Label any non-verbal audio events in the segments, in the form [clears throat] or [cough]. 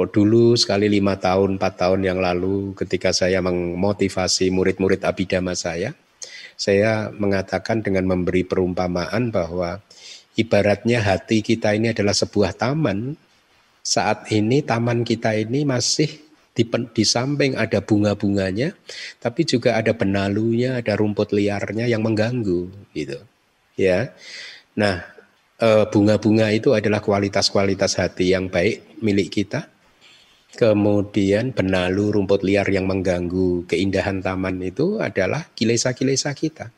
Oh, dulu sekali lima tahun, empat tahun yang lalu ketika saya memotivasi murid-murid abidama saya, saya mengatakan dengan memberi perumpamaan bahwa ibaratnya hati kita ini adalah sebuah taman. Saat ini taman kita ini masih di, di samping ada bunga-bunganya, tapi juga ada benalunya, ada rumput liarnya yang mengganggu, gitu. Ya, nah eh, bunga-bunga itu adalah kualitas-kualitas hati yang baik milik kita Kemudian benalu rumput liar yang mengganggu keindahan taman itu adalah kilesa-kilesa kita.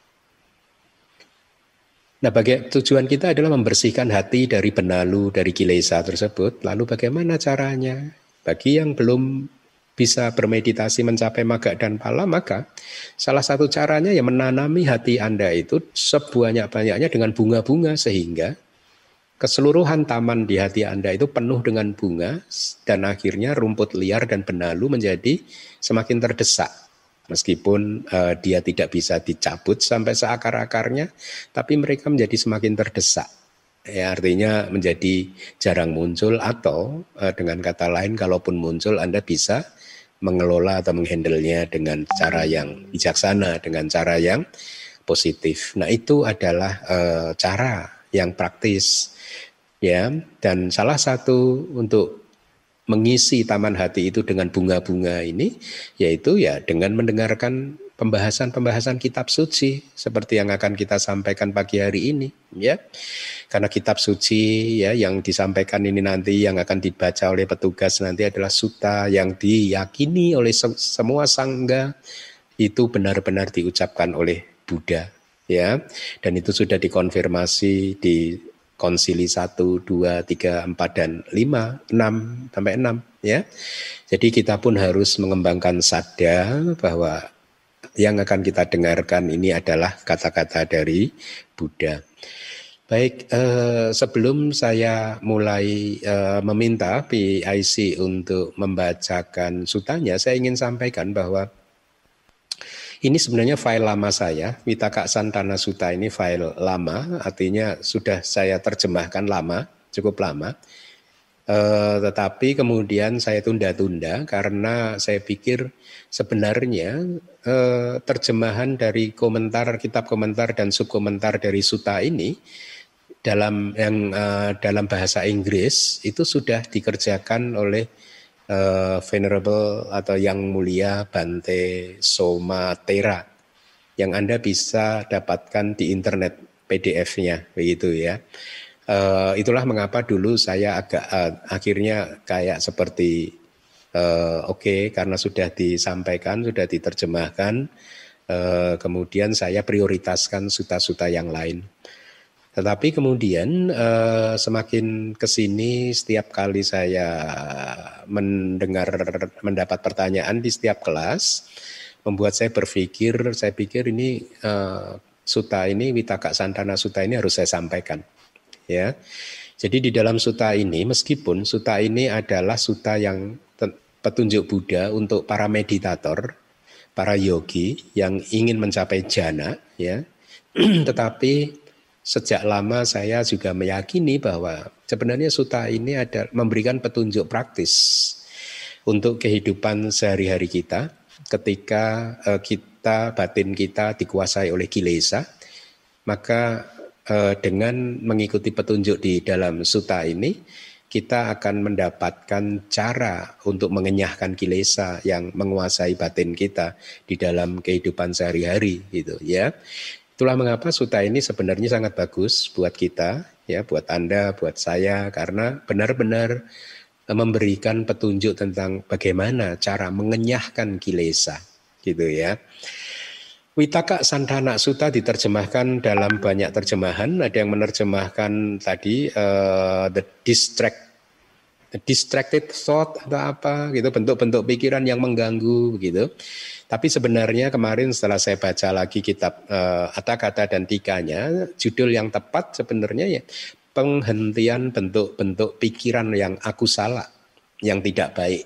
Nah, bagi tujuan kita adalah membersihkan hati dari benalu, dari kilesa tersebut. Lalu bagaimana caranya? Bagi yang belum bisa bermeditasi mencapai maga dan pala, maka salah satu caranya ya menanami hati Anda itu sebanyak-banyaknya dengan bunga-bunga sehingga keseluruhan taman di hati Anda itu penuh dengan bunga dan akhirnya rumput liar dan benalu menjadi semakin terdesak. Meskipun uh, dia tidak bisa dicabut sampai seakar-akarnya, tapi mereka menjadi semakin terdesak. Ya, artinya menjadi jarang muncul atau uh, dengan kata lain kalaupun muncul Anda bisa mengelola atau menghandlenya dengan cara yang bijaksana, dengan cara yang positif. Nah, itu adalah uh, cara yang praktis ya dan salah satu untuk mengisi taman hati itu dengan bunga-bunga ini yaitu ya dengan mendengarkan pembahasan-pembahasan kitab suci seperti yang akan kita sampaikan pagi hari ini ya. Karena kitab suci ya yang disampaikan ini nanti yang akan dibaca oleh petugas nanti adalah suta yang diyakini oleh semua sangga itu benar-benar diucapkan oleh Buddha ya. Dan itu sudah dikonfirmasi di konsili 1, 2, 3, 4 dan 5, 6 sampai 6 ya. Jadi kita pun harus mengembangkan sadar bahwa yang akan kita dengarkan ini adalah kata-kata dari Buddha. Baik, eh, sebelum saya mulai eh, meminta PIC untuk membacakan sutanya, saya ingin sampaikan bahwa ini sebenarnya file lama saya, Mitaka Santana Suta ini file lama, artinya sudah saya terjemahkan lama, cukup lama. Uh, tetapi kemudian saya tunda-tunda karena saya pikir sebenarnya uh, terjemahan dari komentar kitab komentar dan subkomentar dari suta ini dalam yang uh, dalam bahasa Inggris itu sudah dikerjakan oleh uh, Venerable atau yang mulia Bante Somatera yang Anda bisa dapatkan di internet PDF-nya begitu ya. Uh, itulah mengapa dulu saya agak uh, akhirnya kayak seperti uh, oke okay, karena sudah disampaikan, sudah diterjemahkan, uh, kemudian saya prioritaskan suta-suta yang lain. Tetapi kemudian eh, semakin ke sini setiap kali saya mendengar mendapat pertanyaan di setiap kelas membuat saya berpikir saya pikir ini eh, suta ini Witaka Santana Suta ini harus saya sampaikan ya. Jadi di dalam suta ini meskipun suta ini adalah suta yang petunjuk Buddha untuk para meditator, para yogi yang ingin mencapai jana ya. [clears throat] Tetapi sejak lama saya juga meyakini bahwa sebenarnya suta ini ada memberikan petunjuk praktis untuk kehidupan sehari-hari kita ketika uh, kita batin kita dikuasai oleh kilesa maka uh, dengan mengikuti petunjuk di dalam suta ini kita akan mendapatkan cara untuk mengenyahkan kilesa yang menguasai batin kita di dalam kehidupan sehari-hari gitu ya. Itulah mengapa suta ini sebenarnya sangat bagus buat kita, ya, buat Anda, buat saya, karena benar-benar eh, memberikan petunjuk tentang bagaimana cara mengenyahkan kilesa, gitu ya. Witaka Santana Suta diterjemahkan dalam banyak terjemahan. Ada yang menerjemahkan tadi uh, the distract distracted thought atau apa gitu bentuk-bentuk pikiran yang mengganggu gitu. Tapi sebenarnya kemarin setelah saya baca lagi kitab uh, eh, kata-kata dan tikanya, judul yang tepat sebenarnya ya penghentian bentuk-bentuk pikiran yang aku salah, yang tidak baik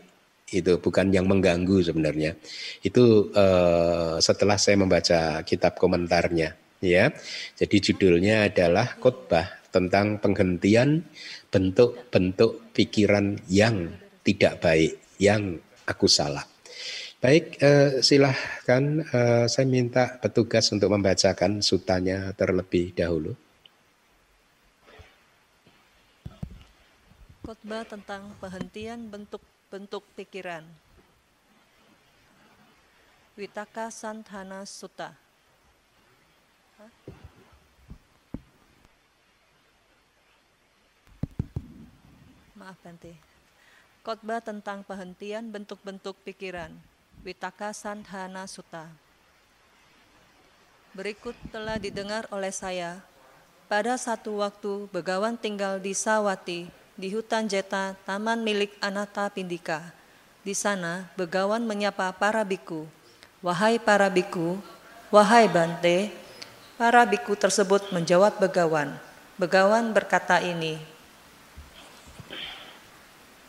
itu bukan yang mengganggu sebenarnya. Itu uh, setelah saya membaca kitab komentarnya, ya. Jadi judulnya adalah khotbah tentang penghentian bentuk-bentuk pikiran yang tidak baik yang aku salah. Baik, eh, silahkan eh, saya minta petugas untuk membacakan sutanya terlebih dahulu. Khotbah tentang penghentian bentuk-bentuk pikiran. Witaka Santhana Sutta. Maaf Bante. Khotbah tentang penghentian bentuk-bentuk pikiran. Witaka Sandhana Sutta. Berikut telah didengar oleh saya. Pada satu waktu, Begawan tinggal di Sawati, di hutan Jeta, taman milik Anata Pindika. Di sana, Begawan menyapa para biku. Wahai para biku, wahai Bante, para biku tersebut menjawab Begawan. Begawan berkata ini,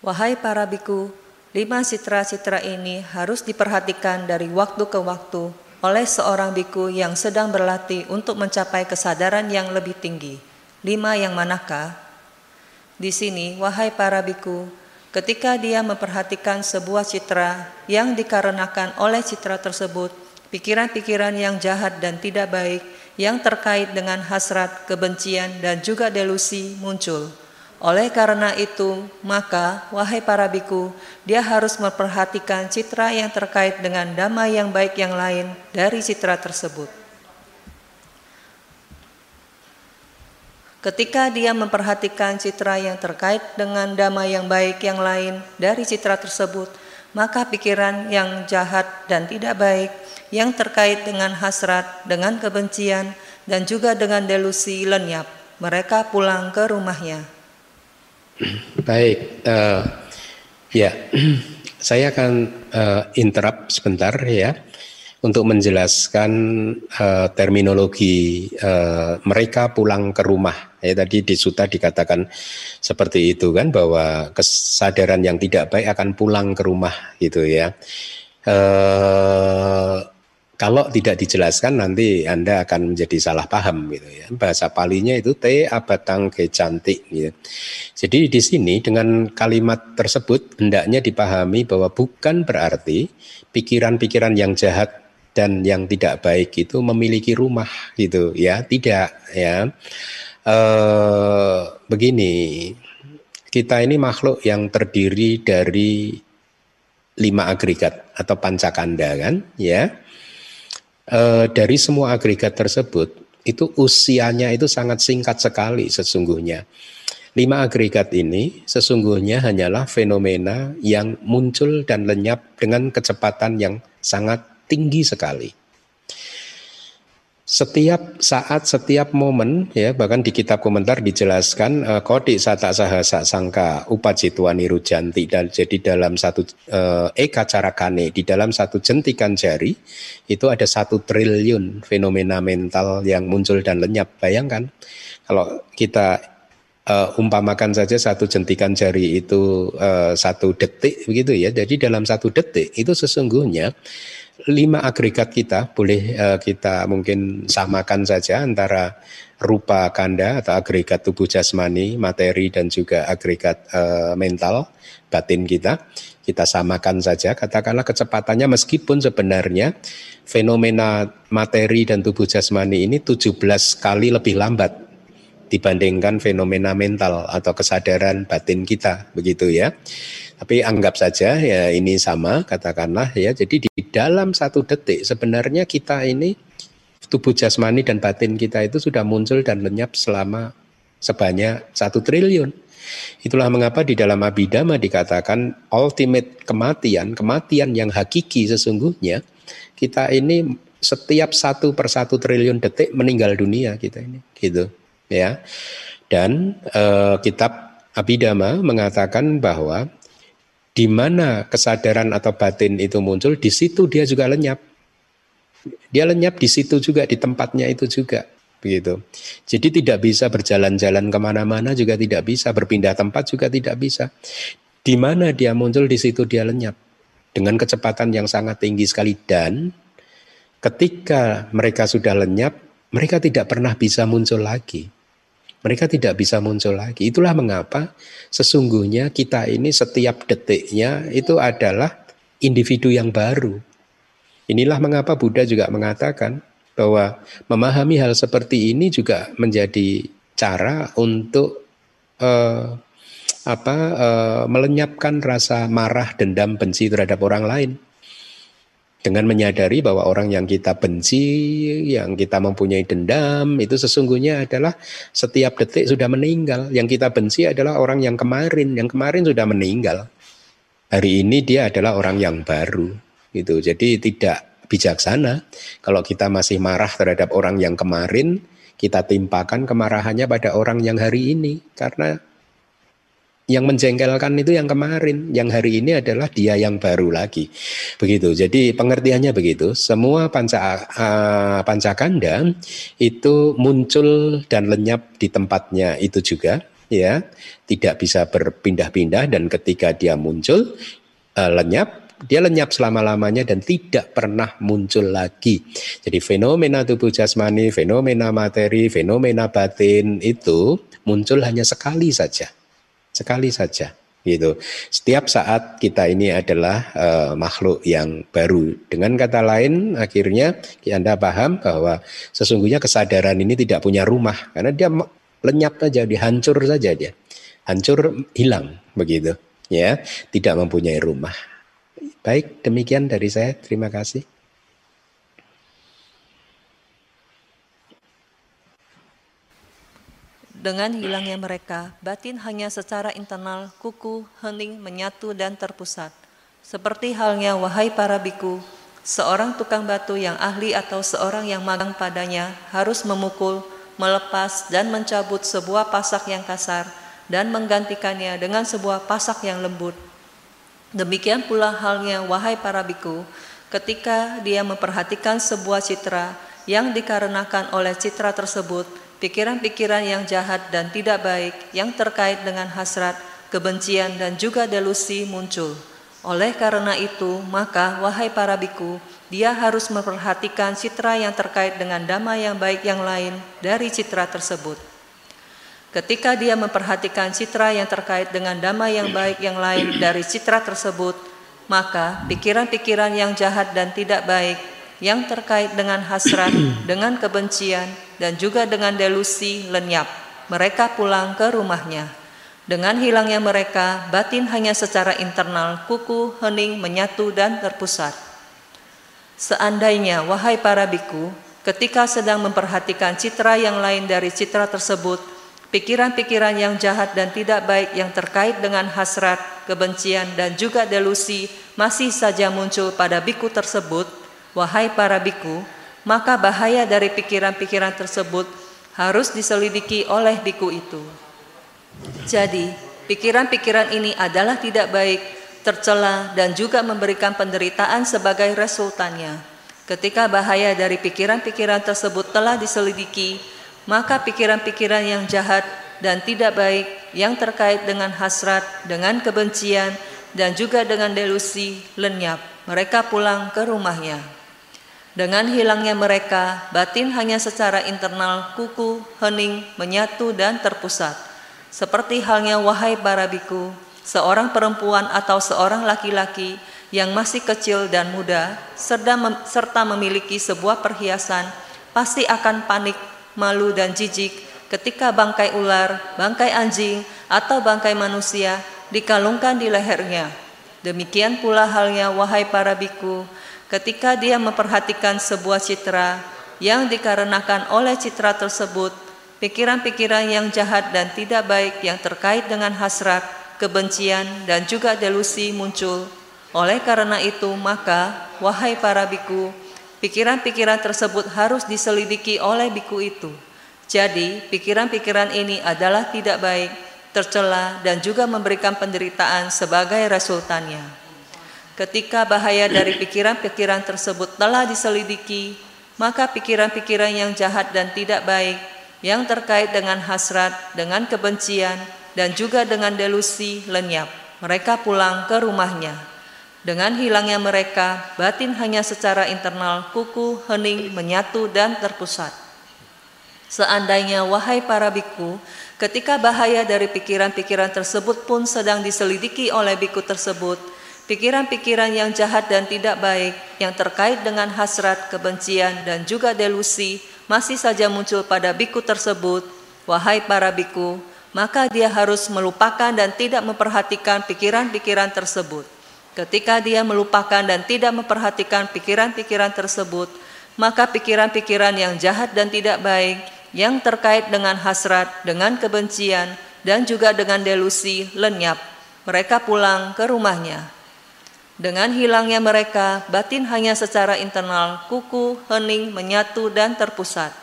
Wahai para biku, Lima citra-citra ini harus diperhatikan dari waktu ke waktu oleh seorang biku yang sedang berlatih untuk mencapai kesadaran yang lebih tinggi. Lima yang manakah? Di sini, wahai para biku, ketika dia memperhatikan sebuah citra yang dikarenakan oleh citra tersebut, pikiran-pikiran yang jahat dan tidak baik yang terkait dengan hasrat, kebencian, dan juga delusi muncul oleh karena itu, maka wahai para biku, dia harus memperhatikan citra yang terkait dengan damai yang baik yang lain dari citra tersebut. Ketika dia memperhatikan citra yang terkait dengan damai yang baik yang lain dari citra tersebut, maka pikiran yang jahat dan tidak baik yang terkait dengan hasrat, dengan kebencian, dan juga dengan delusi lenyap. Mereka pulang ke rumahnya. Baik, uh, ya, saya akan uh, interrupt sebentar ya untuk menjelaskan uh, terminologi uh, mereka pulang ke rumah. Ya tadi di suta dikatakan seperti itu kan bahwa kesadaran yang tidak baik akan pulang ke rumah gitu ya. Uh, kalau tidak dijelaskan nanti Anda akan menjadi salah paham gitu ya. Bahasa palinya itu te abatang ke cantik gitu. Jadi di sini dengan kalimat tersebut hendaknya dipahami bahwa bukan berarti pikiran-pikiran yang jahat dan yang tidak baik itu memiliki rumah gitu ya, tidak ya. E, begini, kita ini makhluk yang terdiri dari lima agregat atau pancakanda kan ya e, dari semua agregat tersebut itu usianya itu sangat singkat sekali sesungguhnya. Lima agregat ini sesungguhnya hanyalah fenomena yang muncul dan lenyap dengan kecepatan yang sangat tinggi sekali setiap saat, setiap momen, ya bahkan di kitab komentar dijelaskan uh, kodik sata sahasa sangka upacitwa nirujanti dan jadi dalam satu uh, eka carakane di dalam satu jentikan jari itu ada satu triliun fenomena mental yang muncul dan lenyap. Bayangkan kalau kita uh, umpamakan saja satu jentikan jari itu uh, satu detik begitu ya. Jadi dalam satu detik itu sesungguhnya lima agregat kita boleh uh, kita mungkin samakan saja antara rupa kanda atau agregat tubuh jasmani, materi dan juga agregat uh, mental batin kita. Kita samakan saja katakanlah kecepatannya meskipun sebenarnya fenomena materi dan tubuh jasmani ini 17 kali lebih lambat dibandingkan fenomena mental atau kesadaran batin kita begitu ya. Tapi anggap saja ya ini sama katakanlah ya. Jadi di dalam satu detik sebenarnya kita ini tubuh jasmani dan batin kita itu sudah muncul dan lenyap selama sebanyak satu triliun. Itulah mengapa di dalam Abhidhamma dikatakan ultimate kematian, kematian yang hakiki sesungguhnya kita ini setiap satu per satu triliun detik meninggal dunia kita ini, gitu ya. Dan uh, kitab Abhidhamma mengatakan bahwa di mana kesadaran atau batin itu muncul, di situ dia juga lenyap. Dia lenyap di situ juga, di tempatnya itu juga. Begitu. Jadi tidak bisa berjalan-jalan ke mana-mana juga tidak bisa, berpindah tempat juga tidak bisa. Di mana dia muncul, di situ dia lenyap. Dengan kecepatan yang sangat tinggi sekali. Dan ketika mereka sudah lenyap, mereka tidak pernah bisa muncul lagi. Mereka tidak bisa muncul lagi. Itulah mengapa sesungguhnya kita ini setiap detiknya itu adalah individu yang baru. Inilah mengapa Buddha juga mengatakan bahwa memahami hal seperti ini juga menjadi cara untuk uh, apa uh, melenyapkan rasa marah, dendam, benci terhadap orang lain dengan menyadari bahwa orang yang kita benci, yang kita mempunyai dendam, itu sesungguhnya adalah setiap detik sudah meninggal. Yang kita benci adalah orang yang kemarin, yang kemarin sudah meninggal. Hari ini dia adalah orang yang baru. Gitu. Jadi tidak bijaksana kalau kita masih marah terhadap orang yang kemarin, kita timpakan kemarahannya pada orang yang hari ini. Karena yang menjengkelkan itu yang kemarin, yang hari ini adalah dia yang baru lagi. Begitu. Jadi pengertiannya begitu. Semua panca uh, pancakanda itu muncul dan lenyap di tempatnya itu juga ya. Tidak bisa berpindah-pindah dan ketika dia muncul uh, lenyap dia lenyap selama-lamanya dan tidak pernah muncul lagi. Jadi fenomena tubuh jasmani, fenomena materi, fenomena batin itu muncul hanya sekali saja sekali saja gitu. Setiap saat kita ini adalah uh, makhluk yang baru. Dengan kata lain, akhirnya Anda paham bahwa sesungguhnya kesadaran ini tidak punya rumah karena dia lenyap saja, dihancur saja dia. Hancur hilang begitu, ya. Tidak mempunyai rumah. Baik, demikian dari saya. Terima kasih. Dengan hilangnya mereka, batin hanya secara internal, kuku, hening, menyatu dan terpusat. Seperti halnya wahai para biku, seorang tukang batu yang ahli atau seorang yang magang padanya harus memukul, melepas dan mencabut sebuah pasak yang kasar dan menggantikannya dengan sebuah pasak yang lembut. Demikian pula halnya wahai para biku, ketika dia memperhatikan sebuah citra yang dikarenakan oleh citra tersebut, pikiran-pikiran yang jahat dan tidak baik yang terkait dengan hasrat, kebencian, dan juga delusi muncul. Oleh karena itu, maka wahai para biku, dia harus memperhatikan citra yang terkait dengan dhamma yang baik yang lain dari citra tersebut. Ketika dia memperhatikan citra yang terkait dengan dhamma yang baik yang lain dari citra tersebut, maka pikiran-pikiran yang jahat dan tidak baik yang terkait dengan hasrat, [clears throat] dengan kebencian, dan juga dengan delusi lenyap. Mereka pulang ke rumahnya. Dengan hilangnya mereka, batin hanya secara internal, kuku, hening, menyatu, dan terpusat. Seandainya, wahai para biku, ketika sedang memperhatikan citra yang lain dari citra tersebut, pikiran-pikiran yang jahat dan tidak baik yang terkait dengan hasrat, kebencian, dan juga delusi masih saja muncul pada biku tersebut, wahai para biku, maka bahaya dari pikiran-pikiran tersebut harus diselidiki oleh biku itu. Jadi, pikiran-pikiran ini adalah tidak baik, tercela, dan juga memberikan penderitaan sebagai resultannya. Ketika bahaya dari pikiran-pikiran tersebut telah diselidiki, maka pikiran-pikiran yang jahat dan tidak baik yang terkait dengan hasrat, dengan kebencian, dan juga dengan delusi lenyap. Mereka pulang ke rumahnya. Dengan hilangnya mereka, batin hanya secara internal, kuku, hening, menyatu dan terpusat. Seperti halnya wahai para biku, seorang perempuan atau seorang laki-laki yang masih kecil dan muda, serta memiliki sebuah perhiasan, pasti akan panik, malu dan jijik ketika bangkai ular, bangkai anjing, atau bangkai manusia dikalungkan di lehernya. Demikian pula halnya wahai para biku, ketika dia memperhatikan sebuah citra yang dikarenakan oleh citra tersebut, pikiran-pikiran yang jahat dan tidak baik yang terkait dengan hasrat, kebencian, dan juga delusi muncul. Oleh karena itu, maka, wahai para biku, pikiran-pikiran tersebut harus diselidiki oleh biku itu. Jadi, pikiran-pikiran ini adalah tidak baik, tercela, dan juga memberikan penderitaan sebagai resultannya. Ketika bahaya dari pikiran-pikiran tersebut telah diselidiki, maka pikiran-pikiran yang jahat dan tidak baik yang terkait dengan hasrat, dengan kebencian, dan juga dengan delusi lenyap. Mereka pulang ke rumahnya. Dengan hilangnya mereka, batin hanya secara internal kuku, hening, menyatu, dan terpusat. Seandainya, wahai para biku, ketika bahaya dari pikiran-pikiran tersebut pun sedang diselidiki oleh biku tersebut, pikiran-pikiran yang jahat dan tidak baik yang terkait dengan hasrat, kebencian, dan juga delusi masih saja muncul pada biku tersebut, wahai para biku, maka dia harus melupakan dan tidak memperhatikan pikiran-pikiran tersebut. Ketika dia melupakan dan tidak memperhatikan pikiran-pikiran tersebut, maka pikiran-pikiran yang jahat dan tidak baik yang terkait dengan hasrat, dengan kebencian, dan juga dengan delusi lenyap. Mereka pulang ke rumahnya. Dengan hilangnya mereka, batin hanya secara internal, kuku, hening, menyatu, dan terpusat.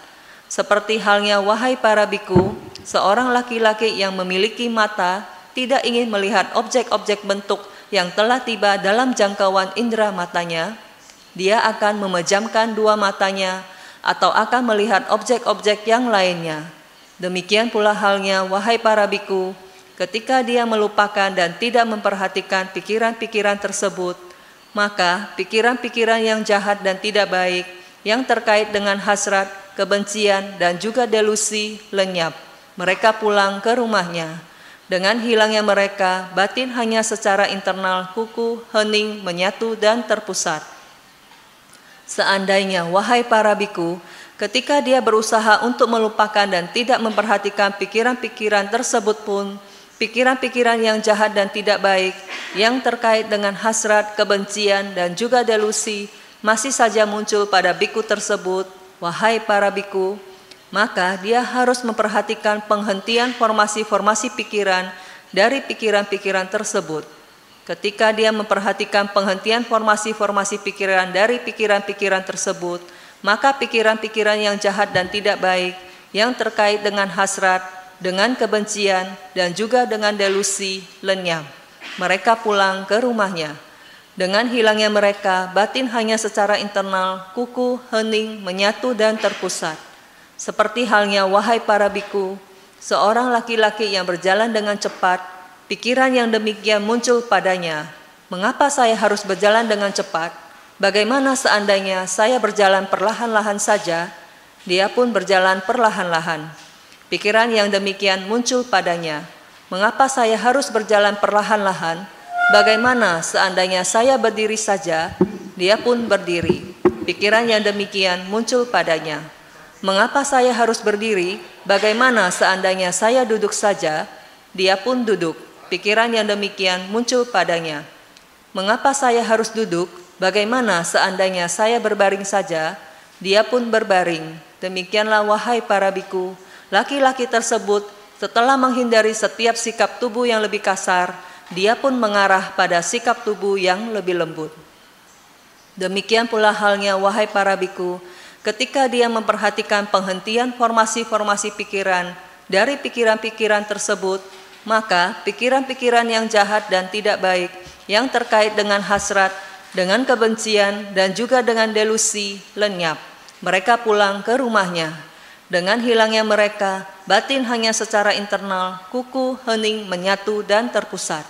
Seperti halnya wahai para biku, seorang laki-laki yang memiliki mata tidak ingin melihat objek-objek bentuk yang telah tiba dalam jangkauan indera matanya, dia akan memejamkan dua matanya atau akan melihat objek-objek yang lainnya. Demikian pula halnya, wahai para biku, ketika dia melupakan dan tidak memperhatikan pikiran-pikiran tersebut, maka pikiran-pikiran yang jahat dan tidak baik yang terkait dengan hasrat, kebencian, dan juga delusi lenyap. Mereka pulang ke rumahnya. Dengan hilangnya mereka, batin hanya secara internal kuku, hening, menyatu, dan terpusat. Seandainya, wahai para biku, ketika dia berusaha untuk melupakan dan tidak memperhatikan pikiran-pikiran tersebut pun, pikiran-pikiran yang jahat dan tidak baik, yang terkait dengan hasrat, kebencian, dan juga delusi, masih saja muncul pada biku tersebut, wahai para biku, maka dia harus memperhatikan penghentian formasi-formasi pikiran dari pikiran-pikiran tersebut. Ketika dia memperhatikan penghentian formasi-formasi pikiran dari pikiran-pikiran tersebut, maka pikiran-pikiran yang jahat dan tidak baik yang terkait dengan hasrat, dengan kebencian, dan juga dengan delusi lenyap. Mereka pulang ke rumahnya. Dengan hilangnya mereka, batin hanya secara internal, kuku, hening, menyatu, dan terpusat. Seperti halnya wahai para biku, seorang laki-laki yang berjalan dengan cepat Pikiran yang demikian muncul padanya. Mengapa saya harus berjalan dengan cepat? Bagaimana seandainya saya berjalan perlahan-lahan saja? Dia pun berjalan perlahan-lahan. Pikiran yang demikian muncul padanya. Mengapa saya harus berjalan perlahan-lahan? Bagaimana seandainya saya berdiri saja? Dia pun berdiri. Pikiran yang demikian muncul padanya. Mengapa saya harus berdiri? Bagaimana seandainya saya duduk saja? Dia pun duduk. Pikiran yang demikian muncul padanya. Mengapa saya harus duduk? Bagaimana seandainya saya berbaring saja? Dia pun berbaring. Demikianlah wahai para biku, laki-laki tersebut setelah menghindari setiap sikap tubuh yang lebih kasar, dia pun mengarah pada sikap tubuh yang lebih lembut. Demikian pula halnya wahai para biku, ketika dia memperhatikan penghentian formasi-formasi pikiran dari pikiran-pikiran tersebut, maka pikiran-pikiran yang jahat dan tidak baik yang terkait dengan hasrat, dengan kebencian, dan juga dengan delusi lenyap. Mereka pulang ke rumahnya. Dengan hilangnya mereka, batin hanya secara internal, kuku, hening, menyatu, dan terpusat.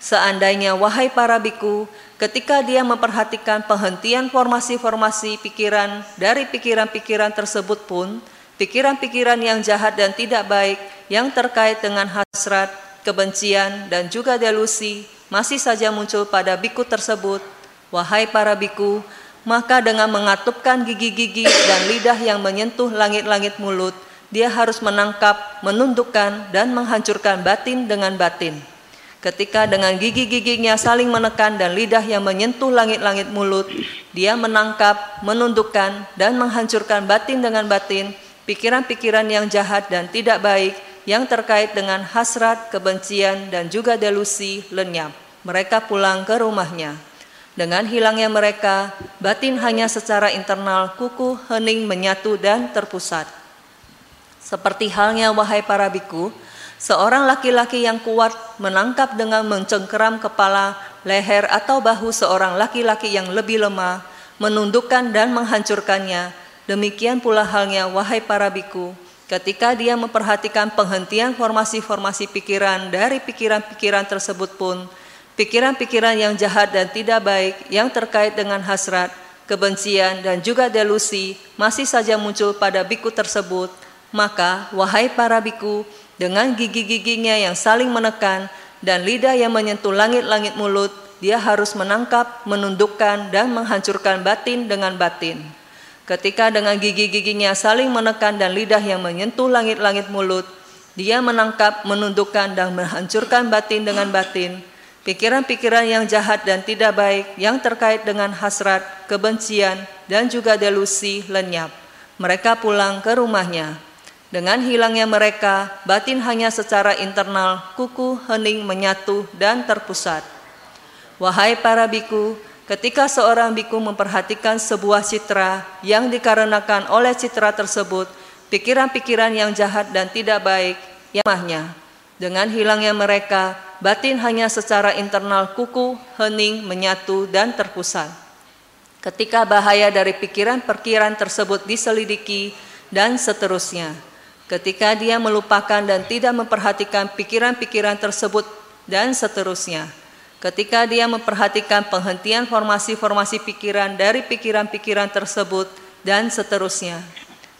Seandainya wahai para biku, ketika dia memperhatikan penghentian formasi-formasi pikiran dari pikiran-pikiran tersebut pun, pikiran-pikiran yang jahat dan tidak baik yang terkait dengan hasrat, kebencian, dan juga delusi masih saja muncul pada biku tersebut. Wahai para biku, maka dengan mengatupkan gigi-gigi dan lidah yang menyentuh langit-langit mulut, dia harus menangkap, menundukkan, dan menghancurkan batin dengan batin. Ketika dengan gigi-giginya saling menekan dan lidah yang menyentuh langit-langit mulut, dia menangkap, menundukkan, dan menghancurkan batin dengan batin, pikiran-pikiran yang jahat dan tidak baik yang terkait dengan hasrat, kebencian, dan juga delusi lenyap. Mereka pulang ke rumahnya. Dengan hilangnya mereka, batin hanya secara internal kuku, hening, menyatu, dan terpusat. Seperti halnya wahai para biku, seorang laki-laki yang kuat menangkap dengan mencengkeram kepala, leher, atau bahu seorang laki-laki yang lebih lemah, menundukkan dan menghancurkannya, Demikian pula halnya wahai para biku, ketika dia memperhatikan penghentian formasi-formasi pikiran dari pikiran-pikiran tersebut pun, pikiran-pikiran yang jahat dan tidak baik yang terkait dengan hasrat, kebencian, dan juga delusi masih saja muncul pada biku tersebut, Maka, wahai para biku, dengan gigi-giginya yang saling menekan dan lidah yang menyentuh langit-langit mulut, dia harus menangkap, menundukkan, dan menghancurkan batin dengan batin. Ketika dengan gigi-giginya saling menekan dan lidah yang menyentuh langit-langit mulut, dia menangkap, menundukkan, dan menghancurkan batin dengan batin. Pikiran-pikiran yang jahat dan tidak baik yang terkait dengan hasrat, kebencian, dan juga delusi lenyap. Mereka pulang ke rumahnya. Dengan hilangnya mereka, batin hanya secara internal, kuku, hening, menyatu, dan terpusat. Wahai para biku, Ketika seorang biku memperhatikan sebuah citra yang dikarenakan oleh citra tersebut, pikiran-pikiran yang jahat dan tidak baik yamahnya. Dengan hilangnya mereka, batin hanya secara internal kuku, hening, menyatu, dan terpusat. Ketika bahaya dari pikiran-pikiran tersebut diselidiki dan seterusnya, ketika dia melupakan dan tidak memperhatikan pikiran-pikiran tersebut dan seterusnya, Ketika dia memperhatikan penghentian formasi-formasi pikiran dari pikiran-pikiran tersebut dan seterusnya.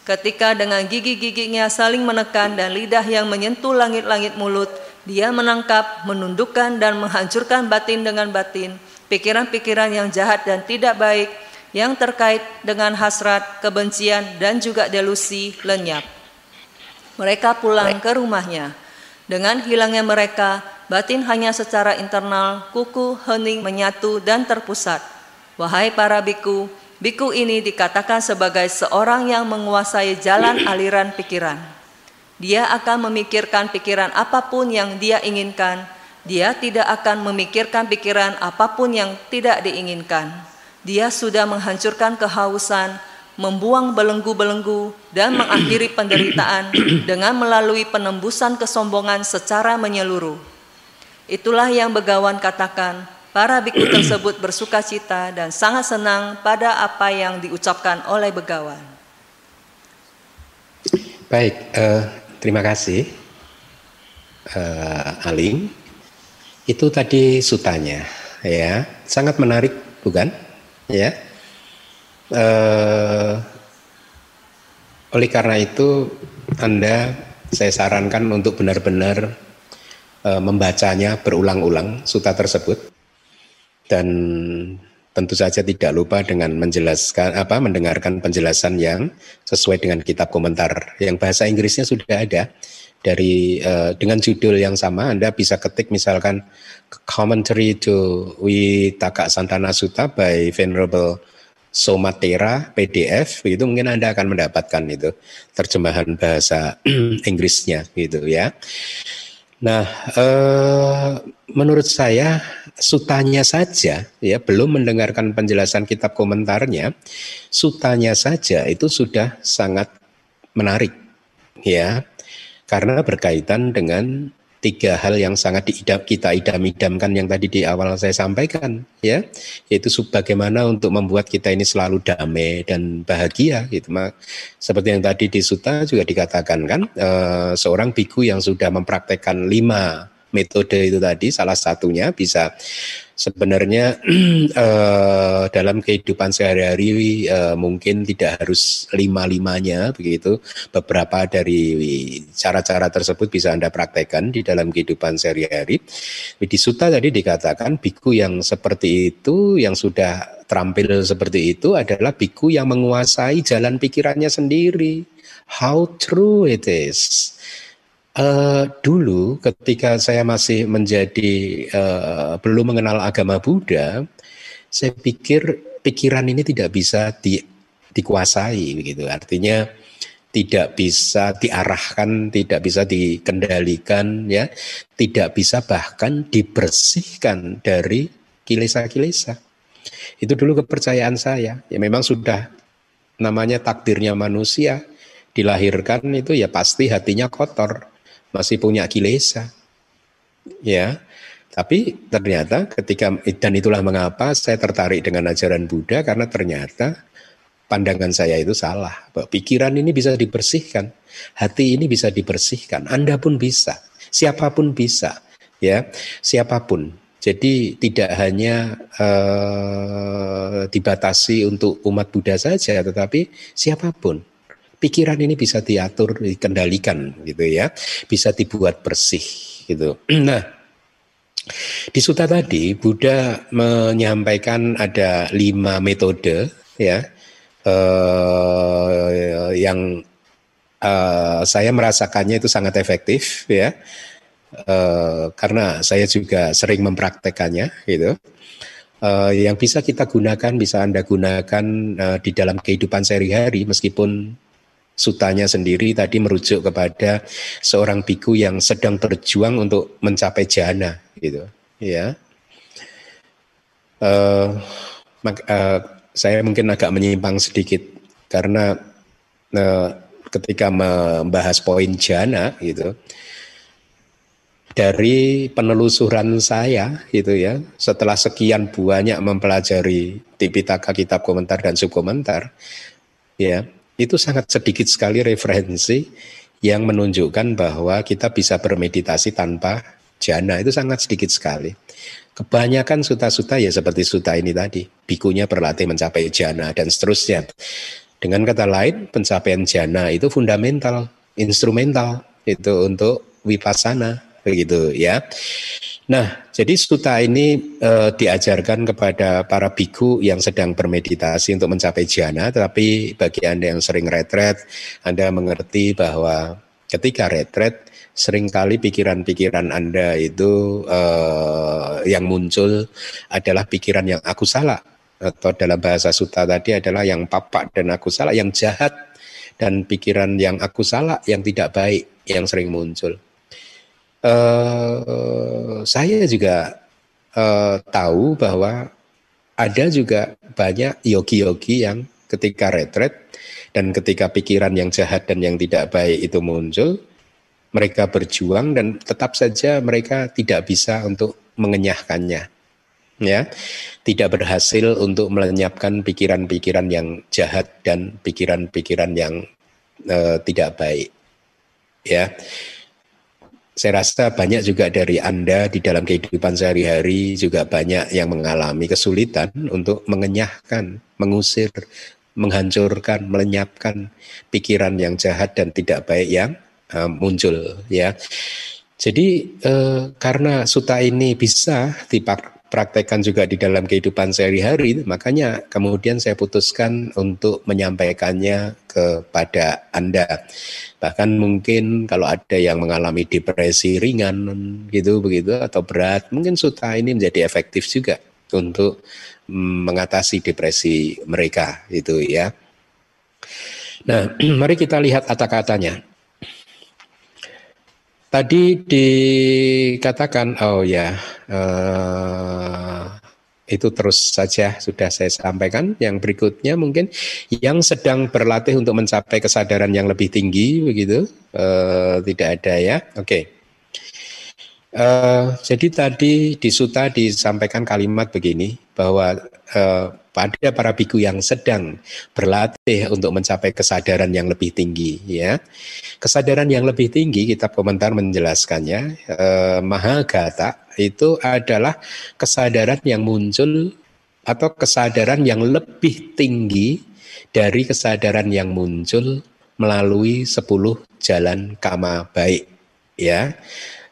Ketika dengan gigi-giginya saling menekan dan lidah yang menyentuh langit-langit mulut, dia menangkap, menundukkan dan menghancurkan batin dengan batin, pikiran-pikiran yang jahat dan tidak baik yang terkait dengan hasrat, kebencian dan juga delusi lenyap. Mereka pulang ke rumahnya. Dengan hilangnya mereka, batin hanya secara internal, kuku, hening, menyatu, dan terpusat. Wahai para biku, biku ini dikatakan sebagai seorang yang menguasai jalan aliran pikiran. Dia akan memikirkan pikiran apa pun yang dia inginkan. Dia tidak akan memikirkan pikiran apa pun yang tidak diinginkan. Dia sudah menghancurkan kehausan, membuang belenggu-belenggu, dan mengakhiri penderitaan dengan melalui penembusan kesombongan secara menyeluruh. Itulah yang Begawan katakan, para biku tersebut bersuka cita dan sangat senang pada apa yang diucapkan oleh Begawan. Baik, uh, terima kasih uh, Aling. Itu tadi sutanya, ya, sangat menarik, bukan? Ya. Uh, oleh karena itu, Anda saya sarankan untuk benar-benar e, membacanya berulang-ulang suta tersebut dan tentu saja tidak lupa dengan menjelaskan apa mendengarkan penjelasan yang sesuai dengan kitab komentar. Yang bahasa Inggrisnya sudah ada dari uh, dengan judul yang sama. Anda bisa ketik misalkan commentary to Witaka Santana Sutta by Venerable Somatera PDF itu mungkin Anda akan mendapatkan itu terjemahan bahasa [clears throat] Inggrisnya gitu ya. Nah, eh, menurut saya sutanya saja ya belum mendengarkan penjelasan kitab komentarnya, sutanya saja itu sudah sangat menarik ya. Karena berkaitan dengan tiga hal yang sangat diidam, kita idam-idamkan yang tadi di awal saya sampaikan ya yaitu bagaimana untuk membuat kita ini selalu damai dan bahagia gitu seperti yang tadi di Suta juga dikatakan kan e, seorang biku yang sudah mempraktekkan lima metode itu tadi salah satunya bisa sebenarnya uh, [clears throat] dalam kehidupan sehari-hari uh, mungkin tidak harus lima-limanya begitu. Beberapa dari cara-cara tersebut bisa Anda praktekkan di dalam kehidupan sehari-hari. Di Suta tadi dikatakan biku yang seperti itu yang sudah terampil seperti itu adalah biku yang menguasai jalan pikirannya sendiri. How true it is. Uh, dulu ketika saya masih menjadi uh, belum mengenal agama Buddha, saya pikir pikiran ini tidak bisa di, dikuasai begitu. Artinya tidak bisa diarahkan, tidak bisa dikendalikan ya, tidak bisa bahkan dibersihkan dari kilesa-kilesa. Itu dulu kepercayaan saya. Ya memang sudah namanya takdirnya manusia dilahirkan itu ya pasti hatinya kotor masih punya kilesa. Ya. Tapi ternyata ketika dan itulah mengapa saya tertarik dengan ajaran Buddha karena ternyata pandangan saya itu salah. Pikiran ini bisa dibersihkan, hati ini bisa dibersihkan, Anda pun bisa, siapa pun bisa, ya, siapa pun. Jadi tidak hanya uh, dibatasi untuk umat Buddha saja, tetapi siapa pun pikiran ini bisa diatur, dikendalikan gitu ya, bisa dibuat bersih gitu. [clears throat] Nah, di suta tadi Buddha menyampaikan ada lima metode ya eh, yang eh, saya merasakannya itu sangat efektif ya eh, karena saya juga sering mempraktekannya gitu. Eh, yang bisa kita gunakan bisa anda gunakan eh, di dalam kehidupan sehari-hari meskipun sutanya sendiri tadi merujuk kepada seorang biku yang sedang berjuang untuk mencapai jana gitu. Ya. Uh, uh, saya mungkin agak menyimpang sedikit karena uh, ketika membahas poin jana gitu dari penelusuran saya gitu ya setelah sekian banyak mempelajari Tipitaka kitab komentar dan subkomentar ya itu sangat sedikit sekali referensi yang menunjukkan bahwa kita bisa bermeditasi tanpa jana itu sangat sedikit sekali. Kebanyakan suta-suta ya seperti suta ini tadi, bikunya berlatih mencapai jana dan seterusnya. Dengan kata lain, pencapaian jana itu fundamental, instrumental itu untuk wipasana begitu ya. Nah, jadi suta ini e, diajarkan kepada para biku yang sedang bermeditasi untuk mencapai jana, tetapi bagi Anda yang sering retret, Anda mengerti bahwa ketika retret, sering kali pikiran-pikiran Anda itu e, yang muncul adalah pikiran yang aku salah, atau dalam bahasa suta tadi adalah yang papak dan aku salah, yang jahat, dan pikiran yang aku salah, yang tidak baik, yang sering muncul uh, saya juga uh, tahu bahwa ada juga banyak yogi-yogi yang ketika retret dan ketika pikiran yang jahat dan yang tidak baik itu muncul, mereka berjuang dan tetap saja mereka tidak bisa untuk mengenyahkannya. Ya, tidak berhasil untuk melenyapkan pikiran-pikiran yang jahat dan pikiran-pikiran yang uh, tidak baik. Ya, saya rasa banyak juga dari Anda di dalam kehidupan sehari-hari juga banyak yang mengalami kesulitan untuk mengenyahkan, mengusir, menghancurkan, melenyapkan pikiran yang jahat dan tidak baik yang uh, muncul ya. Jadi uh, karena suta ini bisa dipak praktekkan juga di dalam kehidupan sehari-hari, makanya kemudian saya putuskan untuk menyampaikannya kepada Anda. Bahkan mungkin kalau ada yang mengalami depresi ringan gitu begitu atau berat, mungkin suta ini menjadi efektif juga untuk mengatasi depresi mereka itu ya. Nah, [clears throat] mari kita lihat kata-katanya. Tadi dikatakan, oh ya, uh, itu terus saja sudah saya sampaikan. Yang berikutnya mungkin yang sedang berlatih untuk mencapai kesadaran yang lebih tinggi, begitu, uh, tidak ada ya. Oke. Okay. Uh, jadi tadi di Suta disampaikan kalimat begini bahwa uh, pada para biku yang sedang berlatih untuk mencapai kesadaran yang lebih tinggi ya. Kesadaran yang lebih tinggi kitab komentar menjelaskannya eh, Mahagata itu adalah kesadaran yang muncul atau kesadaran yang lebih tinggi dari kesadaran yang muncul melalui 10 jalan kama baik ya.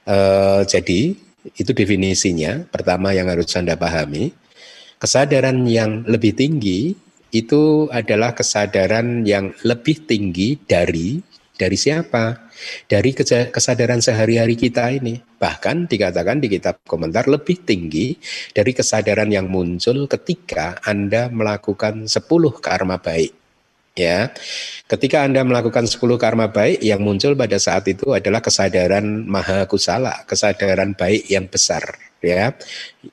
Eh, jadi itu definisinya pertama yang harus Anda pahami Kesadaran yang lebih tinggi itu adalah kesadaran yang lebih tinggi dari dari siapa? Dari kesadaran sehari-hari kita ini. Bahkan dikatakan di kitab komentar lebih tinggi dari kesadaran yang muncul ketika Anda melakukan 10 karma baik. Ya. Ketika Anda melakukan 10 karma baik yang muncul pada saat itu adalah kesadaran maha kusala, kesadaran baik yang besar, ya.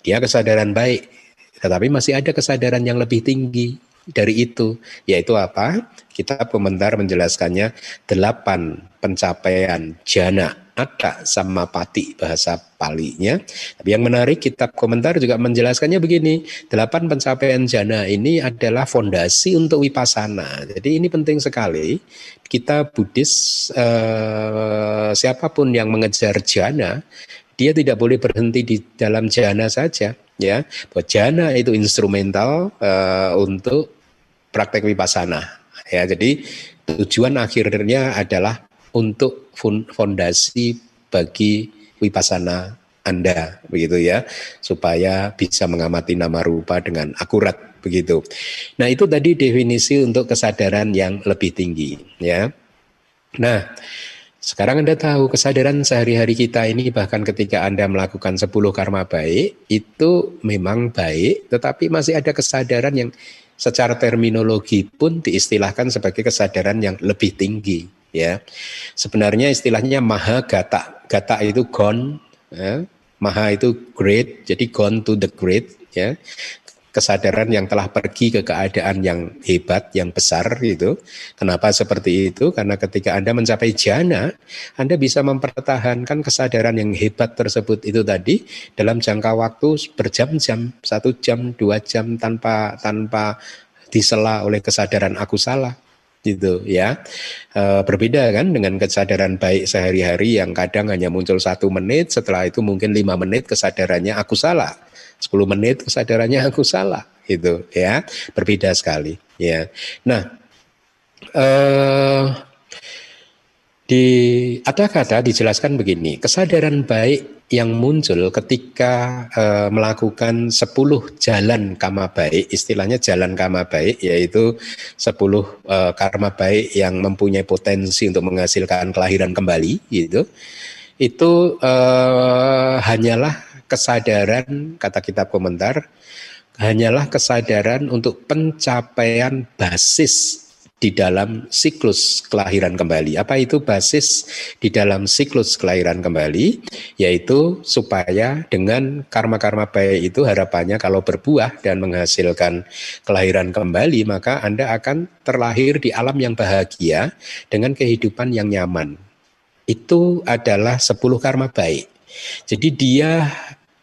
Dia kesadaran baik tetapi masih ada kesadaran yang lebih tinggi dari itu, yaitu apa? Kita komentar menjelaskannya delapan pencapaian jana ada sama pati bahasa palinya. Tapi yang menarik kitab komentar juga menjelaskannya begini, delapan pencapaian jana ini adalah fondasi untuk wipasana. Jadi ini penting sekali. Kita Buddhis eh, siapa pun yang mengejar jana, dia tidak boleh berhenti di dalam jana saja ya bahwa jana itu instrumental uh, untuk praktek vipassana ya jadi tujuan akhirnya adalah untuk fondasi bagi wipasana anda begitu ya supaya bisa mengamati nama rupa dengan akurat begitu. Nah, itu tadi definisi untuk kesadaran yang lebih tinggi ya. Nah, sekarang Anda tahu kesadaran sehari-hari kita ini bahkan ketika Anda melakukan 10 karma baik itu memang baik tetapi masih ada kesadaran yang secara terminologi pun diistilahkan sebagai kesadaran yang lebih tinggi ya. Sebenarnya istilahnya maha gata. Gata itu gone ya. Maha itu great, jadi gone to the great ya. Kesadaran yang telah pergi ke keadaan yang hebat, yang besar itu. Kenapa seperti itu? Karena ketika Anda mencapai jana, Anda bisa mempertahankan kesadaran yang hebat tersebut itu tadi dalam jangka waktu berjam-jam, satu jam, dua jam tanpa tanpa disela oleh kesadaran aku salah gitu ya e, berbeda kan dengan kesadaran baik sehari-hari yang kadang hanya muncul satu menit setelah itu mungkin lima menit kesadarannya aku salah 10 menit kesadarannya aku salah gitu ya berbeda sekali ya nah eh, di ada kata dijelaskan begini kesadaran baik yang muncul ketika e, melakukan 10 jalan kama baik, istilahnya jalan kama baik yaitu 10 e, karma baik yang mempunyai potensi untuk menghasilkan kelahiran kembali gitu. Itu e, hanyalah kesadaran kata kitab komentar hanyalah kesadaran untuk pencapaian basis di dalam siklus kelahiran kembali. Apa itu basis di dalam siklus kelahiran kembali? Yaitu supaya dengan karma-karma baik itu harapannya kalau berbuah dan menghasilkan kelahiran kembali, maka Anda akan terlahir di alam yang bahagia dengan kehidupan yang nyaman. Itu adalah 10 karma baik. Jadi dia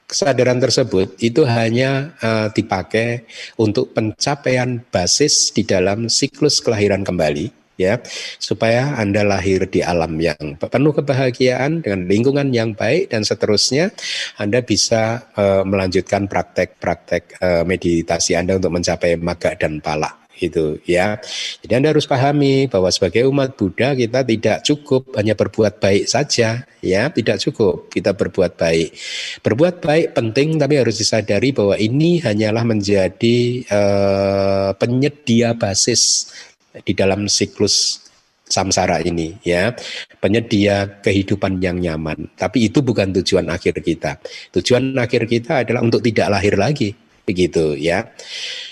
kesadaran tersebut itu hanya uh, dipakai untuk pencapaian basis di dalam siklus kelahiran kembali ya supaya Anda lahir di alam yang penuh kebahagiaan dengan lingkungan yang baik dan seterusnya Anda bisa uh, melanjutkan praktek-praktek uh, meditasi Anda untuk mencapai maga dan pala gitu ya. Jadi Anda harus pahami bahwa sebagai umat Buddha kita tidak cukup hanya berbuat baik saja ya, tidak cukup kita berbuat baik. Berbuat baik penting tapi harus disadari bahwa ini hanyalah menjadi uh, penyedia basis di dalam siklus samsara ini ya. Penyedia kehidupan yang nyaman. Tapi itu bukan tujuan akhir kita. Tujuan akhir kita adalah untuk tidak lahir lagi begitu ya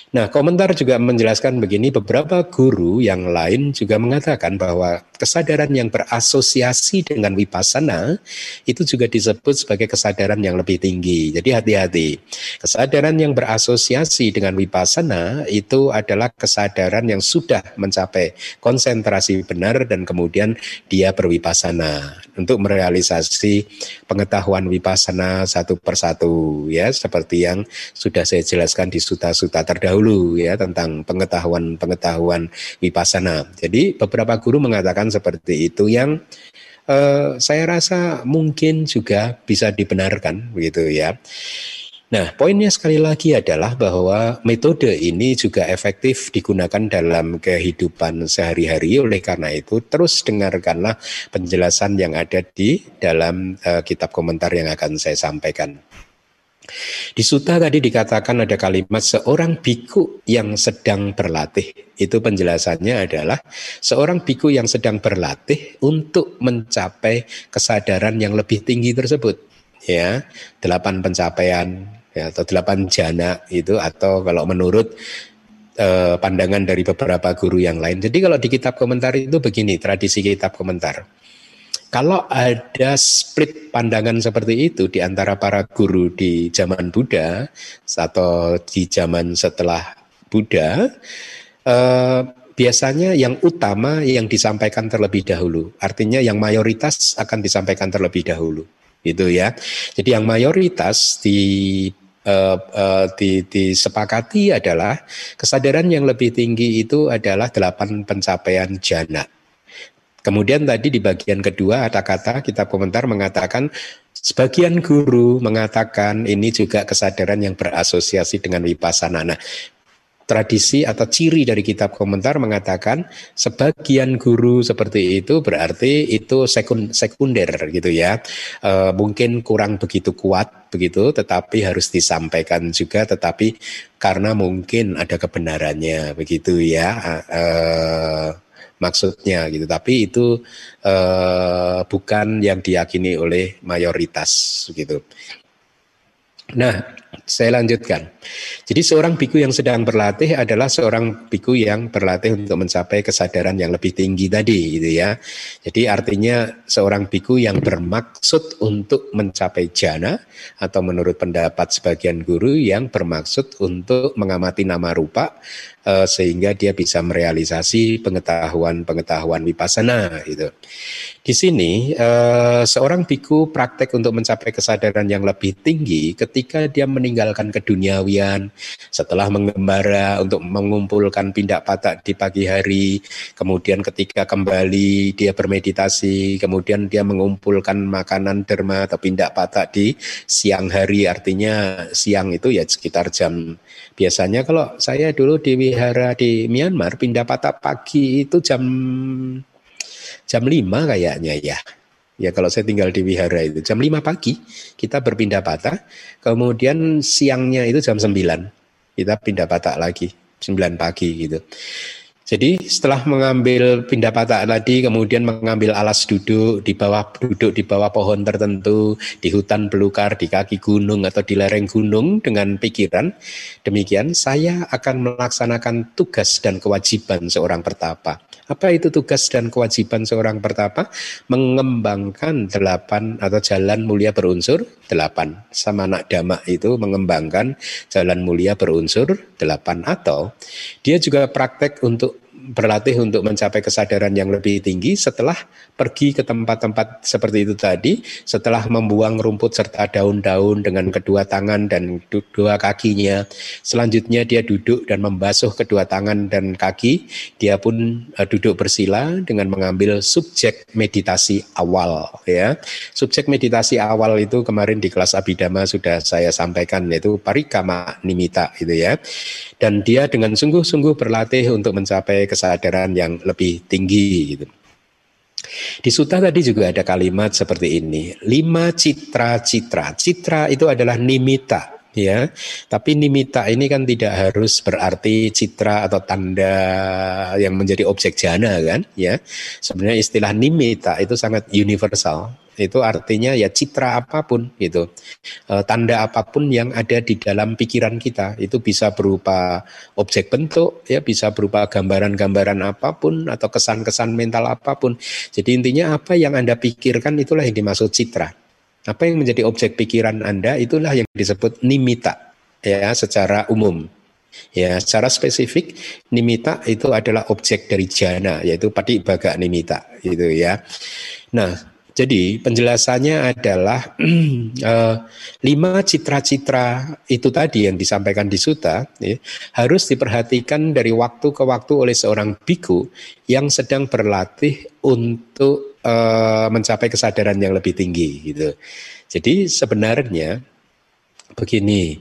Nah, komentar juga menjelaskan begini, beberapa guru yang lain juga mengatakan bahwa kesadaran yang berasosiasi dengan wipasana itu juga disebut sebagai kesadaran yang lebih tinggi. Jadi hati-hati. Kesadaran yang berasosiasi dengan wipasana itu adalah kesadaran yang sudah mencapai konsentrasi benar dan kemudian dia berwipasana untuk merealisasi pengetahuan wipasana satu persatu ya seperti yang sudah saya jelaskan di suta-suta terdahulu dahulu ya tentang pengetahuan-pengetahuan wipasana. Jadi beberapa guru mengatakan seperti itu yang eh, saya rasa mungkin juga bisa dibenarkan begitu ya. Nah, poinnya sekali lagi adalah bahwa metode ini juga efektif digunakan dalam kehidupan sehari-hari. Oleh karena itu, terus dengarkanlah penjelasan yang ada di dalam uh, kitab komentar yang akan saya sampaikan. Di suta tadi dikatakan ada kalimat seorang biku yang sedang berlatih. Itu penjelasannya adalah seorang biku yang sedang berlatih untuk mencapai kesadaran yang lebih tinggi tersebut. Ya, delapan pencapaian ya, atau delapan jana itu atau kalau menurut eh, pandangan dari beberapa guru yang lain. Jadi kalau di kitab komentar itu begini, tradisi kitab komentar kalau ada split pandangan seperti itu di antara para guru di zaman Buddha atau di zaman setelah Buddha, eh, biasanya yang utama yang disampaikan terlebih dahulu. Artinya yang mayoritas akan disampaikan terlebih dahulu. Gitu ya. Jadi yang mayoritas di uh, uh, di, disepakati adalah kesadaran yang lebih tinggi itu adalah delapan pencapaian jana. Kemudian tadi di bagian kedua ada kata kita komentar mengatakan sebagian guru mengatakan ini juga kesadaran yang berasosiasi dengan wipasana. Nah, tradisi atau ciri dari kitab komentar mengatakan sebagian guru seperti itu berarti itu sekun, sekunder gitu ya e, mungkin kurang begitu kuat begitu tetapi harus disampaikan juga tetapi karena mungkin ada kebenarannya begitu ya e, maksudnya gitu. Tapi itu e, bukan yang diyakini oleh mayoritas gitu. Nah saya lanjutkan. Jadi seorang biku yang sedang berlatih adalah seorang biku yang berlatih untuk mencapai kesadaran yang lebih tinggi tadi gitu ya. Jadi artinya seorang biku yang bermaksud untuk mencapai jana atau menurut pendapat sebagian guru yang bermaksud untuk mengamati nama rupa uh, sehingga dia bisa merealisasi pengetahuan-pengetahuan vipassana itu. Di sini uh, seorang biku praktek untuk mencapai kesadaran yang lebih tinggi ketika dia meninggalkan keduniawian. Setelah mengembara untuk mengumpulkan pindak patak di pagi hari, kemudian ketika kembali dia bermeditasi, kemudian dia mengumpulkan makanan derma atau pindak patak di siang hari. Artinya siang itu ya sekitar jam. Biasanya kalau saya dulu di wihara di Myanmar pindah patak pagi itu jam jam 5 kayaknya ya. Ya kalau saya tinggal di wihara itu jam 5 pagi kita berpindah patah, kemudian siangnya itu jam 9 kita pindah patah lagi 9 pagi gitu. Jadi setelah mengambil pindah patah tadi, kemudian mengambil alas duduk di bawah duduk di bawah pohon tertentu, di hutan belukar, di kaki gunung atau di lereng gunung dengan pikiran demikian, saya akan melaksanakan tugas dan kewajiban seorang pertapa. Apa itu tugas dan kewajiban seorang pertapa? Mengembangkan delapan atau jalan mulia berunsur delapan. Sama anak dama itu mengembangkan jalan mulia berunsur delapan atau dia juga praktek untuk berlatih untuk mencapai kesadaran yang lebih tinggi setelah pergi ke tempat-tempat seperti itu tadi, setelah membuang rumput serta daun-daun dengan kedua tangan dan dua kakinya. Selanjutnya dia duduk dan membasuh kedua tangan dan kaki. Dia pun uh, duduk bersila dengan mengambil subjek meditasi awal ya. Subjek meditasi awal itu kemarin di kelas Abhidhamma sudah saya sampaikan yaitu parikama nimita itu ya. Dan dia dengan sungguh-sungguh berlatih untuk mencapai kesadaran yang lebih tinggi gitu. Di suta tadi juga ada kalimat seperti ini, lima citra-citra. Citra itu adalah nimita, ya. Tapi nimita ini kan tidak harus berarti citra atau tanda yang menjadi objek jana kan, ya. Sebenarnya istilah nimita itu sangat universal itu artinya ya citra apa pun gitu. E, tanda apa pun yang ada di dalam pikiran kita itu bisa berupa objek bentuk ya bisa berupa gambaran-gambaran apa pun atau kesan-kesan mental apa pun. Jadi intinya apa yang anda pikirkan itulah yang dimaksud citra. Apa yang menjadi objek pikiran anda itulah yang disebut nimita ya secara umum. Ya, secara spesifik nimita itu adalah objek dari jana yaitu pati baga nimita gitu ya. Nah, jadi penjelasannya adalah uh, [clears throat] lima citra-citra itu tadi yang disampaikan di Suta ya, harus diperhatikan dari waktu ke waktu oleh seorang biku yang sedang berlatih untuk uh, mencapai kesadaran yang lebih tinggi gitu. Jadi sebenarnya begini,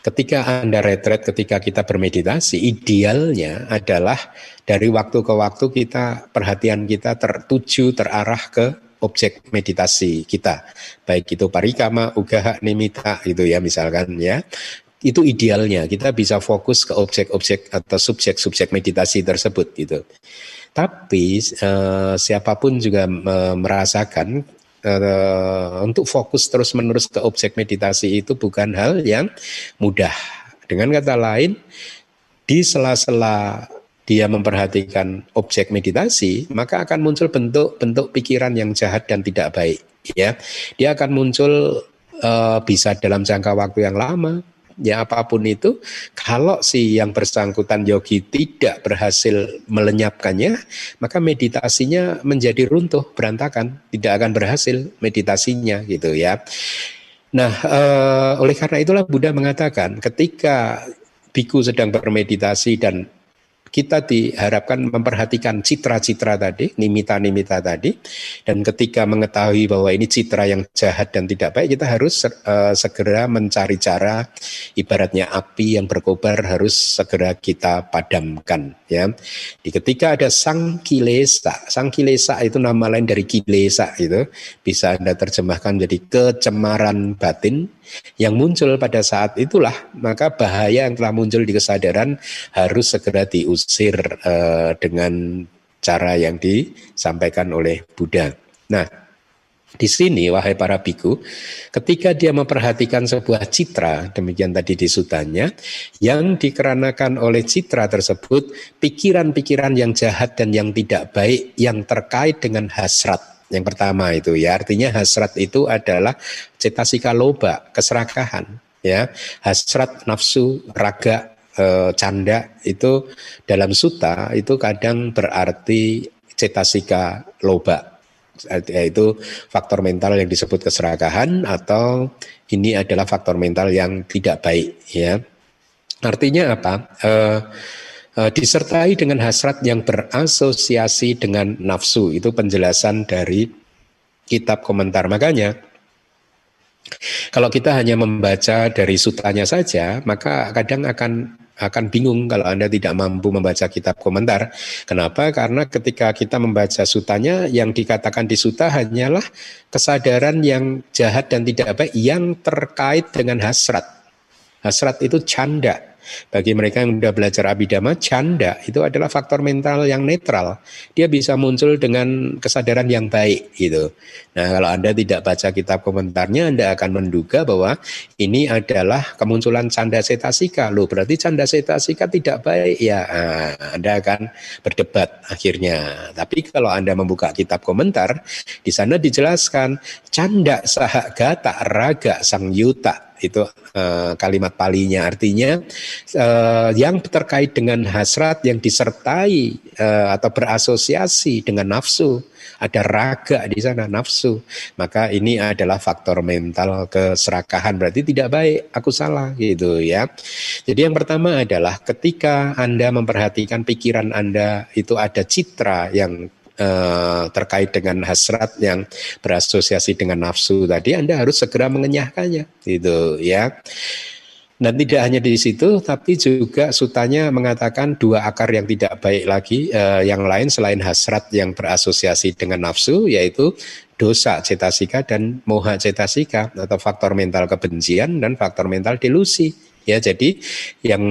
ketika Anda retret, ketika kita bermeditasi, idealnya adalah dari waktu ke waktu kita perhatian kita tertuju terarah ke objek meditasi kita. Baik itu parikama, ugaha, nimita gitu ya misalkan ya. Itu idealnya kita bisa fokus ke objek-objek atau subjek-subjek meditasi tersebut gitu. Tapi eh, siapa pun juga eh, merasakan eh, untuk fokus terus-menerus ke objek meditasi itu bukan hal yang mudah. Dengan kata lain, di sela-sela dia memperhatikan objek meditasi, maka akan muncul bentuk-bentuk pikiran yang jahat dan tidak baik. Ya, dia akan muncul uh, bisa dalam jangka waktu yang lama, ya apa pun itu. Kalau si yang bersangkutan yogi tidak berhasil melenyapkannya, maka meditasinya menjadi runtuh, berantakan, tidak akan berhasil meditasinya, gitu ya. Nah, uh, oleh karena itulah Buddha mengatakan ketika biku sedang bermeditasi dan kita diharapkan memperhatikan citra-citra tadi, nimita-nimita tadi, dan ketika mengetahui bahwa ini citra yang jahat dan tidak baik, kita harus uh, segera mencari cara, ibaratnya api yang berkobar harus segera kita padamkan. Ya, di ketika ada sang kilesa, sang kilesa itu nama lain dari kilesa itu bisa anda terjemahkan jadi kecemaran batin yang muncul pada saat itulah maka bahaya yang telah muncul di kesadaran harus segera diusir uh, dengan cara yang disampaikan oleh Buddha. Nah, di sini wahai para biku, ketika dia memperhatikan sebuah citra, demikian tadi di sutanya, yang dikarenakan oleh citra tersebut, pikiran-pikiran yang jahat dan yang tidak baik yang terkait dengan hasrat yang pertama itu ya, artinya hasrat itu adalah cetasika loba, keserakahan ya. Hasrat nafsu, raga, e, canda itu dalam suta itu kadang berarti cetasika loba yaitu faktor mental yang disebut keserakahan atau ini adalah faktor mental yang tidak baik ya. Artinya apa? E, uh, disertai dengan hasrat yang berasosiasi dengan nafsu. Itu penjelasan dari kitab komentar. Makanya kalau kita hanya membaca dari sutanya saja, maka kadang akan akan bingung kalau Anda tidak mampu membaca kitab komentar. Kenapa? Karena ketika kita membaca sutanya, yang dikatakan di suta hanyalah kesadaran yang jahat dan tidak baik yang terkait dengan hasrat. Hasrat itu canda. Bagi mereka yang sudah belajar abidama, canda itu adalah faktor mental yang netral. Dia bisa muncul dengan kesadaran yang baik gitu. Nah, kalau Anda tidak baca kitab komentarnya, Anda akan menduga bahwa ini adalah kemunculan canda setasika. Loh, berarti canda setasika tidak baik ya. Nah, Anda akan berdebat akhirnya. Tapi kalau Anda membuka kitab komentar, di sana dijelaskan canda sahagata raga sang yuta itu uh, kalimat palinya. Artinya uh, yang terkait dengan hasrat yang disertai uh, atau berasosiasi dengan nafsu ada raga di sana nafsu. Maka ini adalah faktor mental keserakahan. Berarti tidak baik aku salah gitu ya. Jadi yang pertama adalah ketika anda memperhatikan pikiran anda itu ada citra yang eh, terkait dengan hasrat yang berasosiasi dengan nafsu tadi Anda harus segera mengenyahkannya gitu ya. Dan tidak hanya di situ, tapi juga sutanya mengatakan dua akar yang tidak baik lagi, eh, yang lain selain hasrat yang berasosiasi dengan nafsu, yaitu dosa cetasika dan moha cetasika atau faktor mental kebencian dan faktor mental delusi. Ya, jadi yang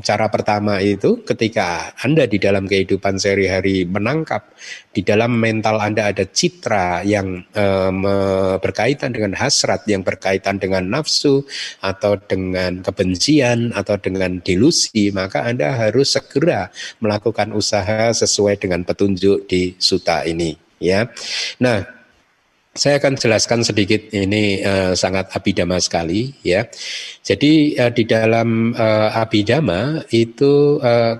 cara pertama itu ketika Anda di dalam kehidupan sehari-hari menangkap di dalam mental Anda ada citra yang eh, berkaitan dengan hasrat, yang berkaitan dengan nafsu atau dengan kebencian atau dengan delusi, maka Anda harus segera melakukan usaha sesuai dengan petunjuk di suta ini, ya. Nah, saya akan jelaskan sedikit ini uh, sangat abidama sekali ya. Jadi uh, di dalam uh, abidama itu uh,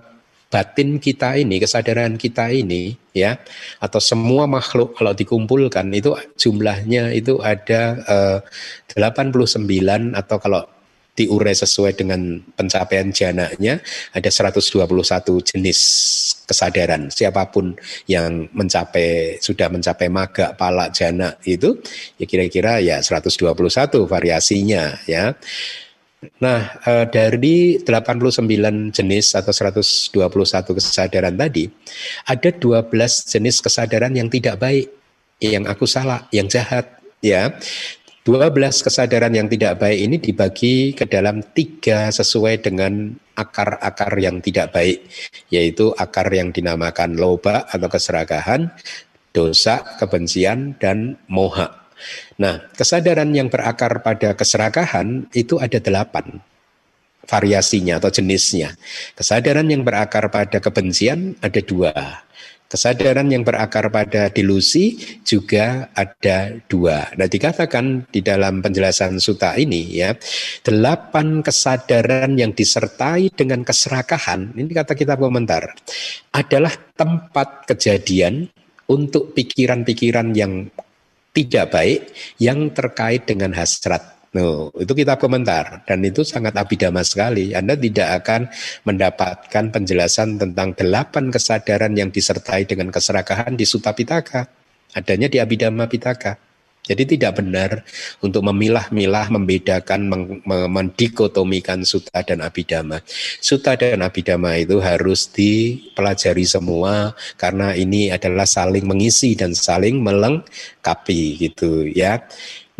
batin kita ini, kesadaran kita ini ya atau semua makhluk kalau dikumpulkan itu jumlahnya itu ada uh, 89 atau kalau diurai sesuai dengan pencapaian jananya ada 121 jenis kesadaran siapa pun yang mencapai sudah mencapai maga pala jana itu ya kira-kira ya 121 variasinya ya Nah, eh, dari 89 jenis atau 121 kesadaran tadi, ada 12 jenis kesadaran yang tidak baik, yang aku salah, yang jahat, ya. 12 kesadaran yang tidak baik ini dibagi ke dalam tiga sesuai dengan akar-akar yang tidak baik, yaitu akar yang dinamakan loba atau keserakahan, dosa, kebencian, dan moha. Nah, kesadaran yang berakar pada keserakahan itu ada delapan variasinya atau jenisnya. Kesadaran yang berakar pada kebencian ada dua. Kesadaran yang berakar pada delusi juga ada dua. Nah dikatakan di dalam penjelasan suta ini ya, delapan kesadaran yang disertai dengan keserakahan, ini kata kita komentar, adalah tempat kejadian untuk pikiran-pikiran yang tidak baik yang terkait dengan hasrat No, itu kitab komentar dan itu sangat abidama sekali. Anda tidak akan mendapatkan penjelasan tentang delapan kesadaran yang disertai dengan keserakahan di Sutta Pitaka. Adanya di Abhidhamma Pitaka. Jadi tidak benar untuk memilah-milah, membedakan, mendikotomikan Sutta dan Abhidhamma. Sutta dan Abhidhamma itu harus dipelajari semua karena ini adalah saling mengisi dan saling melengkapi gitu ya.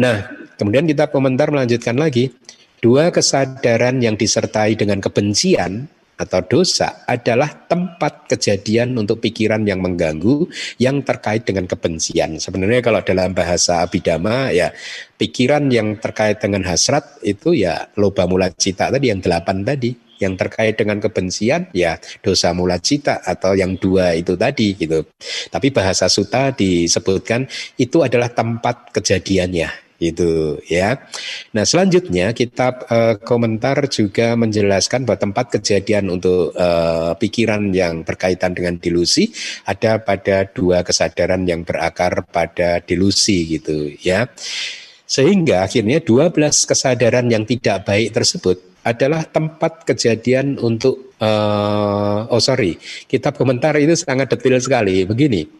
Nah, kemudian kita komentar melanjutkan lagi. Dua kesadaran yang disertai dengan kebencian atau dosa adalah tempat kejadian untuk pikiran yang mengganggu yang terkait dengan kebencian. Sebenarnya kalau dalam bahasa abidama ya pikiran yang terkait dengan hasrat itu ya loba mula cita tadi yang delapan tadi yang terkait dengan kebencian ya dosa mula cita atau yang dua itu tadi gitu. Tapi bahasa suta disebutkan itu adalah tempat kejadiannya itu ya. Nah selanjutnya kitab uh, komentar juga menjelaskan bahwa tempat kejadian untuk uh, pikiran yang berkaitan dengan delusi ada pada dua kesadaran yang berakar pada delusi gitu ya. Sehingga akhirnya 12 kesadaran yang tidak baik tersebut adalah tempat kejadian untuk uh, oh sorry kitab komentar itu sangat detail sekali begini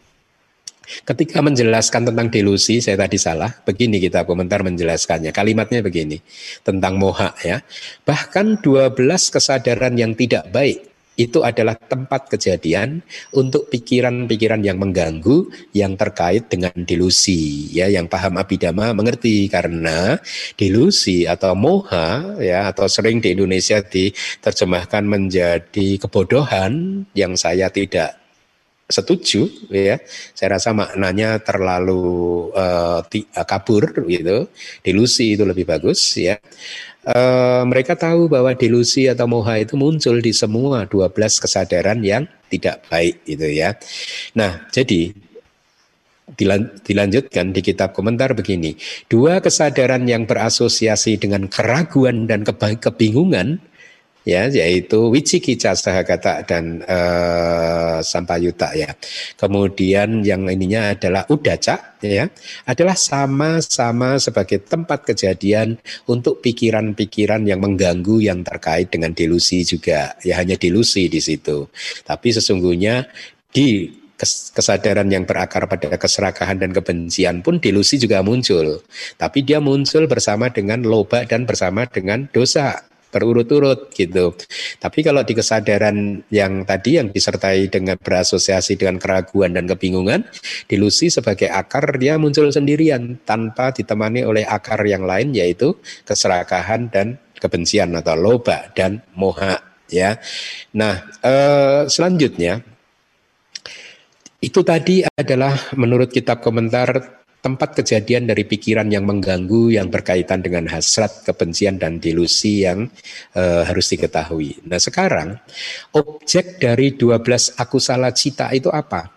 Ketika menjelaskan tentang delusi, saya tadi salah. Begini kita komentar menjelaskannya. Kalimatnya begini tentang moha ya. Bahkan 12 kesadaran yang tidak baik itu adalah tempat kejadian untuk pikiran-pikiran yang mengganggu yang terkait dengan delusi ya yang paham abidama mengerti karena delusi atau moha ya atau sering di Indonesia diterjemahkan menjadi kebodohan yang saya tidak setuju ya. Saya rasa maknanya terlalu uh, kabur gitu. Delusi itu lebih bagus ya. Uh, mereka tahu bahwa delusi atau moha itu muncul di semua 12 kesadaran yang tidak baik gitu ya. Nah jadi dilanjutkan di kitab komentar begini. Dua kesadaran yang berasosiasi dengan keraguan dan kebingungan ya yaitu Wicikica Sahagata dan uh, Sampayuta ya. Kemudian yang ininya adalah Udaca ya, adalah sama-sama sebagai tempat kejadian untuk pikiran-pikiran yang mengganggu yang terkait dengan delusi juga. Ya hanya delusi di situ. Tapi sesungguhnya di kesadaran yang berakar pada keserakahan dan kebencian pun delusi juga muncul. Tapi dia muncul bersama dengan loba dan bersama dengan dosa berurut-urut gitu. Tapi kalau di kesadaran yang tadi yang disertai dengan berasosiasi dengan keraguan dan kebingungan, delusi sebagai akar dia muncul sendirian tanpa ditemani oleh akar yang lain yaitu keserakahan dan kebencian atau loba dan moha ya. Nah, eh, selanjutnya itu tadi adalah menurut kitab komentar tempat kejadian dari pikiran yang mengganggu yang berkaitan dengan hasrat, kebencian dan delusi yang uh, harus diketahui. Nah, sekarang objek dari 12 akusala cita itu apa?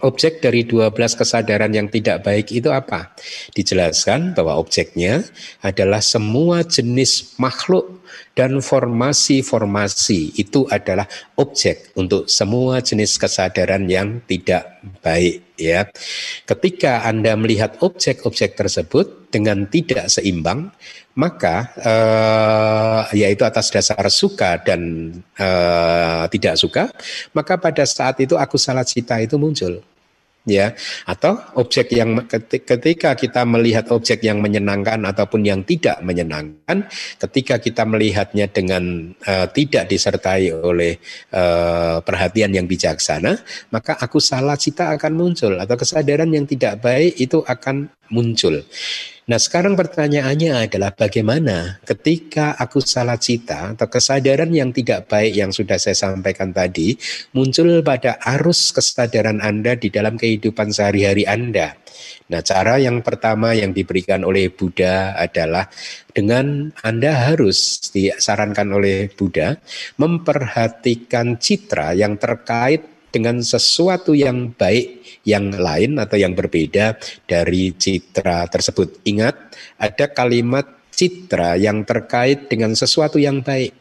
Objek dari 12 kesadaran yang tidak baik itu apa? Dijelaskan bahwa objeknya adalah semua jenis makhluk dan formasi-formasi itu adalah objek untuk semua jenis kesadaran yang tidak baik ya. Ketika Anda melihat objek-objek tersebut dengan tidak seimbang, maka eh, yaitu atas dasar suka dan eh, tidak suka, maka pada saat itu aku salah cita itu muncul ya. Atau objek yang ketika kita melihat objek yang menyenangkan ataupun yang tidak menyenangkan ketika kita melihatnya dengan uh, tidak disertai oleh uh, perhatian yang bijaksana maka aku salah cita akan muncul atau kesadaran yang tidak baik itu akan muncul Nah sekarang pertanyaannya adalah bagaimana ketika aku salah cita atau kesadaran yang tidak baik yang sudah saya sampaikan tadi muncul pada arus kesadaran Anda di dalam kehidupan sehari-hari Anda. Nah cara yang pertama yang diberikan oleh Buddha adalah dengan Anda harus disarankan oleh Buddha memperhatikan citra yang terkait dengan sesuatu yang baik yang lain atau yang berbeda dari citra tersebut. Ingat, ada kalimat citra yang terkait dengan sesuatu yang baik.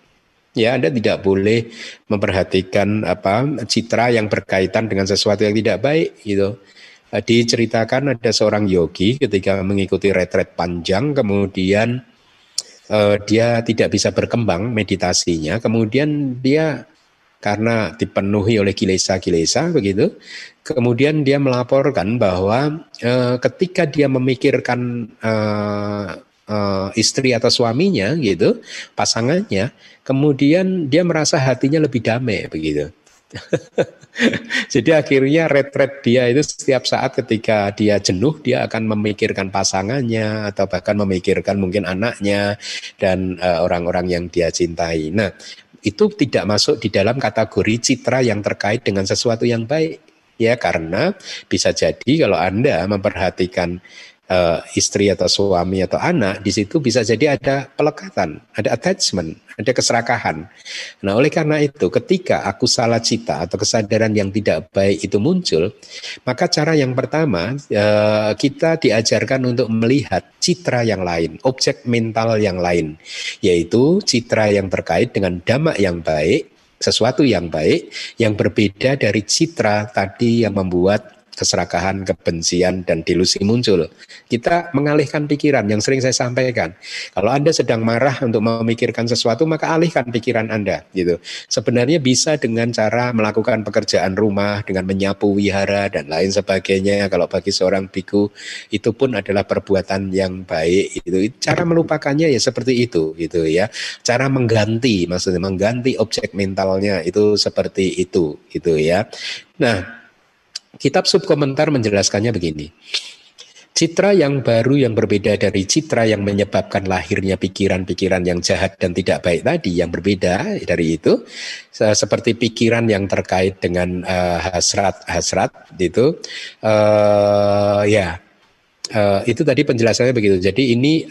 Ya, Anda tidak boleh memperhatikan apa citra yang berkaitan dengan sesuatu yang tidak baik gitu. uh, diceritakan ada seorang yogi ketika mengikuti retret panjang kemudian uh, dia tidak bisa berkembang meditasinya kemudian dia karena dipenuhi oleh kilesa-kilesa begitu. Kemudian dia melaporkan bahwa e, ketika dia memikirkan e, e, istri atau suaminya gitu, pasangannya, kemudian dia merasa hatinya lebih damai begitu. [laughs] Jadi akhirnya retret dia itu setiap saat ketika dia jenuh dia akan memikirkan pasangannya atau bahkan memikirkan mungkin anaknya dan orang-orang uh, yang dia cintai. Nah, itu tidak masuk di dalam kategori citra yang terkait dengan sesuatu yang baik. Ya karena bisa jadi kalau Anda memperhatikan uh, istri atau suami atau anak, di situ bisa jadi ada pelekatan, ada attachment, ada keserakahan. Nah, oleh karena itu, ketika aku salah cita atau kesadaran yang tidak baik itu muncul, maka cara yang pertama uh, kita diajarkan untuk melihat citra yang lain, objek mental yang lain, yaitu citra yang terkait dengan dhamma yang baik, sesuatu yang baik yang berbeda dari citra tadi yang membuat keserakahan, kebencian, dan delusi muncul. Kita mengalihkan pikiran yang sering saya sampaikan. Kalau Anda sedang marah untuk memikirkan sesuatu, maka alihkan pikiran Anda. Gitu. Sebenarnya bisa dengan cara melakukan pekerjaan rumah, dengan menyapu wihara, dan lain sebagainya. Kalau bagi seorang biku, itu pun adalah perbuatan yang baik. Itu cara melupakannya ya seperti itu, gitu ya. Cara mengganti, maksudnya mengganti objek mentalnya itu seperti itu, gitu ya. Nah, Kitab subkomentar menjelaskannya begini. Citra yang baru yang berbeda dari citra yang menyebabkan lahirnya pikiran-pikiran yang jahat dan tidak baik tadi yang berbeda dari itu seperti pikiran yang terkait dengan hasrat-hasrat uh, itu uh, ya uh, itu tadi penjelasannya begitu. Jadi ini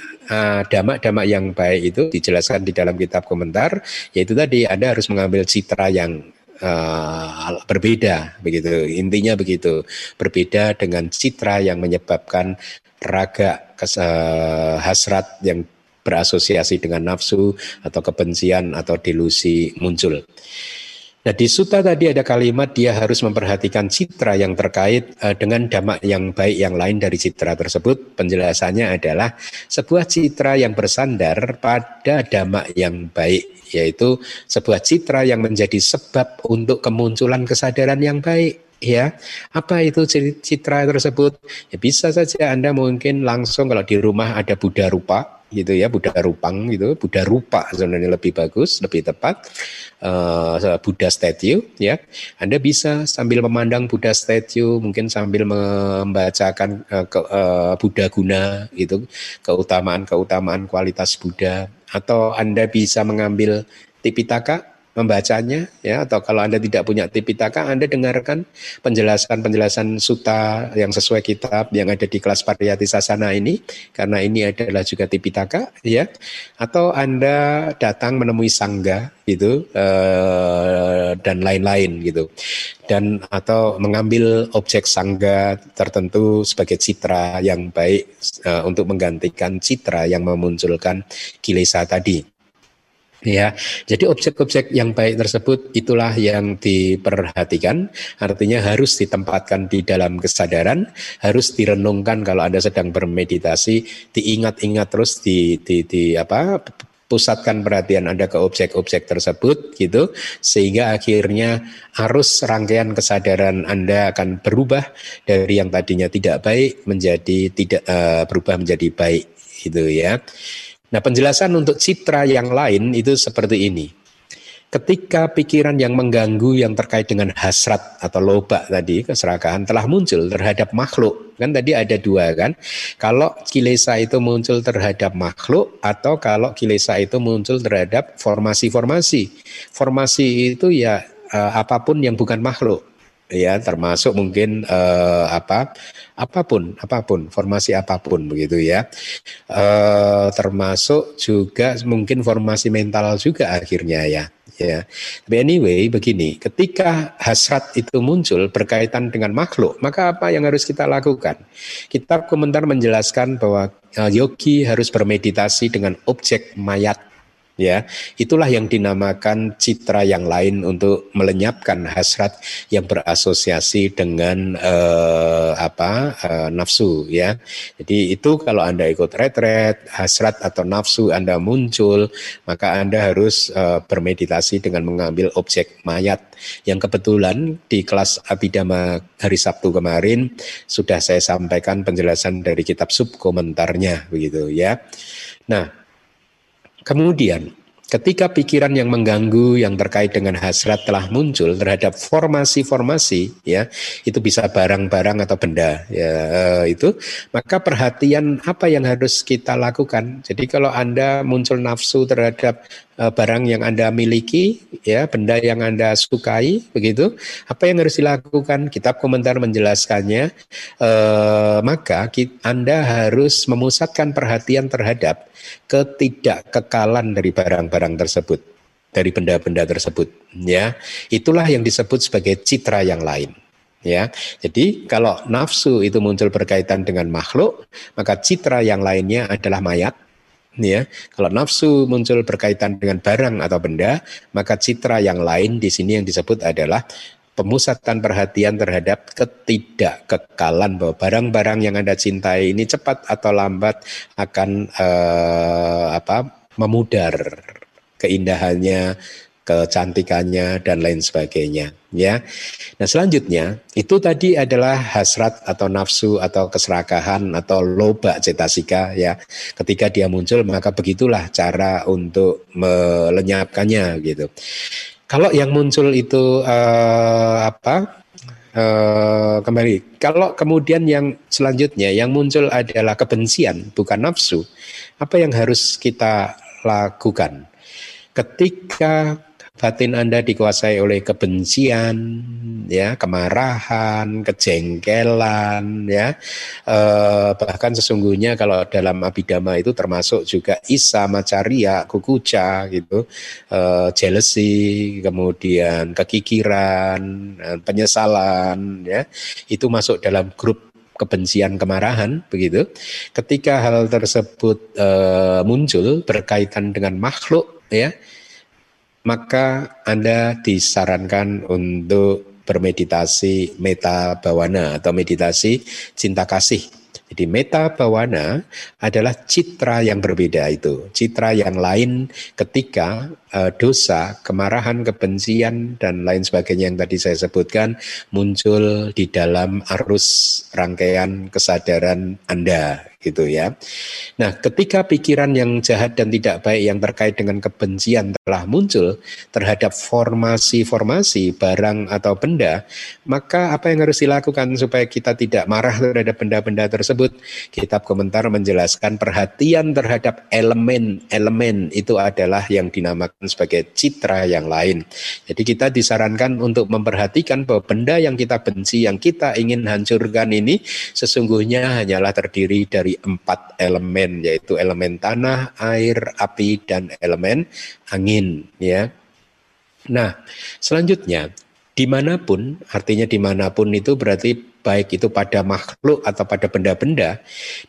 damak-damak uh, yang baik itu dijelaskan di dalam kitab komentar yaitu tadi Anda harus mengambil citra yang uh, berbeda begitu intinya begitu berbeda dengan citra yang menyebabkan raga kes, uh, hasrat yang berasosiasi dengan nafsu atau kebencian atau delusi muncul. Nah di suta tadi ada kalimat dia harus memperhatikan citra yang terkait uh, dengan damak yang baik yang lain dari citra tersebut. Penjelasannya adalah sebuah citra yang bersandar pada damak yang baik yaitu sebuah citra yang menjadi sebab untuk kemunculan kesadaran yang baik ya apa itu citra tersebut ya bisa saja anda mungkin langsung kalau di rumah ada Buddha rupa gitu ya Buddha rupang gitu Buddha rupa sebenarnya lebih bagus lebih tepat. Uh, Buddha statue ya. Anda bisa sambil memandang Buddha statue mungkin sambil membacakan uh, ke, uh, Buddha guna gitu keutamaan keutamaan kualitas Buddha atau Anda bisa mengambil Tipitaka membacanya ya atau kalau Anda tidak punya Tipitaka Anda dengarkan penjelasan-penjelasan suta yang sesuai kitab yang ada di kelas Pariyati Sasana ini karena ini adalah juga Tipitaka ya atau Anda datang menemui sangga gitu eh, dan lain-lain gitu dan atau mengambil objek sangga tertentu sebagai citra yang baik uh, untuk menggantikan citra yang memunculkan kilesa tadi. Ya, jadi objek-objek yang baik tersebut itulah yang diperhatikan, artinya harus ditempatkan di dalam kesadaran, harus direnungkan kalau Anda sedang bermeditasi, diingat-ingat terus di, di, di apa pusatkan perhatian Anda ke objek-objek tersebut gitu sehingga akhirnya arus rangkaian kesadaran Anda akan berubah dari yang tadinya tidak baik menjadi tidak uh, berubah menjadi baik gitu ya. Nah, penjelasan untuk citra yang lain itu seperti ini. Ketika pikiran yang mengganggu yang terkait dengan hasrat atau loba tadi, keserakahan telah muncul terhadap makhluk. Kan tadi ada dua kan. Kalau kilesa itu muncul terhadap makhluk atau kalau kilesa itu muncul terhadap formasi-formasi. Formasi itu ya eh, apa pun yang bukan makhluk ya termasuk mungkin eh, apa apa pun apa pun formasi apa pun begitu ya. Eh, termasuk juga mungkin formasi mental juga akhirnya ya ya. Tapi anyway begini ketika hasrat itu muncul berkaitan dengan makhluk maka apa yang harus kita lakukan? Kitab komentar menjelaskan bahwa eh, yogi harus bermeditasi dengan objek mayat ya. Itulah yang dinamakan citra yang lain untuk melenyapkan hasrat yang berasosiasi dengan uh, apa uh, nafsu ya. Jadi itu kalau anda ikut retret hasrat atau nafsu anda muncul maka anda harus uh, bermeditasi dengan mengambil objek mayat. Yang kebetulan di kelas abidama hari Sabtu kemarin sudah saya sampaikan penjelasan dari kitab sub komentarnya begitu ya. Nah Kemudian, ketika pikiran yang mengganggu yang terkait dengan hasrat telah muncul terhadap formasi-formasi ya itu bisa barang-barang atau benda ya eh, itu maka perhatian apa yang harus kita lakukan jadi kalau anda muncul nafsu terhadap uh, barang yang Anda miliki, ya, benda yang Anda sukai, begitu. Apa yang harus dilakukan? Kitab komentar menjelaskannya. Uh, maka Anda harus memusatkan perhatian terhadap ketidakkekalan dari barang-barang tersebut, dari benda-benda tersebut, ya. Itulah yang disebut sebagai citra yang lain ya. Jadi kalau nafsu itu muncul berkaitan dengan makhluk, maka citra yang lainnya adalah mayat, ya. Kalau nafsu muncul berkaitan dengan barang atau benda, maka citra yang lain di sini yang disebut adalah pemusatan perhatian terhadap ketidakkekalan bahwa barang-barang yang Anda cintai ini cepat atau lambat akan eh, apa memudar keindahannya, kecantikannya dan lain sebagainya ya. Nah, selanjutnya itu tadi adalah hasrat atau nafsu atau keserakahan atau loba cetasika ya. Ketika dia muncul maka begitulah cara untuk melenyapkannya gitu. Kalau yang muncul itu uh, apa? Uh, kembali. Kalau kemudian yang selanjutnya yang muncul adalah kebencian bukan nafsu, apa yang harus kita lakukan? Ketika batin Anda dikuasai oleh kebencian, ya, kemarahan, kejengkelan, ya. Eh, bahkan sesungguhnya kalau dalam abidama itu termasuk juga isa, macaria, kukuca gitu, eh, jealousy, kemudian kekikiran, eh, penyesalan, ya. Itu masuk dalam grup kebencian kemarahan begitu ketika hal tersebut e, muncul berkaitan dengan makhluk ya maka Anda disarankan untuk bermeditasi meta bawana atau meditasi cinta kasih. Jadi meta bawana adalah citra yang berbeda itu, citra yang lain ketika uh, dosa, kemarahan, kebencian dan lain sebagainya yang tadi saya sebutkan muncul di dalam arus rangkaian kesadaran Anda gitu ya. Nah, ketika pikiran yang jahat dan tidak baik yang terkait dengan kebencian telah muncul terhadap formasi-formasi barang atau benda, maka apa yang harus dilakukan supaya kita tidak marah terhadap benda-benda tersebut? Kitab komentar menjelaskan perhatian terhadap elemen-elemen itu adalah yang dinamakan sebagai citra yang lain. Jadi kita disarankan untuk memperhatikan bahwa benda yang kita benci, yang kita ingin hancurkan ini sesungguhnya hanyalah terdiri dari empat elemen yaitu elemen tanah, air, api dan elemen angin ya. Nah, selanjutnya di mana pun artinya di mana pun itu berarti baik itu pada makhluk atau pada benda-benda,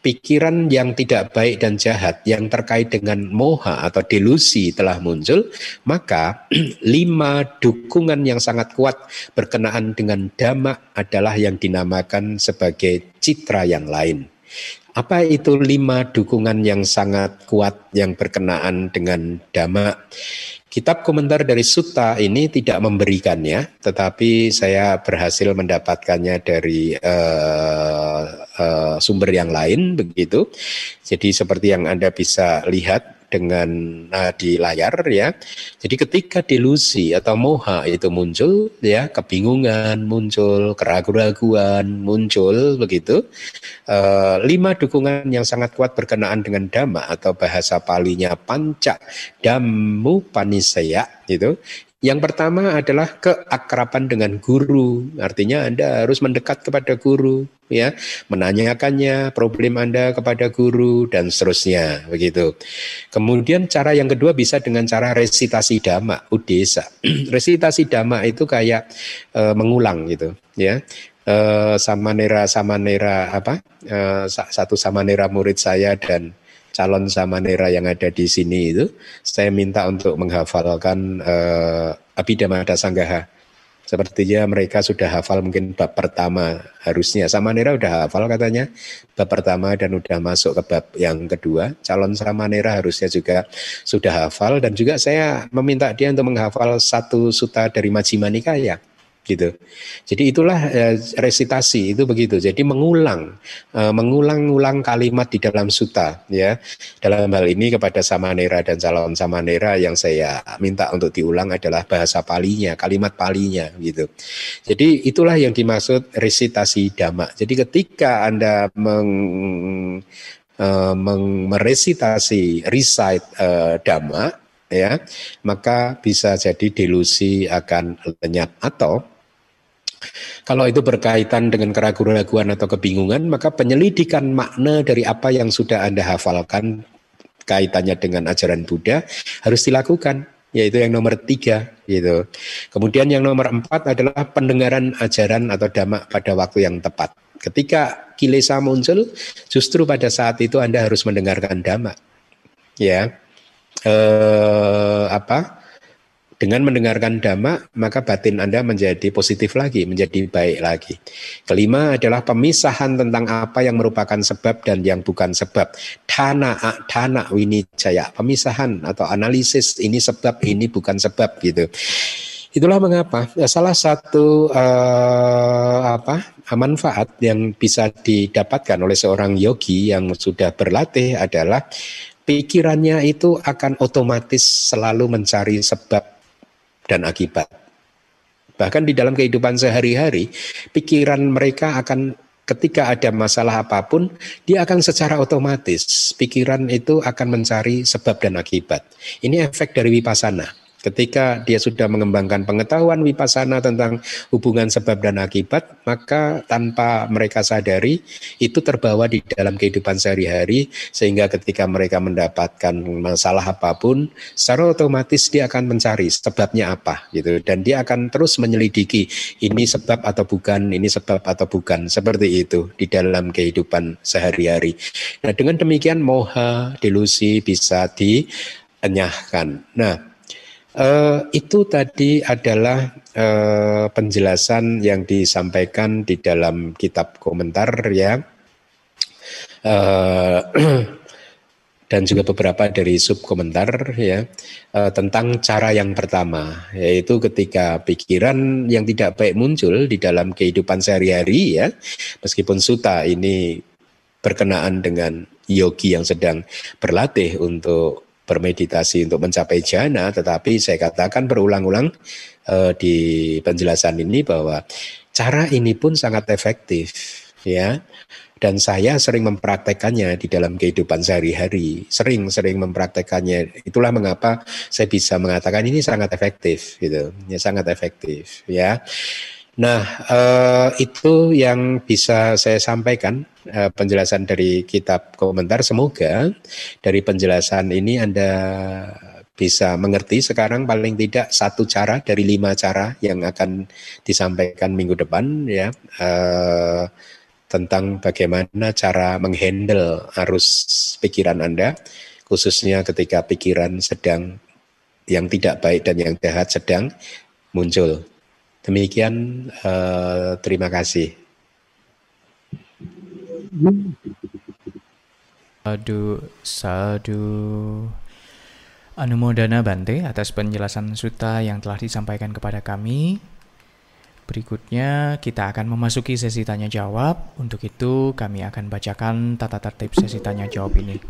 pikiran yang tidak baik dan jahat yang terkait dengan moha atau delusi telah muncul, maka [clears throat] lima dukungan yang sangat kuat berkenaan dengan dhamma adalah yang dinamakan sebagai citra yang lain. Apa itu lima dukungan yang sangat kuat yang berkenaan dengan dhamma? Kitab komentar dari Sutta ini tidak memberikannya, tetapi saya berhasil mendapatkannya dari uh, uh, sumber yang lain begitu. Jadi seperti yang Anda bisa lihat dengan uh, di layar ya. Jadi ketika delusi atau moha itu muncul ya, kebingungan muncul, keraguan-raguan muncul begitu. Uh, lima dukungan yang sangat kuat berkenaan dengan dhamma atau bahasa palinya panca damu panisaya itu yang pertama adalah keakraban dengan guru. Artinya Anda harus mendekat kepada guru, ya, menanyakannya problem Anda kepada guru dan seterusnya, begitu. Kemudian cara yang kedua bisa dengan cara resitasi dhamma, udesa. [clears throat] resitasi dhamma itu kayak e, mengulang gitu, ya. E, samanera samanera apa? E, satu samanera murid saya dan calon samanera yang ada di sini itu, saya minta untuk menghafalkan uh, Abhidhamma Sanggaha Sepertinya mereka sudah hafal mungkin bab pertama harusnya. Sama Nera udah hafal katanya bab pertama dan udah masuk ke bab yang kedua. Calon sama Nera harusnya juga sudah hafal dan juga saya meminta dia untuk menghafal satu suta dari Majjhima Nikaya gitu. Jadi itulah eh, resitasi itu begitu. Jadi mengulang, eh, mengulang-ulang kalimat di dalam suta ya. Dalam hal ini kepada samanera dan calon samanera yang saya minta untuk diulang adalah bahasa palinya, kalimat palinya gitu. Jadi itulah yang dimaksud resitasi dhamma. Jadi ketika Anda meng uh, meresitasi recite uh, dhamma ya maka bisa jadi delusi akan lenyap atau kalau itu berkaitan dengan keraguan-keraguan atau kebingungan, maka penyelidikan makna dari apa yang sudah Anda hafalkan kaitannya dengan ajaran Buddha harus dilakukan, yaitu yang nomor tiga. Gitu. Kemudian yang nomor empat adalah pendengaran ajaran atau dhamma pada waktu yang tepat. Ketika kilesa muncul, justru pada saat itu Anda harus mendengarkan dhamma. Ya, eh, apa? Dengan mendengarkan dhamma, maka batin Anda menjadi positif lagi, menjadi baik lagi. Kelima adalah pemisahan tentang apa yang merupakan sebab dan yang bukan sebab. Dana, dana, winijaya. Pemisahan atau analisis ini sebab, ini bukan sebab gitu. Itulah mengapa salah satu uh, apa manfaat yang bisa didapatkan oleh seorang yogi yang sudah berlatih adalah pikirannya itu akan otomatis selalu mencari sebab dan akibat. Bahkan di dalam kehidupan sehari-hari, pikiran mereka akan ketika ada masalah apa pun, dia akan secara otomatis pikiran itu akan mencari sebab dan akibat. Ini efek dari wipasana. Ketika dia sudah mengembangkan pengetahuan wipasana tentang hubungan sebab dan akibat, maka tanpa mereka sadari itu terbawa di dalam kehidupan sehari-hari sehingga ketika mereka mendapatkan masalah apa pun, secara otomatis dia akan mencari sebabnya apa gitu dan dia akan terus menyelidiki ini sebab atau bukan, ini sebab atau bukan seperti itu di dalam kehidupan sehari-hari. Nah, dengan demikian moha delusi bisa dienyahkan. Nah, Uh, itu tadi adalah uh, penjelasan yang disampaikan di dalam kitab komentar ya, uh, [clears throat] dan juga beberapa dari sub komentar ya uh, tentang cara yang pertama, yaitu ketika pikiran yang tidak baik muncul di dalam kehidupan sehari-hari ya, meskipun suta ini berkenaan dengan yogi yang sedang berlatih untuk bermeditasi untuk mencapai jana, tetapi saya katakan berulang-ulang uh, di penjelasan ini bahwa cara ini pun sangat efektif, ya. Dan saya sering mempraktekannya di dalam kehidupan sehari-hari, sering-sering mempraktekannya. Itulah mengapa saya bisa mengatakan ini sangat efektif, gitu, ya sangat efektif, ya. Nah, uh, itu yang bisa saya sampaikan uh, penjelasan dari kitab komentar. Semoga dari penjelasan ini Anda bisa mengerti sekarang paling tidak satu cara dari lima cara yang akan disampaikan minggu depan ya uh, tentang bagaimana cara menghandle arus pikiran Anda khususnya ketika pikiran sedang yang tidak baik dan yang jahat sedang muncul. Demikian uh, terima kasih. Sadu, sadu. Anumodana Bante atas penjelasan suta yang telah disampaikan kepada kami. Berikutnya kita akan memasuki sesi tanya jawab. Untuk itu kami akan bacakan tata tertib sesi tanya jawab ini.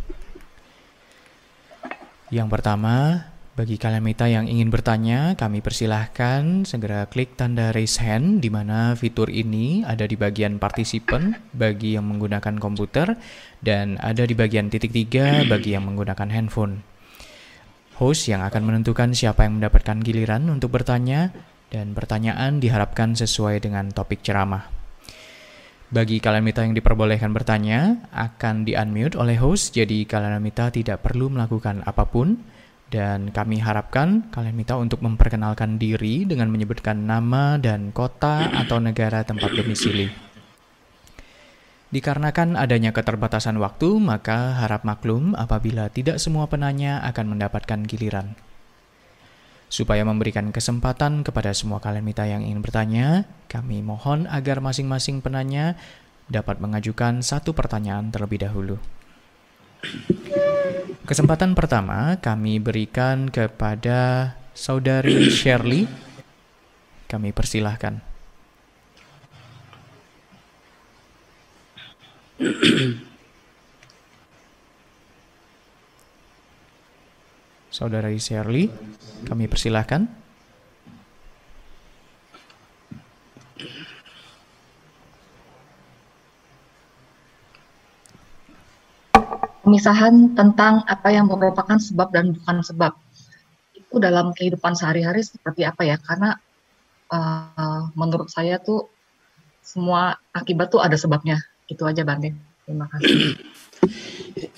Yang pertama, bagi kalian mita yang ingin bertanya, kami persilahkan segera klik tanda raise hand di mana fitur ini ada di bagian participant bagi yang menggunakan komputer dan ada di bagian titik tiga bagi yang menggunakan handphone. Host yang akan menentukan siapa yang mendapatkan giliran untuk bertanya dan pertanyaan diharapkan sesuai dengan topik ceramah. Bagi kalian mita yang diperbolehkan bertanya, akan di-unmute oleh host, jadi kalian mita tidak perlu melakukan apa pun, dan kami harapkan kalian minta untuk memperkenalkan diri dengan menyebutkan nama dan kota atau negara tempat domisili. Dikarenakan adanya keterbatasan waktu, maka harap maklum apabila tidak semua penanya akan mendapatkan giliran. Supaya memberikan kesempatan kepada semua kalian mita yang ingin bertanya, kami mohon agar masing-masing penanya dapat mengajukan satu pertanyaan terlebih dahulu. Kesempatan pertama kami berikan kepada saudari Shirley. Kami persilahkan. Saudara Shirley, kami persilahkan. Pemisahan tentang apa yang merupakan sebab dan bukan sebab itu dalam kehidupan sehari-hari seperti apa ya? Karena uh, menurut saya tuh semua akibat tuh ada sebabnya itu aja Bante. Terima kasih. [clears throat]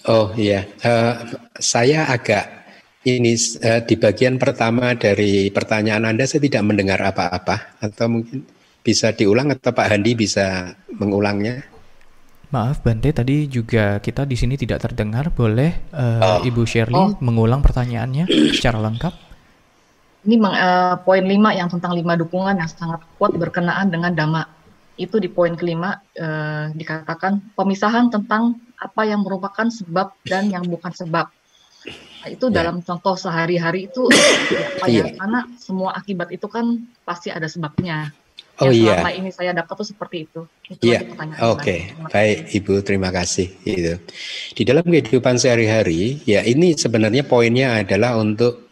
Oh iya, uh, saya agak ini uh, di bagian pertama dari pertanyaan Anda saya tidak mendengar apa-apa atau mungkin bisa diulang atau Pak Handi bisa mengulangnya? Maaf Bante, tadi juga kita di sini tidak terdengar. Boleh uh, oh. Ibu Shirley oh. mengulang pertanyaannya secara lengkap? Ini uh, poin 5 yang tentang lima dukungan yang sangat kuat berkenaan dengan dhamma itu di poin kelima eh, dikatakan pemisahan tentang apa yang merupakan sebab dan yang bukan sebab. Nah, itu yeah. dalam contoh sehari-hari itu [coughs] apa ya? Yeah. Karena semua akibat itu kan pasti ada sebabnya. Oh iya. Selama ini saya dapat tuh seperti itu. Iya. Oke, okay. baik Ibu, terima kasih. Itu di dalam kehidupan sehari-hari, ya ini sebenarnya poinnya adalah untuk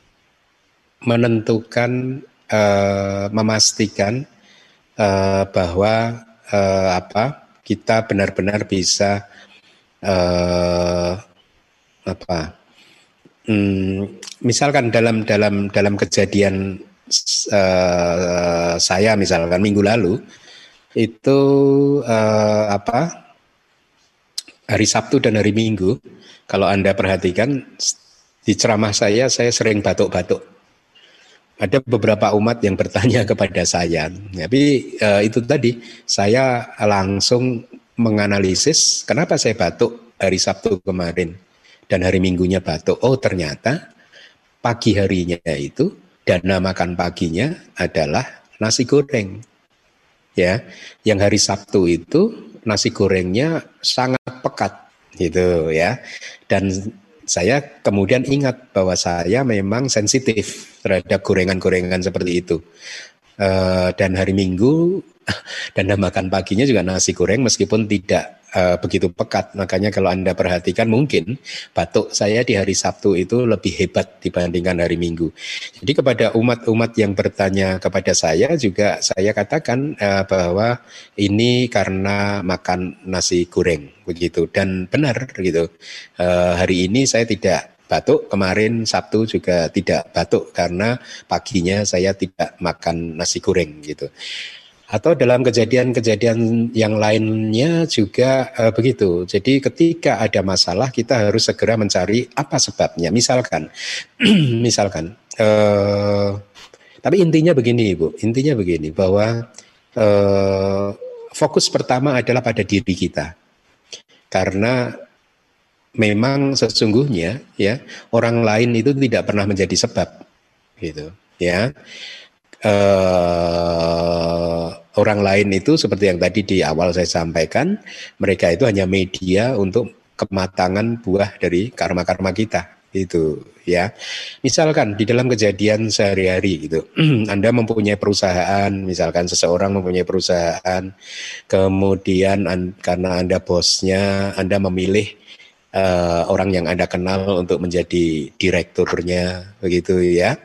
menentukan, uh, memastikan uh, bahwa uh, apa kita benar-benar bisa uh, apa um, misalkan dalam dalam dalam kejadian uh, saya misalkan minggu lalu itu uh, apa hari Sabtu dan hari Minggu kalau anda perhatikan di ceramah saya saya sering batuk-batuk ada beberapa umat yang bertanya kepada saya. Tapi uh, itu tadi saya langsung menganalisis kenapa saya batuk hari Sabtu kemarin dan hari Minggunya batuk. Oh ternyata pagi harinya itu dana makan paginya adalah nasi goreng. Ya, yang hari Sabtu itu nasi gorengnya sangat pekat gitu ya. Dan saya kemudian ingat bahwa saya memang sensitif terhadap gorengan-gorengan seperti itu. Uh, dan hari Minggu [laughs] dan makan paginya juga nasi goreng meskipun tidak uh, begitu pekat. Makanya kalau Anda perhatikan mungkin batuk saya di hari Sabtu itu lebih hebat dibandingkan hari Minggu. Jadi kepada umat-umat yang bertanya kepada saya juga saya katakan uh, bahwa ini karena makan nasi goreng begitu dan benar gitu. Uh, hari ini saya tidak batuk. Kemarin Sabtu juga tidak batuk karena paginya saya tidak makan nasi goreng gitu. Atau dalam kejadian-kejadian yang lainnya juga uh, begitu. Jadi ketika ada masalah kita harus segera mencari apa sebabnya. Misalkan, [clears throat] misalkan. Uh, tapi intinya begini, Ibu. Intinya begini bahwa uh, fokus pertama adalah pada diri kita. Karena memang sesungguhnya ya orang lain itu tidak pernah menjadi sebab gitu ya uh, orang lain itu seperti yang tadi di awal saya sampaikan mereka itu hanya media untuk kematangan buah dari karma-karma kita itu ya misalkan di dalam kejadian sehari-hari gitu [clears throat] Anda mempunyai perusahaan misalkan seseorang mempunyai perusahaan kemudian karena Anda bosnya Anda memilih uh, orang yang Anda kenal untuk menjadi direkturnya begitu ya.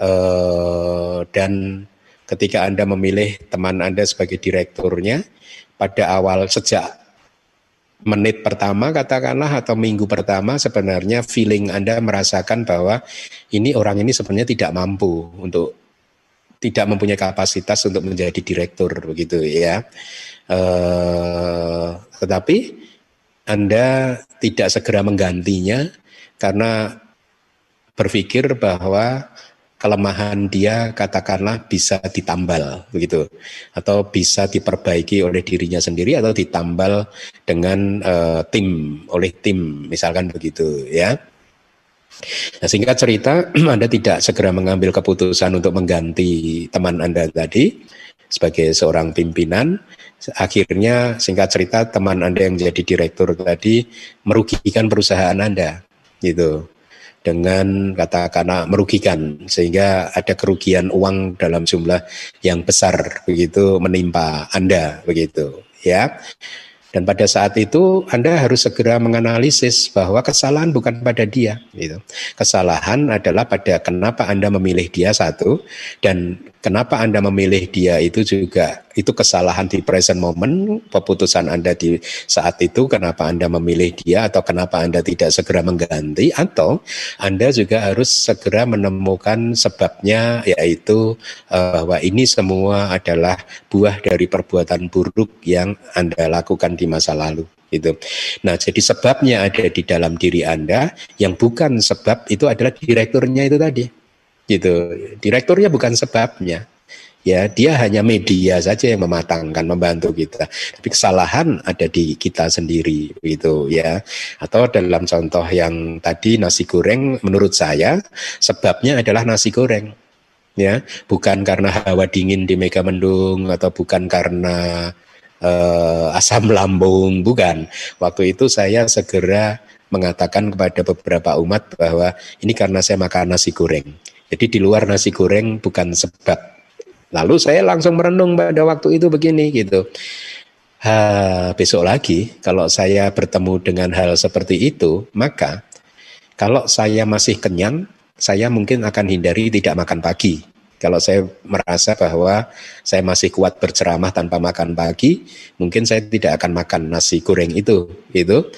Uh, dan ketika Anda memilih teman Anda sebagai direkturnya pada awal sejak menit pertama katakanlah atau minggu pertama sebenarnya feeling Anda merasakan bahwa ini orang ini sebenarnya tidak mampu untuk tidak mempunyai kapasitas untuk menjadi direktur begitu ya. Uh, tetapi anda tidak segera menggantinya karena berpikir bahwa kelemahan dia katakanlah bisa ditambal begitu. Atau bisa diperbaiki oleh dirinya sendiri atau ditambal dengan uh, tim oleh tim misalkan begitu ya. Nah, singkat cerita [clears throat] Anda tidak segera mengambil keputusan untuk mengganti teman Anda tadi sebagai seorang pimpinan. Akhirnya singkat cerita teman Anda yang jadi direktur tadi merugikan perusahaan Anda gitu dengan katakanlah merugikan sehingga ada kerugian uang dalam jumlah yang besar begitu menimpa Anda begitu ya. Dan pada saat itu Anda harus segera menganalisis bahwa kesalahan bukan pada dia. Gitu. Kesalahan adalah pada kenapa Anda memilih dia satu dan kenapa Anda memilih dia itu juga itu kesalahan di present moment keputusan Anda di saat itu kenapa Anda memilih dia atau kenapa Anda tidak segera mengganti atau Anda juga harus segera menemukan sebabnya yaitu uh, bahwa ini semua adalah buah dari perbuatan buruk yang Anda lakukan di masa lalu itu. Nah, jadi sebabnya ada di dalam diri Anda, yang bukan sebab itu adalah direkturnya itu tadi. Gitu. Direkturnya bukan sebabnya. Ya, dia hanya media saja yang mematangkan, membantu kita. Tapi kesalahan ada di kita sendiri, gitu ya. Atau dalam contoh yang tadi nasi goreng, menurut saya sebabnya adalah nasi goreng ya bukan karena hawa dingin di Megamendung atau bukan karena uh, asam lambung, bukan. Waktu itu saya segera mengatakan kepada beberapa umat bahwa ini karena saya makan nasi goreng. Jadi di luar nasi goreng bukan sebab. Lalu saya langsung merenung pada waktu itu begini gitu. Ha, besok lagi kalau saya bertemu dengan hal seperti itu, maka kalau saya masih kenyang, saya mungkin akan hindari tidak makan pagi kalau saya merasa bahwa saya masih kuat berceramah tanpa makan pagi, mungkin saya tidak akan makan nasi goreng itu, itu.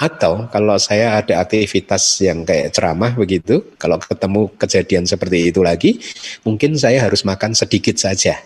Atau kalau saya ada aktivitas yang kayak ceramah begitu, kalau ketemu kejadian seperti itu lagi, mungkin saya harus makan sedikit saja.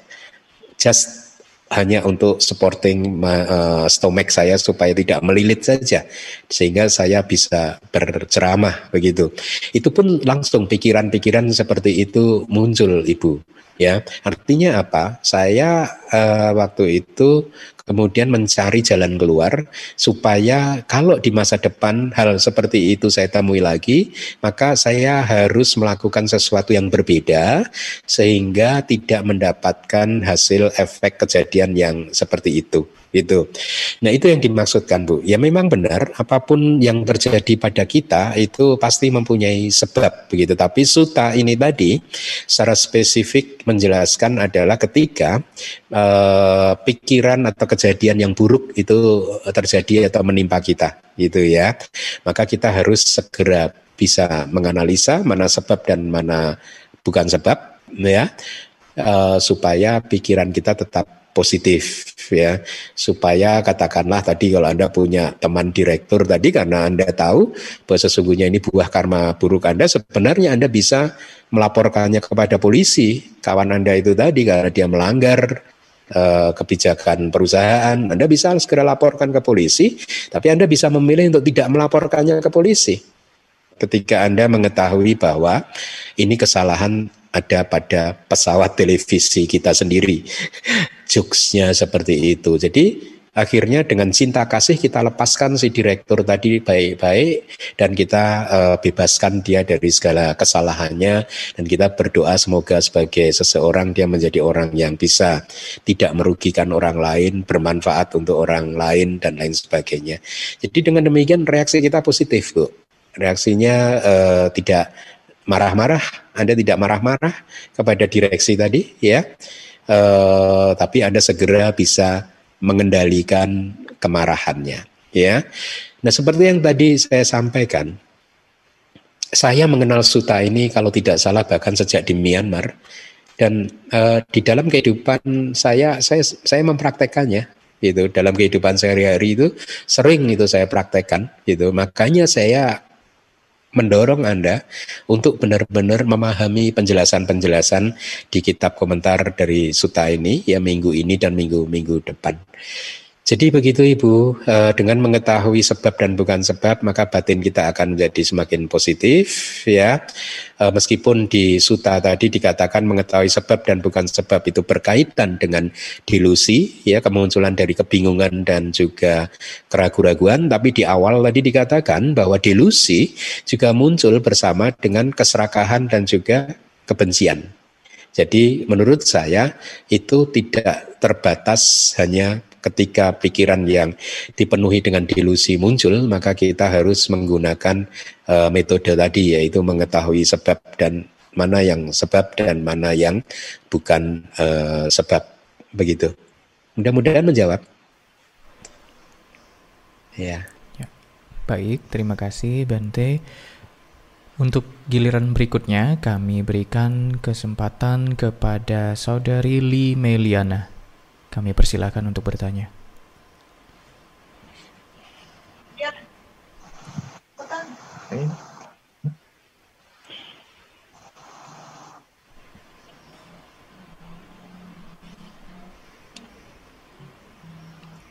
Just hanya untuk supporting uh, stomach saya supaya tidak melilit saja sehingga saya bisa berceramah begitu. Itu pun langsung pikiran-pikiran seperti itu muncul Ibu ya. Artinya apa? Saya uh, waktu itu kemudian mencari jalan keluar supaya kalau di masa depan hal seperti itu saya temui lagi, maka saya harus melakukan sesuatu yang berbeda sehingga tidak mendapatkan hasil efek kejadian yang seperti itu itu. Nah itu yang dimaksudkan Bu. Ya memang benar apa pun yang terjadi pada kita itu pasti mempunyai sebab begitu. Tapi suta ini tadi secara spesifik menjelaskan adalah ketika eh, pikiran atau kejadian yang buruk itu terjadi atau menimpa kita gitu ya. Maka kita harus segera bisa menganalisa mana sebab dan mana bukan sebab ya uh, supaya pikiran kita tetap positif ya. Supaya katakanlah tadi kalau Anda punya teman direktur tadi karena Anda tahu bahwa sesungguhnya ini buah karma buruk Anda sebenarnya Anda bisa melaporkannya kepada polisi kawan Anda itu tadi karena dia melanggar uh, kebijakan perusahaan. Anda bisa segera laporkan ke polisi tapi Anda bisa memilih untuk tidak melaporkannya ke polisi. Ketika Anda mengetahui bahwa ini kesalahan ada pada pesawat televisi kita sendiri. [laughs] Jokesnya seperti itu. Jadi akhirnya dengan cinta kasih kita lepaskan si direktur tadi baik-baik dan kita uh, bebaskan dia dari segala kesalahannya dan kita berdoa semoga sebagai seseorang dia menjadi orang yang bisa tidak merugikan orang lain, bermanfaat untuk orang lain dan lain sebagainya. Jadi dengan demikian reaksi kita positif, Bu. Reaksinya uh, tidak marah-marah, Anda tidak marah-marah kepada direksi tadi, ya, e, tapi Anda segera bisa mengendalikan kemarahannya, ya. Nah, seperti yang tadi saya sampaikan, saya mengenal Suta ini kalau tidak salah bahkan sejak di Myanmar. Dan e, di dalam kehidupan saya, saya saya mempraktekannya gitu. Dalam kehidupan sehari-hari itu sering itu saya praktekkan gitu. Makanya saya mendorong Anda untuk benar-benar memahami penjelasan-penjelasan di kitab komentar dari Suta ini ya minggu ini dan minggu-minggu depan. Jadi begitu Ibu, eh, dengan mengetahui sebab dan bukan sebab, maka batin kita akan menjadi semakin positif, ya. Eh, meskipun di suta tadi dikatakan mengetahui sebab dan bukan sebab itu berkaitan dengan delusi, ya, kemunculan dari kebingungan dan juga keraguan-raguan, tapi di awal tadi dikatakan bahwa delusi juga muncul bersama dengan keserakahan dan juga kebencian. Jadi menurut saya itu tidak terbatas hanya ketika pikiran yang dipenuhi dengan delusi muncul, maka kita harus menggunakan uh, metode tadi yaitu mengetahui sebab dan mana yang sebab dan mana yang bukan uh, sebab begitu. Mudah-mudahan menjawab. Ya. ya. Baik, terima kasih Bante. Untuk giliran berikutnya, kami berikan kesempatan kepada Saudari Li Meliana. Kami persilahkan untuk bertanya.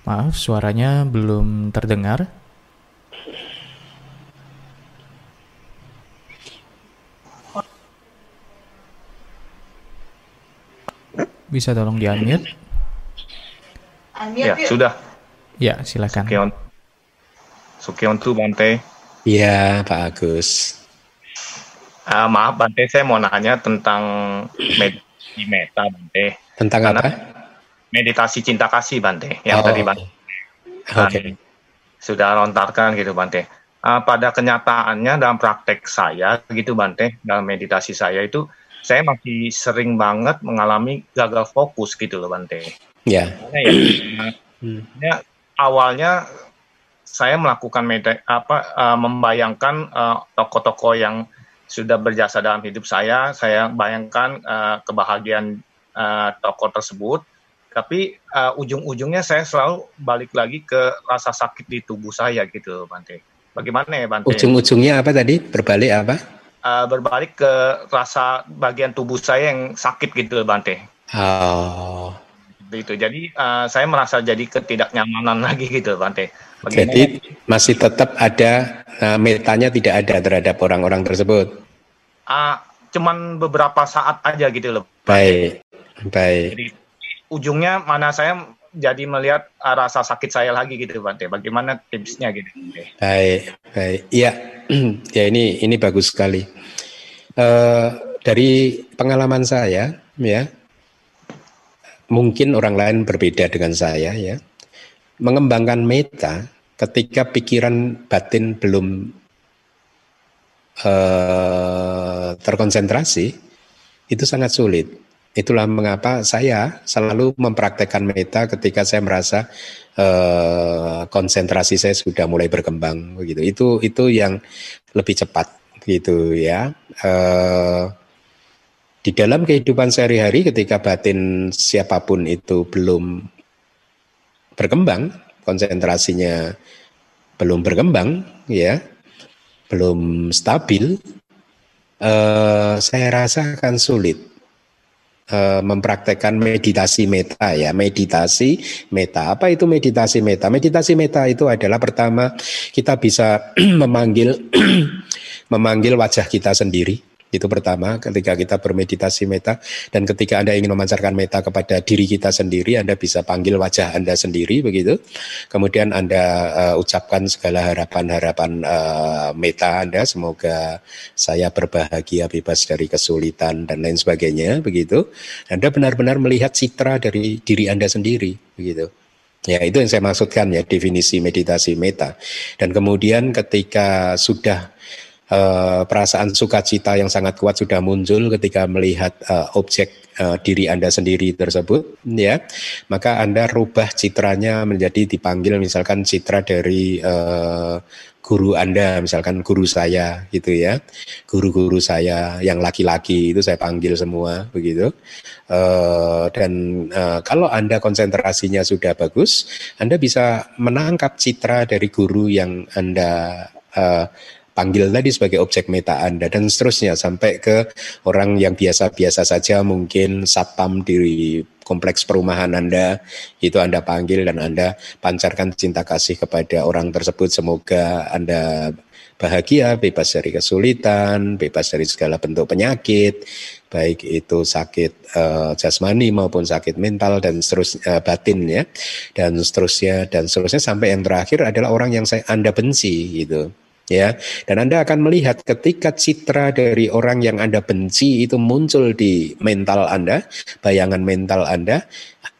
Maaf, suaranya belum terdengar. Bisa tolong di-unmute? Ya, sudah. Ya, silakan. Sukion, Sukion tuh Bante. Iya, Pak Agus. Uh, maaf Bante, saya mau nanya tentang meditasi meta Bante. Tentang Karena apa? Meditasi cinta kasih Bante, yang oh. tadi Bante. Oke. Okay. Sudah lontarkan gitu Bante. Uh, pada kenyataannya dalam praktek saya gitu Bante, dalam meditasi saya itu saya masih sering banget mengalami gagal fokus gitu loh Bante. Ya. ya, hmm. ya awalnya saya melakukan media, apa uh, membayangkan uh, toko-toko yang sudah berjasa dalam hidup saya, saya bayangkan uh, kebahagiaan uh, toko tersebut, tapi uh, ujung-ujungnya saya selalu balik lagi ke rasa sakit di tubuh saya gitu, Bante. Bagaimana ya, Bante? Ujung-ujungnya apa tadi? Berbalik apa? Uh, berbalik ke rasa bagian tubuh saya yang sakit gitu, Bante. Oh itu. Jadi uh, saya merasa jadi ketidaknyamanan [laughs] lagi gitu, Bante. Bagaimana? Jadi masih tetap ada uh, metanya tidak ada terhadap orang-orang tersebut. Uh, cuman beberapa saat aja gitu loh. Baik, baik. Jadi ujungnya mana saya jadi melihat uh, rasa sakit saya lagi gitu, Bante. Bagaimana tipsnya gitu? Bante? Baik, baik. Iya, [clears throat] ya ini ini bagus sekali. Uh, dari pengalaman saya, ya, mungkin orang lain berbeda dengan saya ya. Mengembangkan meta ketika pikiran batin belum uh, terkonsentrasi itu sangat sulit. Itulah mengapa saya selalu mempraktekkan meta ketika saya merasa uh, konsentrasi saya sudah mulai berkembang begitu. Itu itu yang lebih cepat gitu ya. Uh, di dalam kehidupan sehari-hari ketika batin siapa pun itu belum berkembang, konsentrasinya belum berkembang, ya, belum stabil, eh, saya rasa akan sulit eh, mempraktekkan meditasi meta ya, meditasi meta. Apa itu meditasi meta? Meditasi meta itu adalah pertama kita bisa [clears throat] memanggil [clears throat] memanggil wajah kita sendiri itu pertama ketika kita bermeditasi meta dan ketika Anda ingin memancarkan meta kepada diri kita sendiri Anda bisa panggil wajah Anda sendiri begitu. Kemudian Anda uh, ucapkan segala harapan-harapan uh, meta Anda semoga saya berbahagia bebas dari kesulitan dan lain sebagainya begitu. Anda benar-benar melihat citra dari diri Anda sendiri begitu. Ya, itu yang saya maksudkan ya definisi meditasi meta. Dan kemudian ketika sudah uh, perasaan sukacita yang sangat kuat sudah muncul ketika melihat uh, objek uh, diri Anda sendiri tersebut ya. Maka Anda rubah citranya menjadi dipanggil misalkan citra dari guru Anda misalkan guru saya gitu ya. Guru-guru saya yang laki-laki itu saya panggil semua begitu. Dan kalau Anda konsentrasinya sudah bagus Anda bisa menangkap citra dari guru yang Anda uh, panggil tadi sebagai objek meta Anda dan seterusnya sampai ke orang yang biasa-biasa saja mungkin satpam di kompleks perumahan Anda, itu Anda panggil dan Anda pancarkan cinta kasih kepada orang tersebut. Semoga Anda bahagia, bebas dari kesulitan, bebas dari segala bentuk penyakit, baik itu sakit uh, jasmani maupun sakit mental dan seterusnya uh, batin ya, dan seterusnya dan seterusnya sampai yang terakhir adalah orang yang saya Anda benci gitu ya. Dan Anda akan melihat ketika citra dari orang yang Anda benci itu muncul di mental Anda, bayangan mental Anda,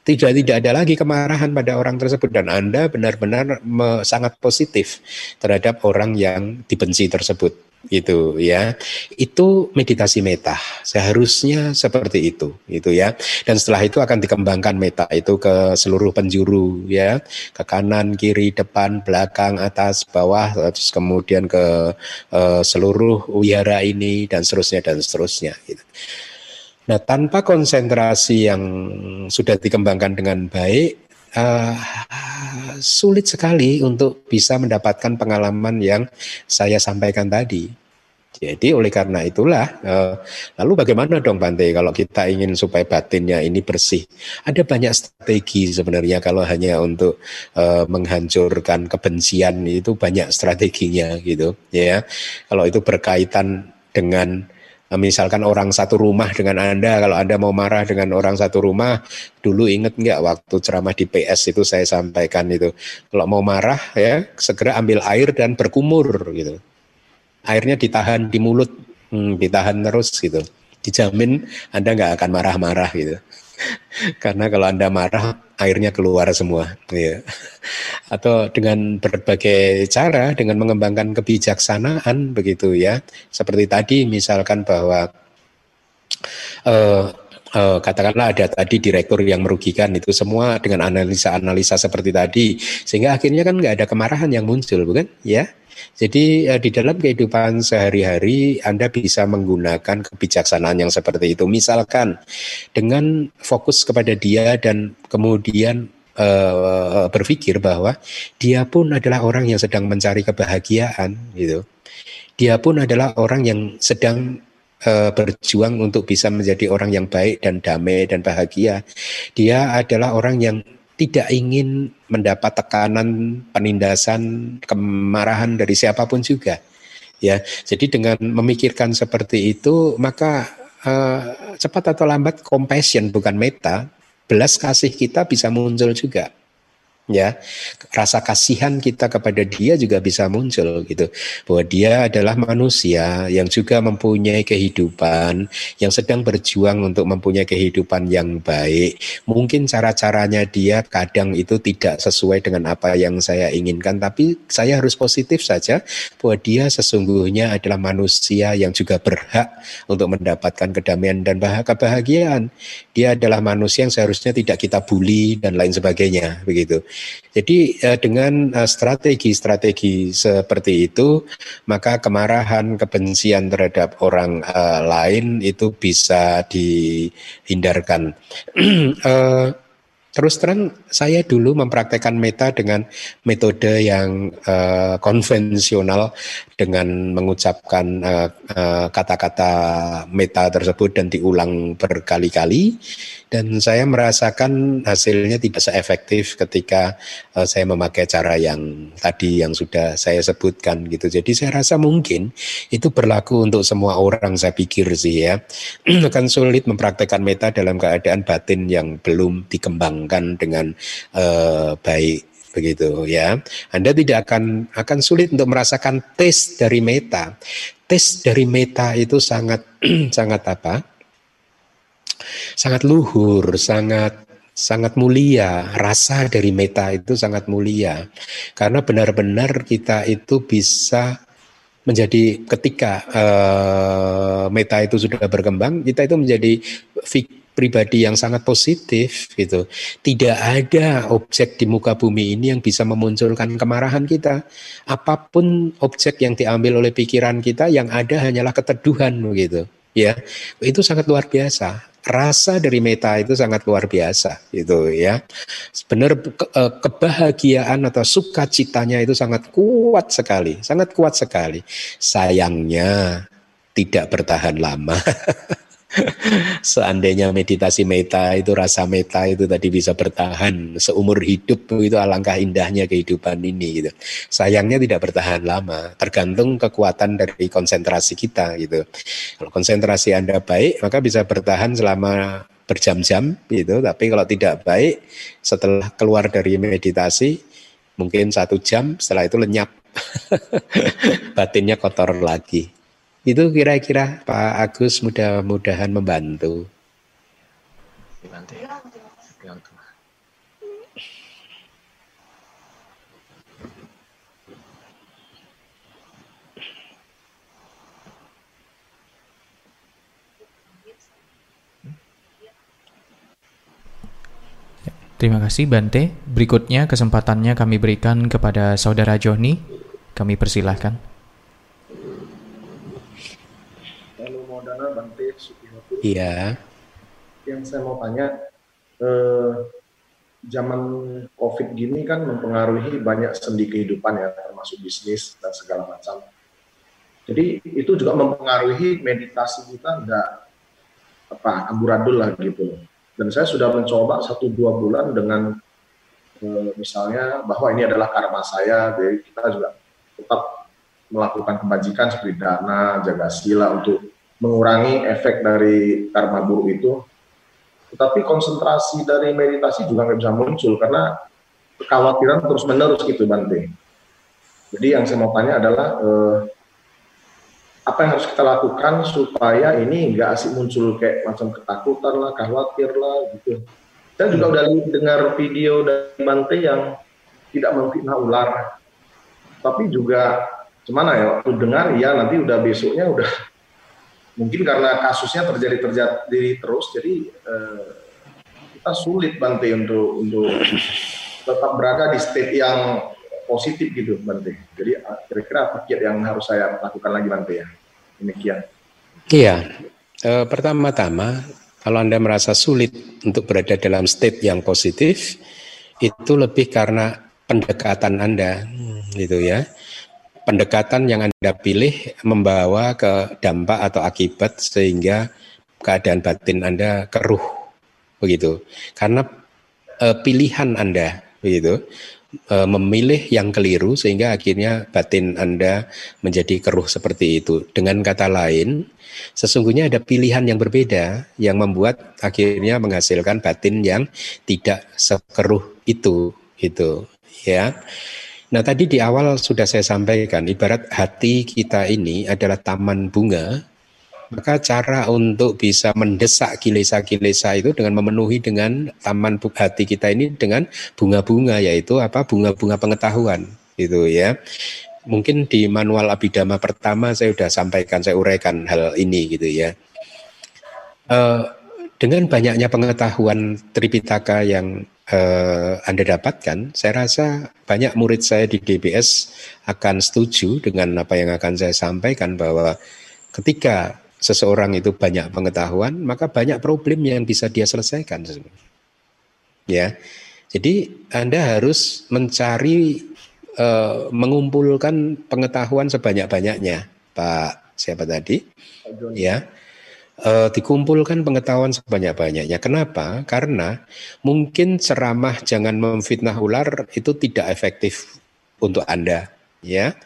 tidak tidak ada lagi kemarahan pada orang tersebut. Dan Anda benar-benar sangat positif terhadap orang yang dibenci tersebut gitu ya. Itu meditasi meta. Seharusnya seperti itu gitu ya. Dan setelah itu akan dikembangkan meta itu ke seluruh penjuru ya. Ke kanan kiri depan belakang atas bawah terus kemudian ke uh, seluruh wihara ini dan seterusnya dan seterusnya gitu. Nah, tanpa konsentrasi yang sudah dikembangkan dengan baik, uh, sulit sekali untuk bisa mendapatkan pengalaman yang saya sampaikan tadi. Jadi oleh karena itulah, uh, lalu bagaimana dong Bante kalau kita ingin supaya batinnya ini bersih? Ada banyak strategi sebenarnya kalau hanya untuk uh, menghancurkan kebencian itu banyak strateginya gitu, ya. Kalau itu berkaitan dengan misalkan orang satu rumah dengan Anda, kalau Anda mau marah dengan orang satu rumah, dulu ingat nggak waktu ceramah di PS itu saya sampaikan itu, kalau mau marah ya segera ambil air dan berkumur gitu. Airnya ditahan di mulut, hmm, ditahan terus gitu. Dijamin Anda nggak akan marah-marah gitu. [laughs] Karena kalau Anda marah, airnya keluar semua. Ya. Atau dengan berbagai cara, dengan mengembangkan kebijaksanaan begitu ya. Seperti tadi misalkan bahwa uh, uh, katakanlah ada tadi direktur yang merugikan itu semua dengan analisa-analisa seperti tadi sehingga akhirnya kan nggak ada kemarahan yang muncul bukan ya jadi uh, di dalam kehidupan sehari-hari Anda bisa menggunakan kebijaksanaan yang seperti itu misalkan dengan fokus kepada dia dan kemudian uh, berpikir bahwa dia pun adalah orang yang sedang mencari kebahagiaan gitu dia pun adalah orang yang sedang uh, berjuang untuk bisa menjadi orang yang baik dan damai dan bahagia. Dia adalah orang yang tidak ingin mendapat tekanan, penindasan, kemarahan dari siapa pun juga. Ya, jadi dengan memikirkan seperti itu, maka uh, cepat atau lambat compassion bukan meta, belas kasih kita bisa muncul juga ya rasa kasihan kita kepada dia juga bisa muncul gitu. Bahwa dia adalah manusia yang juga mempunyai kehidupan yang sedang berjuang untuk mempunyai kehidupan yang baik. Mungkin cara-caranya dia kadang itu tidak sesuai dengan apa yang saya inginkan. Tapi saya harus positif saja bahwa dia sesungguhnya adalah manusia yang juga berhak untuk mendapatkan kedamaian dan kebahagiaan. Dia adalah manusia yang seharusnya tidak kita bully dan lain sebagainya begitu jadi eh, dengan eh, strategi-strategi seperti itu, maka kemarahan, kebencian terhadap orang eh, lain itu bisa dihindarkan. [clears throat] Terus terang saya dulu mempraktekkan meta dengan metode yang uh, konvensional dengan mengucapkan kata-kata uh, uh, meta tersebut dan diulang berkali-kali dan saya merasakan hasilnya tidak seefektif ketika uh, saya memakai cara yang tadi yang sudah saya sebutkan gitu. Jadi saya rasa mungkin itu berlaku untuk semua orang saya pikir sih ya. [clears throat] Akan sulit mempraktekkan meta dalam keadaan batin yang belum dikembangkan dengan uh, baik begitu ya. Anda tidak akan akan sulit untuk merasakan tes dari meta. Tes dari meta itu sangat [clears throat] sangat apa? Sangat luhur, sangat sangat mulia. Rasa dari meta itu sangat mulia. Karena benar-benar kita itu bisa menjadi ketika uh, meta itu sudah berkembang, kita itu menjadi pribadi yang sangat positif gitu. Tidak ada objek di muka bumi ini yang bisa memunculkan kemarahan kita. Apa pun objek yang diambil oleh pikiran kita yang ada hanyalah keteduhan begitu. Ya, itu sangat luar biasa rasa dari meta itu sangat luar biasa itu ya. Benar ke, eh, kebahagiaan atau sukacitanya itu sangat kuat sekali, sangat kuat sekali. Sayangnya tidak bertahan lama. [laughs] [laughs] Seandainya meditasi meta itu rasa meta itu tadi bisa bertahan seumur hidup itu alangkah indahnya kehidupan ini gitu. Sayangnya tidak bertahan lama, tergantung kekuatan dari konsentrasi kita gitu. Kalau konsentrasi Anda baik, maka bisa bertahan selama berjam-jam gitu. Tapi kalau tidak baik, setelah keluar dari meditasi mungkin satu jam, setelah itu lenyap, [laughs] batinnya kotor lagi. Itu kira-kira Pak Agus mudah-mudahan membantu. Terima kasih Bante. Berikutnya kesempatannya kami berikan kepada Saudara Joni. Kami persilahkan. Iya. Yang saya mau tanya, eh, zaman COVID gini kan mempengaruhi banyak sendi kehidupan ya, termasuk bisnis dan segala macam. Jadi itu juga mempengaruhi meditasi kita enggak apa amburadul lah gitu. Dan saya sudah mencoba satu dua bulan dengan eh, misalnya bahwa ini adalah karma saya, jadi kita juga tetap melakukan kebajikan seperti dana, jaga sila untuk mengurangi efek dari karma buruk itu. Tetapi konsentrasi dari meditasi juga nggak bisa muncul karena kekhawatiran terus menerus gitu Bante. Jadi yang saya mau tanya adalah eh, apa yang harus kita lakukan supaya ini nggak asik muncul kayak macam ketakutan lah, khawatir lah gitu. Saya juga udah dengar video dari Bante yang tidak memfitnah ular, tapi juga gimana ya waktu dengar ya nanti udah besoknya udah mungkin karena kasusnya terjadi terjadi terus jadi eh, kita sulit Bante untuk untuk tetap berada di state yang positif gitu Bante. Jadi ah, kira-kira apa kiat yang harus saya lakukan lagi Bante ya? Demikian. Iya. E, pertama-tama kalau Anda merasa sulit untuk berada dalam state yang positif itu lebih karena pendekatan Anda gitu ya pendekatan yang Anda pilih membawa ke dampak atau akibat sehingga keadaan batin Anda keruh begitu. Karena e, pilihan Anda begitu e, memilih yang keliru sehingga akhirnya batin Anda menjadi keruh seperti itu. Dengan kata lain, sesungguhnya ada pilihan yang berbeda yang membuat akhirnya menghasilkan batin yang tidak sekeruh itu itu ya. Nah tadi di awal sudah saya sampaikan, ibarat hati kita ini adalah taman bunga, maka cara untuk bisa mendesak kilesa-kilesa itu dengan memenuhi dengan taman hati kita ini dengan bunga-bunga yaitu apa bunga-bunga pengetahuan itu ya. Mungkin di manual abidama pertama saya sudah sampaikan, saya uraikan hal ini gitu ya. Uh, dengan banyaknya pengetahuan Tripitaka yang uh, Anda dapatkan, saya rasa banyak murid saya di DBS akan setuju dengan apa yang akan saya sampaikan bahwa ketika seseorang itu banyak pengetahuan, maka banyak problem yang bisa dia selesaikan. Ya, jadi Anda harus mencari uh, mengumpulkan pengetahuan sebanyak-banyaknya, Pak siapa tadi? Ya, uh, dikumpulkan pengetahuan sebanyak-banyaknya. Kenapa? Karena mungkin ceramah jangan memfitnah ular itu tidak efektif untuk Anda, ya.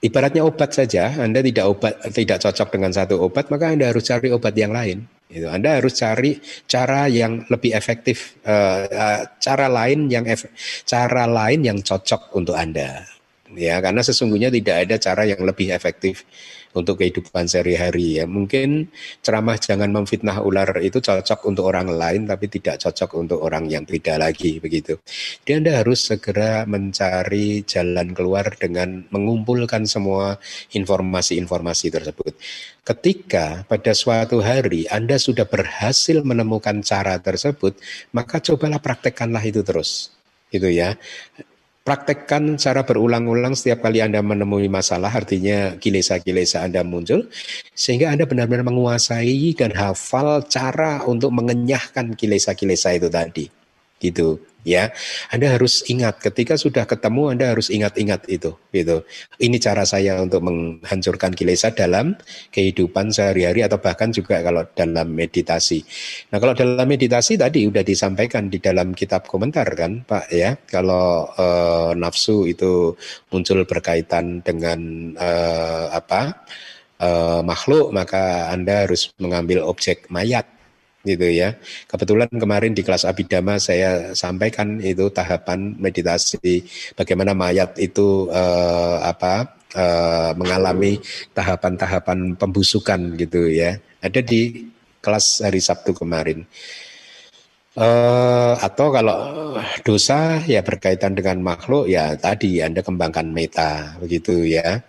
Ibaratnya obat saja, Anda tidak obat tidak cocok dengan satu obat, maka Anda harus cari obat yang lain. Itu. Anda harus cari cara yang lebih efektif, uh, uh, cara lain yang ef cara lain yang cocok untuk Anda. Ya, karena sesungguhnya tidak ada cara yang lebih efektif untuk kehidupan sehari-hari ya. Mungkin ceramah jangan memfitnah ular itu cocok untuk orang lain tapi tidak cocok untuk orang yang beda lagi begitu. Jadi Anda harus segera mencari jalan keluar dengan mengumpulkan semua informasi-informasi tersebut. Ketika pada suatu hari Anda sudah berhasil menemukan cara tersebut, maka cobalah praktekkanlah itu terus. Itu ya praktekkan cara berulang-ulang setiap kali Anda menemui masalah, artinya kilesa-kilesa Anda muncul, sehingga Anda benar-benar menguasai dan hafal cara untuk mengenyahkan kilesa-kilesa itu tadi. Gitu ya. Anda harus ingat ketika sudah ketemu Anda harus ingat-ingat itu gitu. Ini cara saya untuk menghancurkan kilesa dalam kehidupan sehari-hari atau bahkan juga kalau dalam meditasi. Nah, kalau dalam meditasi tadi sudah disampaikan di dalam kitab komentar kan, Pak ya. Kalau eh, nafsu itu muncul berkaitan dengan eh, apa? Eh, makhluk, maka Anda harus mengambil objek mayat gitu ya. Kebetulan kemarin di kelas Abidama saya sampaikan itu tahapan meditasi bagaimana mayat itu eh, apa eh, mengalami tahapan-tahapan pembusukan gitu ya. Ada di kelas hari Sabtu kemarin. Uh, atau kalau dosa ya berkaitan dengan makhluk ya tadi Anda kembangkan meta begitu ya.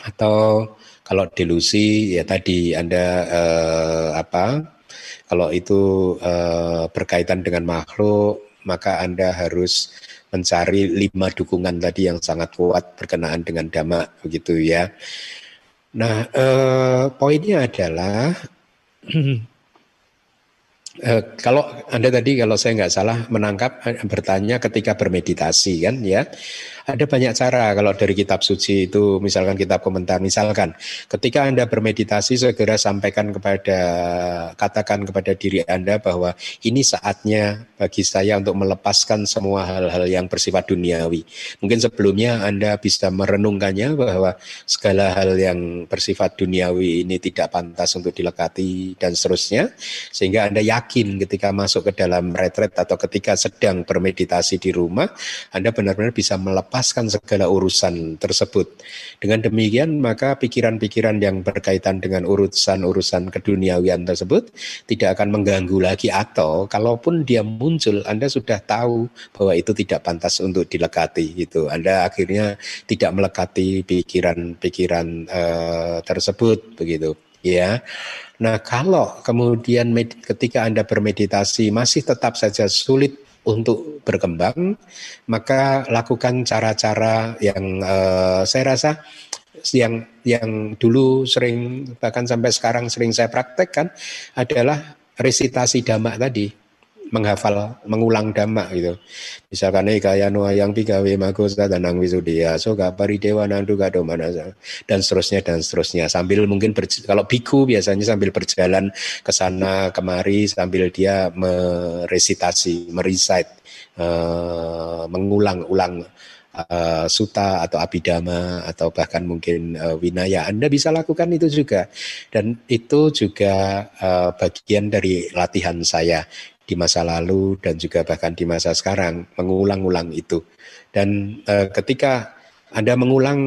Atau kalau delusi ya tadi Anda uh, apa kalau itu uh, berkaitan dengan makhluk, maka Anda harus mencari lima dukungan tadi yang sangat kuat berkenaan dengan dhamma, begitu ya. Nah, uh, poinnya adalah uh, [clears throat] kalau Anda tadi kalau saya nggak salah menangkap bertanya ketika bermeditasi kan ya ada banyak cara kalau dari kitab suci itu misalkan kitab komentar misalkan ketika Anda bermeditasi segera sampaikan kepada katakan kepada diri Anda bahwa ini saatnya bagi saya untuk melepaskan semua hal-hal yang bersifat duniawi. Mungkin sebelumnya Anda bisa merenungkannya bahwa segala hal yang bersifat duniawi ini tidak pantas untuk dilekati dan seterusnya sehingga Anda yakin ketika masuk ke dalam retret atau ketika sedang bermeditasi di rumah Anda benar-benar bisa melepas melepaskan segala urusan tersebut. Dengan demikian maka pikiran-pikiran yang berkaitan dengan urusan-urusan keduniawian tersebut tidak akan mengganggu lagi atau kalaupun dia muncul Anda sudah tahu bahwa itu tidak pantas untuk dilekati gitu. Anda akhirnya tidak melekati pikiran-pikiran uh, tersebut begitu ya. Nah, kalau kemudian ketika Anda bermeditasi masih tetap saja sulit untuk berkembang, maka lakukan cara-cara yang uh, saya rasa yang yang dulu sering bahkan sampai sekarang sering saya praktekkan adalah resitasi damak tadi menghafal mengulang dhamma gitu. Misalkan nih kaya nuah yang pigawe magosa dan nang wisudia so pari dewa nandu gado manasa dan seterusnya dan seterusnya. Sambil mungkin kalau biku biasanya sambil berjalan ke sana kemari sambil dia meresitasi merecite uh, mengulang-ulang uh, suta atau abidama atau bahkan mungkin uh, winaya. Anda bisa lakukan itu juga. Dan itu juga uh, bagian dari latihan saya di masa lalu dan juga bahkan di masa sekarang mengulang-ulang itu. Dan e, ketika anda mengulang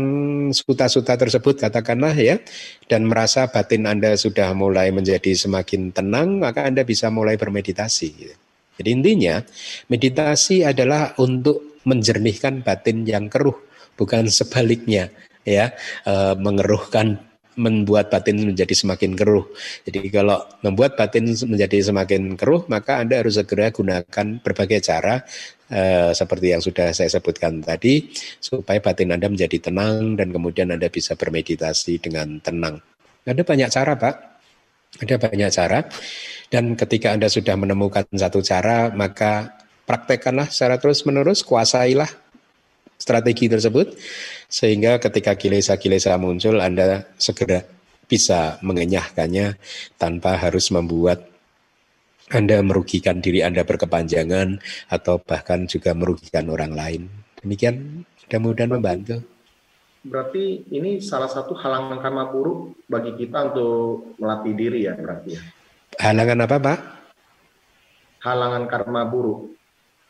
suta-suta tersebut katakanlah ya dan merasa batin Anda sudah mulai menjadi semakin tenang maka Anda bisa mulai bermeditasi. Jadi intinya meditasi adalah untuk menjernihkan batin yang keruh bukan sebaliknya ya e, mengeruhkan membuat batin menjadi semakin keruh. Jadi kalau membuat batin menjadi semakin keruh, maka Anda harus segera gunakan berbagai cara eh, seperti yang sudah saya sebutkan tadi supaya batin Anda menjadi tenang dan kemudian Anda bisa bermeditasi dengan tenang. Ada banyak cara, Pak. Ada banyak cara. Dan ketika Anda sudah menemukan satu cara, maka praktekkanlah secara terus-menerus, kuasailah strategi tersebut sehingga ketika kilesa-kilesa muncul Anda segera bisa mengenyahkannya tanpa harus membuat Anda merugikan diri Anda berkepanjangan atau bahkan juga merugikan orang lain. Demikian mudah-mudahan membantu. Berarti ini salah satu halangan karma buruk bagi kita untuk melatih diri ya berarti ya. Halangan apa Pak? Halangan karma buruk.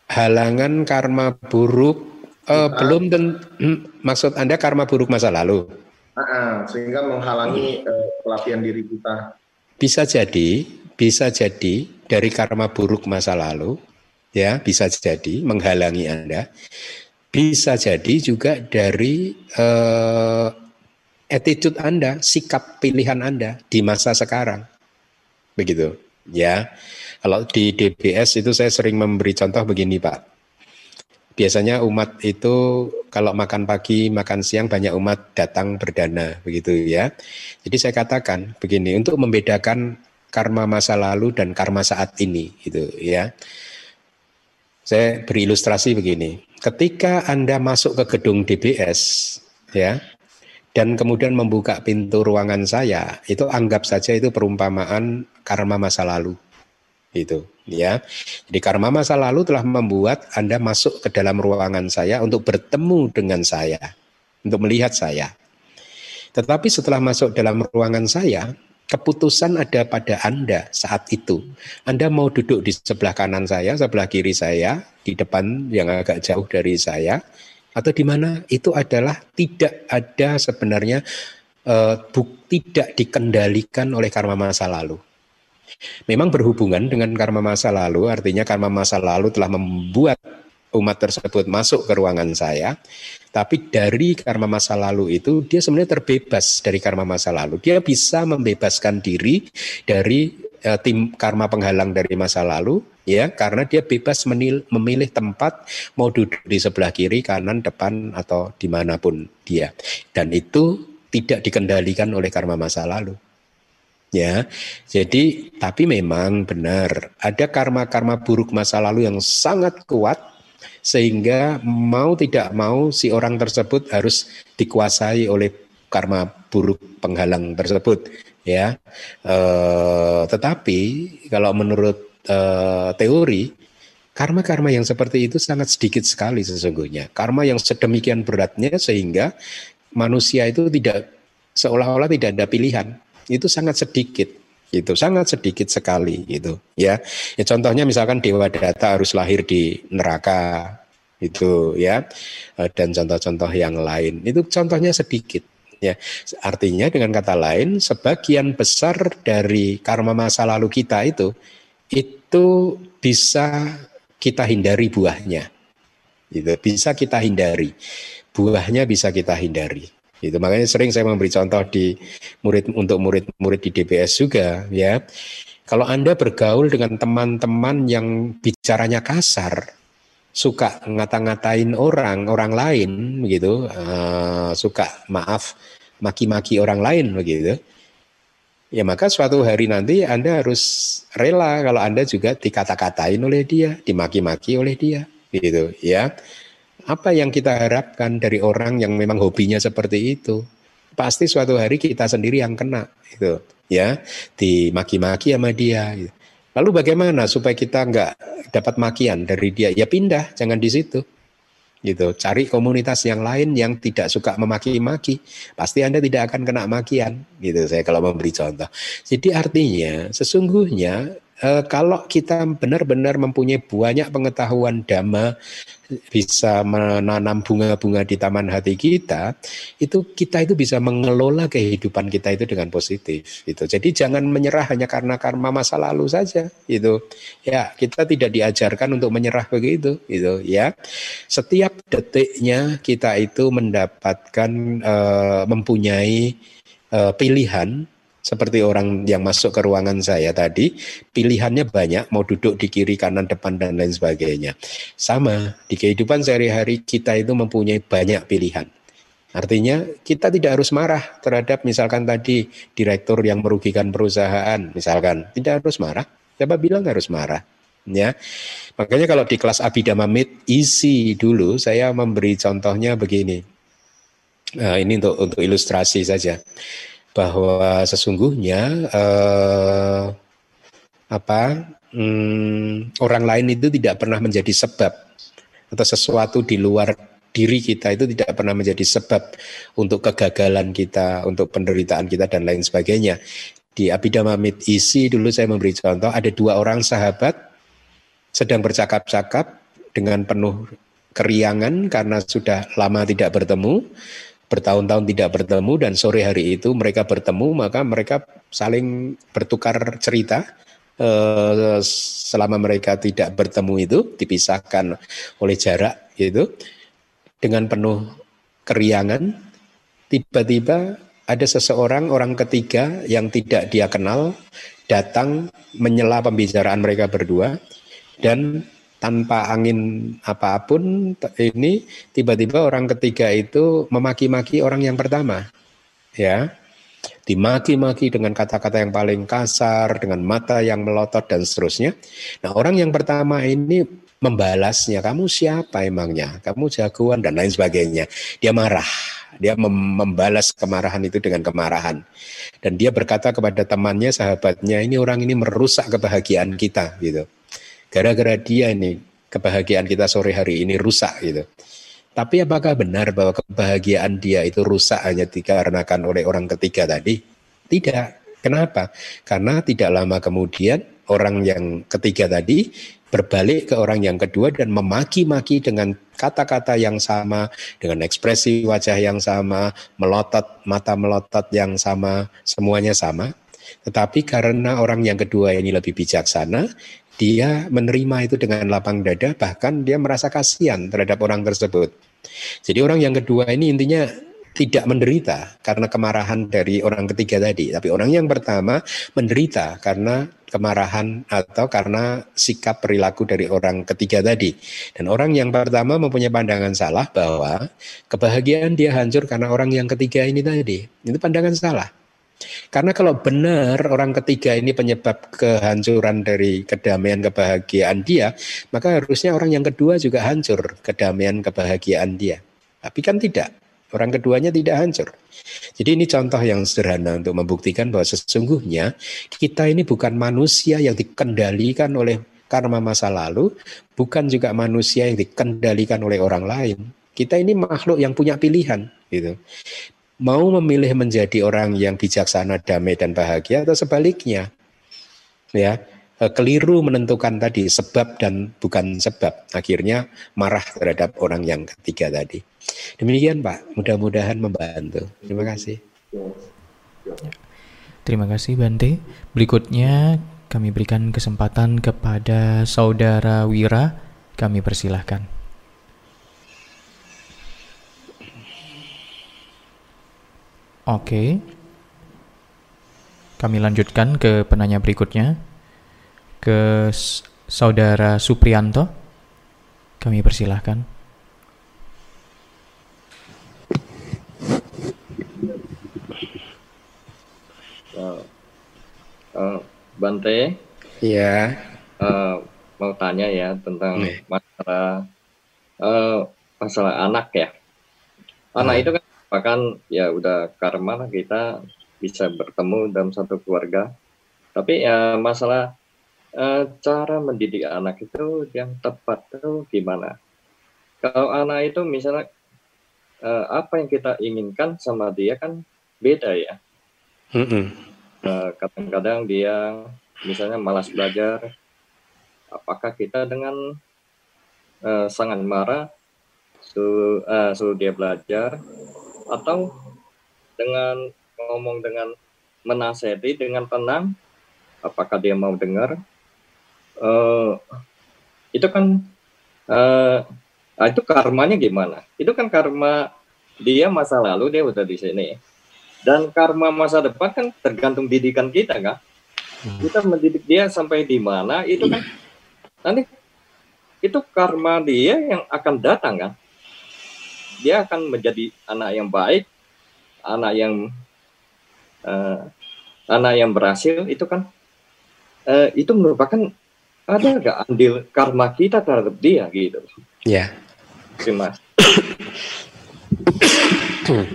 Halangan karma buruk Uh, belum dan hmm, maksud Anda karma buruk masa lalu. Uh, sehingga menghalangi uh, pelatihan diri kita. Bisa jadi, bisa jadi dari karma buruk masa lalu, ya bisa jadi menghalangi Anda. Bisa jadi juga dari uh, attitude Anda, sikap pilihan Anda di masa sekarang. Begitu, ya. Kalau di DBS itu saya sering memberi contoh begini, Pak biasanya umat itu kalau makan pagi, makan siang banyak umat datang berdana begitu ya. Jadi saya katakan begini untuk membedakan karma masa lalu dan karma saat ini gitu ya. Saya beri ilustrasi begini. Ketika Anda masuk ke gedung DBS, ya, dan kemudian membuka pintu ruangan saya, itu anggap saja itu perumpamaan karma masa lalu. Itu, ya. Jadi karma masa lalu telah membuat Anda masuk ke dalam ruangan saya untuk bertemu dengan saya, untuk melihat saya. Tetapi setelah masuk dalam ruangan saya, keputusan ada pada Anda saat itu. Anda mau duduk di sebelah kanan saya, sebelah kiri saya, di depan yang agak jauh dari saya, atau di mana itu adalah tidak ada sebenarnya uh, buk, tidak dikendalikan oleh karma masa lalu. Memang berhubungan dengan karma masa lalu, artinya karma masa lalu telah membuat umat tersebut masuk ke ruangan saya, tapi dari karma masa lalu itu dia sebenarnya terbebas dari karma masa lalu. Dia bisa membebaskan diri dari uh, tim karma penghalang dari masa lalu ya karena dia bebas menil, memilih tempat mau duduk di sebelah kiri, kanan, depan atau di mana pun dia. Dan itu tidak dikendalikan oleh karma masa lalu. Ya, jadi tapi memang benar ada karma-karma buruk masa lalu yang sangat kuat sehingga mau tidak mau si orang tersebut harus dikuasai oleh karma buruk penghalang tersebut ya. E, tetapi kalau menurut e, teori karma-karma yang seperti itu sangat sedikit sekali sesungguhnya. Karma yang sedemikian beratnya sehingga manusia itu tidak seolah-olah tidak ada pilihan itu sangat sedikit itu sangat sedikit sekali gitu ya. ya contohnya misalkan dewa data harus lahir di neraka itu ya. E, dan contoh-contoh yang lain. Itu contohnya sedikit ya. Artinya dengan kata lain sebagian besar dari karma masa lalu kita itu itu bisa kita hindari buahnya itu bisa kita hindari. Buahnya bisa kita hindari itu makanya sering saya memberi contoh di murid untuk murid-murid di DPS juga ya. Kalau Anda bergaul dengan teman-teman yang bicaranya kasar, suka ngata-ngatain orang, orang lain begitu, uh, suka maaf maki-maki orang lain begitu. Ya maka suatu hari nanti Anda harus rela kalau Anda juga dikata-katain oleh dia, dimaki-maki oleh dia gitu ya. Apa yang kita harapkan dari orang yang memang hobinya seperti itu? Pasti suatu hari kita sendiri yang kena itu ya dimaki-maki sama dia. Gitu. Lalu bagaimana supaya kita nggak dapat makian dari dia? Ya pindah, jangan di situ gitu. Cari komunitas yang lain yang tidak suka memaki-maki. Pasti Anda tidak akan kena makian gitu saya kalau memberi contoh. Jadi artinya sesungguhnya eh, kalau kita benar-benar mempunyai banyak pengetahuan dhamma bisa menanam bunga-bunga di taman hati kita, itu kita itu bisa mengelola kehidupan kita itu dengan positif. Itu. Jadi jangan menyerah hanya karena karma masa lalu saja. Itu ya kita tidak diajarkan untuk menyerah begitu. Itu ya setiap detiknya kita itu mendapatkan uh, mempunyai uh, pilihan seperti orang yang masuk ke ruangan saya tadi, pilihannya banyak, mau duduk di kiri, kanan, depan, dan lain sebagainya. Sama, di kehidupan sehari-hari kita itu mempunyai banyak pilihan. Artinya kita tidak harus marah terhadap misalkan tadi direktur yang merugikan perusahaan, misalkan tidak harus marah. Siapa bilang harus marah? Ya, makanya kalau di kelas Abhidhamma Mit isi dulu saya memberi contohnya begini. Nah, ini untuk untuk ilustrasi saja bahwa sesungguhnya eh, apa hmm, orang lain itu tidak pernah menjadi sebab atau sesuatu di luar diri kita itu tidak pernah menjadi sebab untuk kegagalan kita, untuk penderitaan kita dan lain sebagainya. Di Abhidhamma Mit isi dulu saya memberi contoh ada dua orang sahabat sedang bercakap-cakap dengan penuh keriangan karena sudah lama tidak bertemu bertahun-tahun tidak bertemu dan sore hari itu mereka bertemu maka mereka saling bertukar cerita eh, selama mereka tidak bertemu itu dipisahkan oleh jarak itu dengan penuh keriangan tiba-tiba ada seseorang orang ketiga yang tidak dia kenal datang menyela pembicaraan mereka berdua dan tanpa angin apa pun ini tiba-tiba orang ketiga itu memaki-maki orang yang pertama ya dimaki-maki dengan kata-kata yang paling kasar dengan mata yang melotot dan seterusnya nah orang yang pertama ini membalasnya. Kamu siapa emangnya? Kamu jagoan dan lain sebagainya. Dia marah. Dia mem membalas kemarahan itu dengan kemarahan. Dan dia berkata kepada temannya, sahabatnya, ini orang ini merusak kebahagiaan kita gitu. Gara-gara dia ini kebahagiaan kita sore hari ini rusak gitu. Tapi apakah benar bahwa kebahagiaan dia itu rusak hanya dikarenakan oleh orang ketiga tadi? Tidak. Kenapa? Karena tidak lama kemudian orang yang ketiga tadi berbalik ke orang yang kedua dan memaki-maki dengan kata-kata yang sama, dengan ekspresi wajah yang sama, melotot, mata melotot yang sama, semuanya sama. Tetapi karena orang yang kedua ini lebih bijaksana, dia menerima itu dengan lapang dada, bahkan dia merasa kasihan terhadap orang tersebut. Jadi orang yang kedua ini intinya tidak menderita karena kemarahan dari orang ketiga tadi, tapi orang yang pertama menderita karena kemarahan atau karena sikap perilaku dari orang ketiga tadi. Dan orang yang pertama mempunyai pandangan salah bahwa kebahagiaan dia hancur karena orang yang ketiga ini tadi. Itu pandangan salah. Karena kalau benar orang ketiga ini penyebab kehancuran dari kedamaian kebahagiaan dia, maka harusnya orang yang kedua juga hancur kedamaian kebahagiaan dia. Tapi kan tidak. Orang keduanya tidak hancur. Jadi ini contoh yang sederhana untuk membuktikan bahwa sesungguhnya kita ini bukan manusia yang dikendalikan oleh karma masa lalu, bukan juga manusia yang dikendalikan oleh orang lain. Kita ini makhluk yang punya pilihan, gitu mau memilih menjadi orang yang bijaksana, damai dan bahagia atau sebaliknya. Ya, e, keliru menentukan tadi sebab dan bukan sebab. Akhirnya marah terhadap orang yang ketiga tadi. Demikian Pak, mudah-mudahan membantu. Terima kasih. Terima kasih Bante. Berikutnya kami berikan kesempatan kepada Saudara Wira. Kami persilahkan. Oke. Kami lanjutkan ke penanya berikutnya. Ke Saudara Suprianto. Kami persilahkan. Uh, uh, Bante. Iya. Uh, mau tanya ya tentang Nih. masalah uh, masalah anak ya. Anak hmm. itu kan bahkan ya udah karma lah kita bisa bertemu dalam satu keluarga. Tapi ya masalah uh, cara mendidik anak itu yang tepat itu gimana? Kalau anak itu misalnya uh, apa yang kita inginkan sama dia kan beda ya. Kadang-kadang dia misalnya malas belajar apakah kita dengan uh, sangat marah suruh, uh, suruh dia belajar atau dengan ngomong dengan menasehati dengan tenang apakah dia mau dengar? Uh, itu kan uh, itu karmanya gimana? Itu kan karma dia masa lalu dia udah di sini. Dan karma masa depan kan tergantung didikan kita kan? Hmm. kita mendidik dia sampai di mana itu kan nanti itu karma dia yang akan datang kan dia akan menjadi anak yang baik, anak yang uh, anak yang berhasil itu kan uh, itu merupakan ada nggak andil karma kita terhadap dia gitu. Ya. Terima kasih.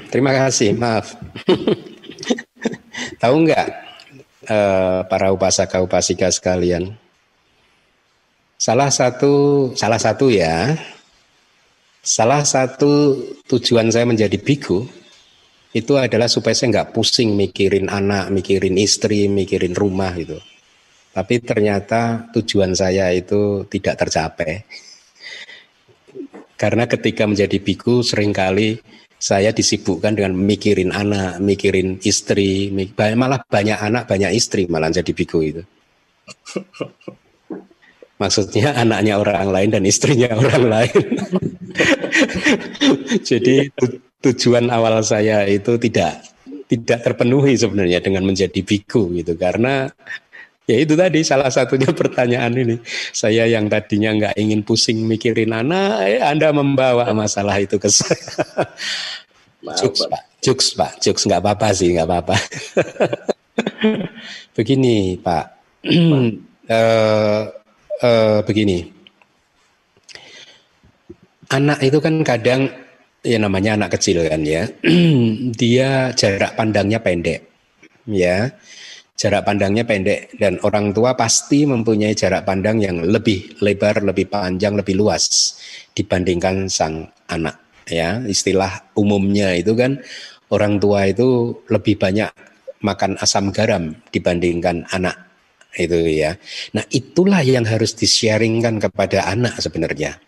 Terima kasih. Maaf. [laughs] Tahu nggak uh, para upasaka upasika sekalian? Salah satu salah satu ya Salah satu tujuan saya menjadi biku itu adalah supaya saya nggak pusing mikirin anak, mikirin istri, mikirin rumah gitu. Tapi ternyata tujuan saya itu tidak tercapai. Karena ketika menjadi biku sering kali saya disibukkan dengan mikirin anak, mikirin istri, malah banyak anak, banyak istri malah jadi biku itu. [laughs] Maksudnya anaknya orang lain dan istrinya [laughs] orang lain. [laughs] Jadi tujuan awal saya itu tidak tidak terpenuhi sebenarnya dengan menjadi biku gitu. Karena ya itu tadi salah satunya [laughs] pertanyaan ini. Saya yang tadinya nggak ingin pusing mikirin anak eh, anda membawa masalah itu ke saya. Juks pak. Juks pak. Juks nggak apa-apa sih nggak apa-apa. Begini pak. [clears throat] Uh, uh, begini. anak itu kan kadang ya namanya anak kecil kan ya, [clears throat] dia jarak pandangnya pendek, ya jarak pandangnya pendek dan orang tua pasti mempunyai jarak pandang yang lebih lebar, lebih panjang, lebih luas dibandingkan sang anak. Ya, istilah umumnya itu kan orang tua itu lebih banyak makan asam garam dibandingkan anak itu ya. Nah, itulah yang harus di-sharingkan kepada anak sebenarnya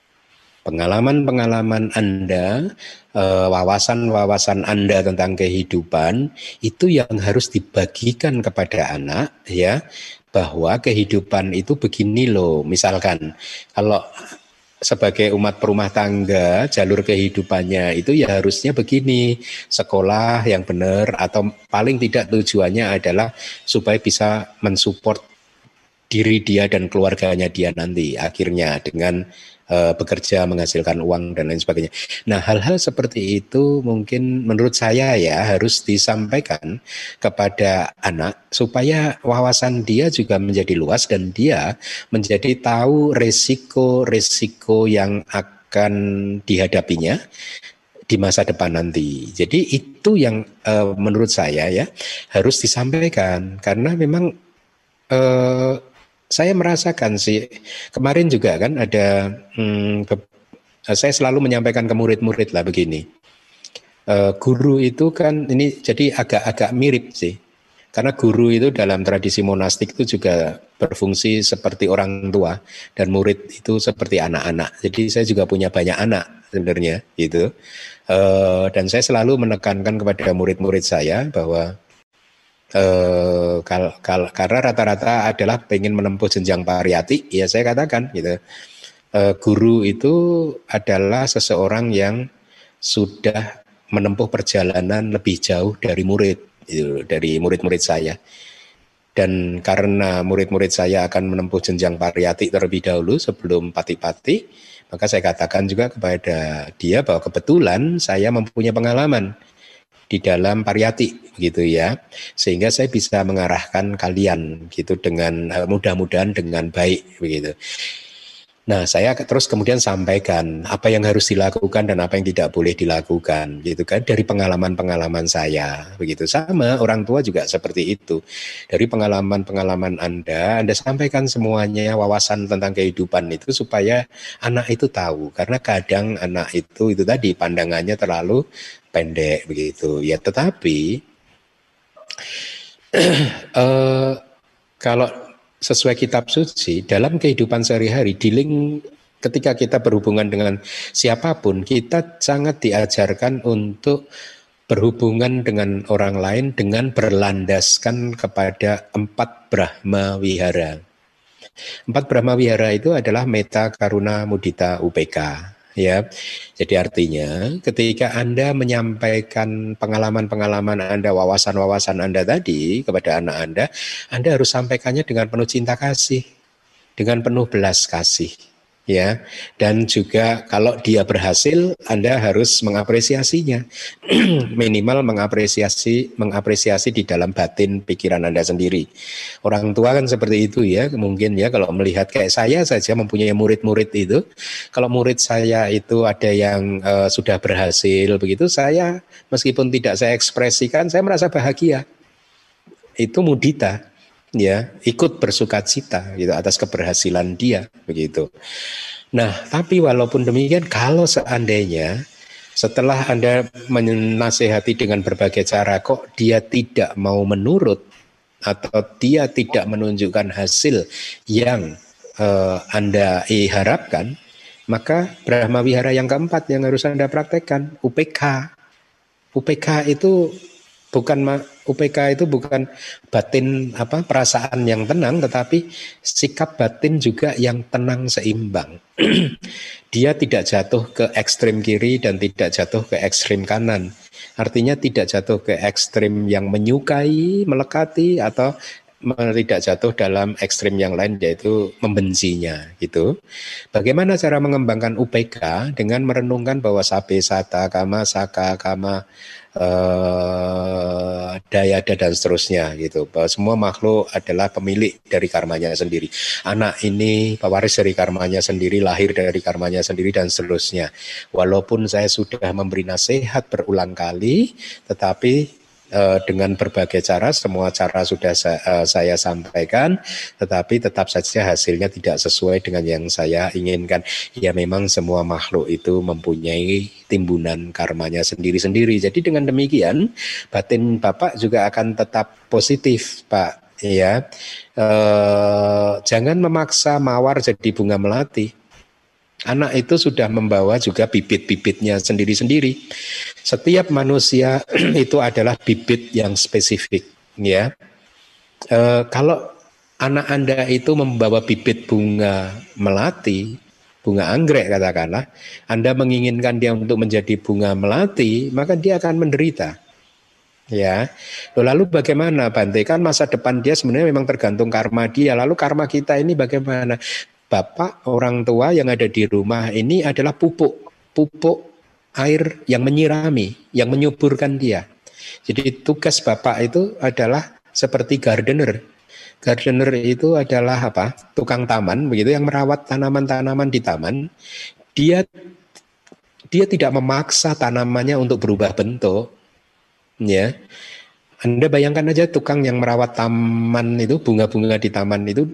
pengalaman-pengalaman Anda, eh, wawasan-wawasan Anda tentang kehidupan itu yang harus dibagikan kepada anak ya bahwa kehidupan itu begini loh. Misalkan kalau sebagai umat perumah tangga jalur kehidupannya itu ya harusnya begini sekolah yang benar atau paling tidak tujuannya adalah supaya bisa mensupport diri dia dan keluarganya dia nanti akhirnya dengan uh, bekerja menghasilkan uang dan lain sebagainya. Nah, hal-hal seperti itu mungkin menurut saya ya harus disampaikan kepada anak supaya wawasan dia juga menjadi luas dan dia menjadi tahu resiko-resiko yang akan dihadapinya di masa depan nanti. Jadi itu yang uh, menurut saya ya harus disampaikan karena memang uh, saya merasakan sih kemarin juga kan ada hmm, ke, saya selalu menyampaikan ke murid-murid lah begini. Uh, guru itu kan ini jadi agak-agak mirip sih. Karena guru itu dalam tradisi monastik itu juga berfungsi seperti orang tua dan murid itu seperti anak-anak. Jadi saya juga punya banyak anak sebenarnya gitu. Uh, dan saya selalu menekankan kepada murid-murid saya bahwa eh, kal, kal, karena rata-rata adalah pengen menempuh jenjang pariyati, ya saya katakan gitu. Eh, guru itu adalah seseorang yang sudah menempuh perjalanan lebih jauh dari murid, gitu, dari murid-murid saya. Dan karena murid-murid saya akan menempuh jenjang pariyati terlebih dahulu sebelum pati-pati, maka saya katakan juga kepada dia bahwa kebetulan saya mempunyai pengalaman di dalam pariyati gitu ya sehingga saya bisa mengarahkan kalian gitu dengan uh, mudah-mudahan dengan baik begitu Nah, saya terus kemudian sampaikan apa yang harus dilakukan dan apa yang tidak boleh dilakukan, gitu kan? Dari pengalaman-pengalaman saya, begitu sama orang tua juga seperti itu. Dari pengalaman-pengalaman Anda, Anda sampaikan semuanya wawasan tentang kehidupan itu supaya anak itu tahu, karena kadang anak itu itu tadi pandangannya terlalu pendek begitu. Ya, tetapi uh, [clears throat] kalau sesuai kitab suci dalam kehidupan sehari-hari dealing ketika kita berhubungan dengan siapa pun kita sangat diajarkan untuk berhubungan dengan orang lain dengan berlandaskan kepada empat Brahma Wihara. Empat Brahma Wihara itu adalah Meta Karuna Mudita UPK ya. Jadi artinya ketika Anda menyampaikan pengalaman-pengalaman Anda, wawasan-wawasan Anda tadi kepada anak Anda, Anda harus sampaikannya dengan penuh cinta kasih, dengan penuh belas kasih ya. Dan juga kalau dia berhasil Anda harus mengapresiasinya. [clears throat] Minimal mengapresiasi mengapresiasi di dalam batin pikiran Anda sendiri. Orang tua kan seperti itu ya mungkin ya kalau melihat kayak saya saja mempunyai murid-murid itu. Kalau murid saya itu ada yang uh, sudah berhasil begitu saya meskipun tidak saya ekspresikan saya merasa bahagia. Itu mudita ya ikut bersuka cita gitu atas keberhasilan dia begitu. Nah, tapi walaupun demikian kalau seandainya setelah Anda menasehati dengan berbagai cara kok dia tidak mau menurut atau dia tidak menunjukkan hasil yang uh, Anda harapkan, maka Brahma Wihara yang keempat yang harus Anda praktekkan, UPK. UPK itu bukan UPK itu bukan batin apa perasaan yang tenang tetapi sikap batin juga yang tenang seimbang. [clears throat] Dia tidak jatuh ke ekstrim kiri dan tidak jatuh ke ekstrim kanan. Artinya tidak jatuh ke ekstrim yang menyukai, melekati atau tidak jatuh dalam ekstrim yang lain yaitu membencinya gitu. Bagaimana cara mengembangkan UPK dengan merenungkan bahwa sabe sata kama saka kama uh, dayada dan seterusnya gitu. Bahwa semua makhluk adalah pemilik dari karmanya sendiri. Anak ini pewaris dari karmanya sendiri, lahir dari karmanya sendiri dan seterusnya. Walaupun saya sudah memberi nasihat berulang kali, tetapi uh, dengan berbagai cara, semua cara sudah sa uh, saya sampaikan, tetapi tetap saja hasilnya tidak sesuai dengan yang saya inginkan. Ya memang semua makhluk itu mempunyai timbunan karmanya sendiri-sendiri. Jadi dengan demikian batin Bapak juga akan tetap positif, Pak. Ya, uh, jangan memaksa mawar jadi bunga melati Anak itu sudah membawa juga bibit-bibitnya sendiri-sendiri. Setiap manusia [clears throat] itu adalah bibit yang spesifik, ya. E, kalau anak Anda itu membawa bibit bunga melati, bunga anggrek katakanlah, Anda menginginkan dia untuk menjadi bunga melati, maka dia akan menderita. Ya, lalu bagaimana Bante? Kan masa depan dia sebenarnya memang tergantung karma dia. Lalu karma kita ini bagaimana? Bapak orang tua yang ada di rumah ini adalah pupuk, pupuk air yang menyirami, yang menyuburkan dia. Jadi tugas bapak itu adalah seperti gardener. Gardener itu adalah apa? Tukang taman, begitu yang merawat tanaman-tanaman di taman. Dia dia tidak memaksa tanamannya untuk berubah bentuk, ya. Anda bayangkan aja tukang yang merawat taman itu, bunga-bunga di taman itu,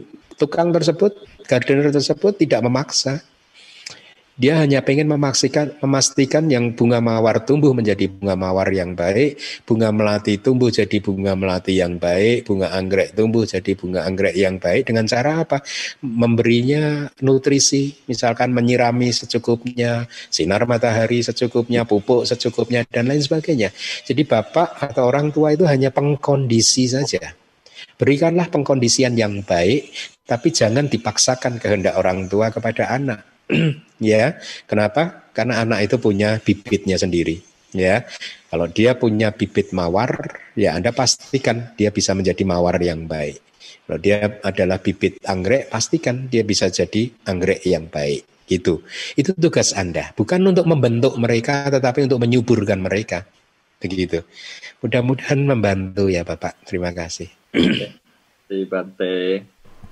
tukang tersebut gardener tersebut tidak memaksa. Dia hanya ingin memastikan, memastikan yang bunga mawar tumbuh menjadi bunga mawar yang baik, bunga melati tumbuh jadi bunga melati yang baik, bunga anggrek tumbuh jadi bunga anggrek yang baik dengan cara apa? Memberinya nutrisi, misalkan menyirami secukupnya, sinar matahari secukupnya, pupuk secukupnya dan lain sebagainya. Jadi bapak atau orang tua itu hanya pengkondisi saja. Berikanlah pengkondisian yang baik, tapi jangan dipaksakan kehendak orang tua kepada anak. [clears throat] ya, kenapa? Karena anak itu punya bibitnya sendiri. Ya, kalau dia punya bibit mawar, ya Anda pastikan dia bisa menjadi mawar yang baik. Kalau dia adalah bibit anggrek, pastikan dia bisa jadi anggrek yang baik. Itu, itu tugas Anda, bukan untuk membentuk mereka, tetapi untuk menyuburkan mereka. Begitu. Mudah-mudahan membantu ya Bapak. Terima kasih. [clears throat] Di Bante.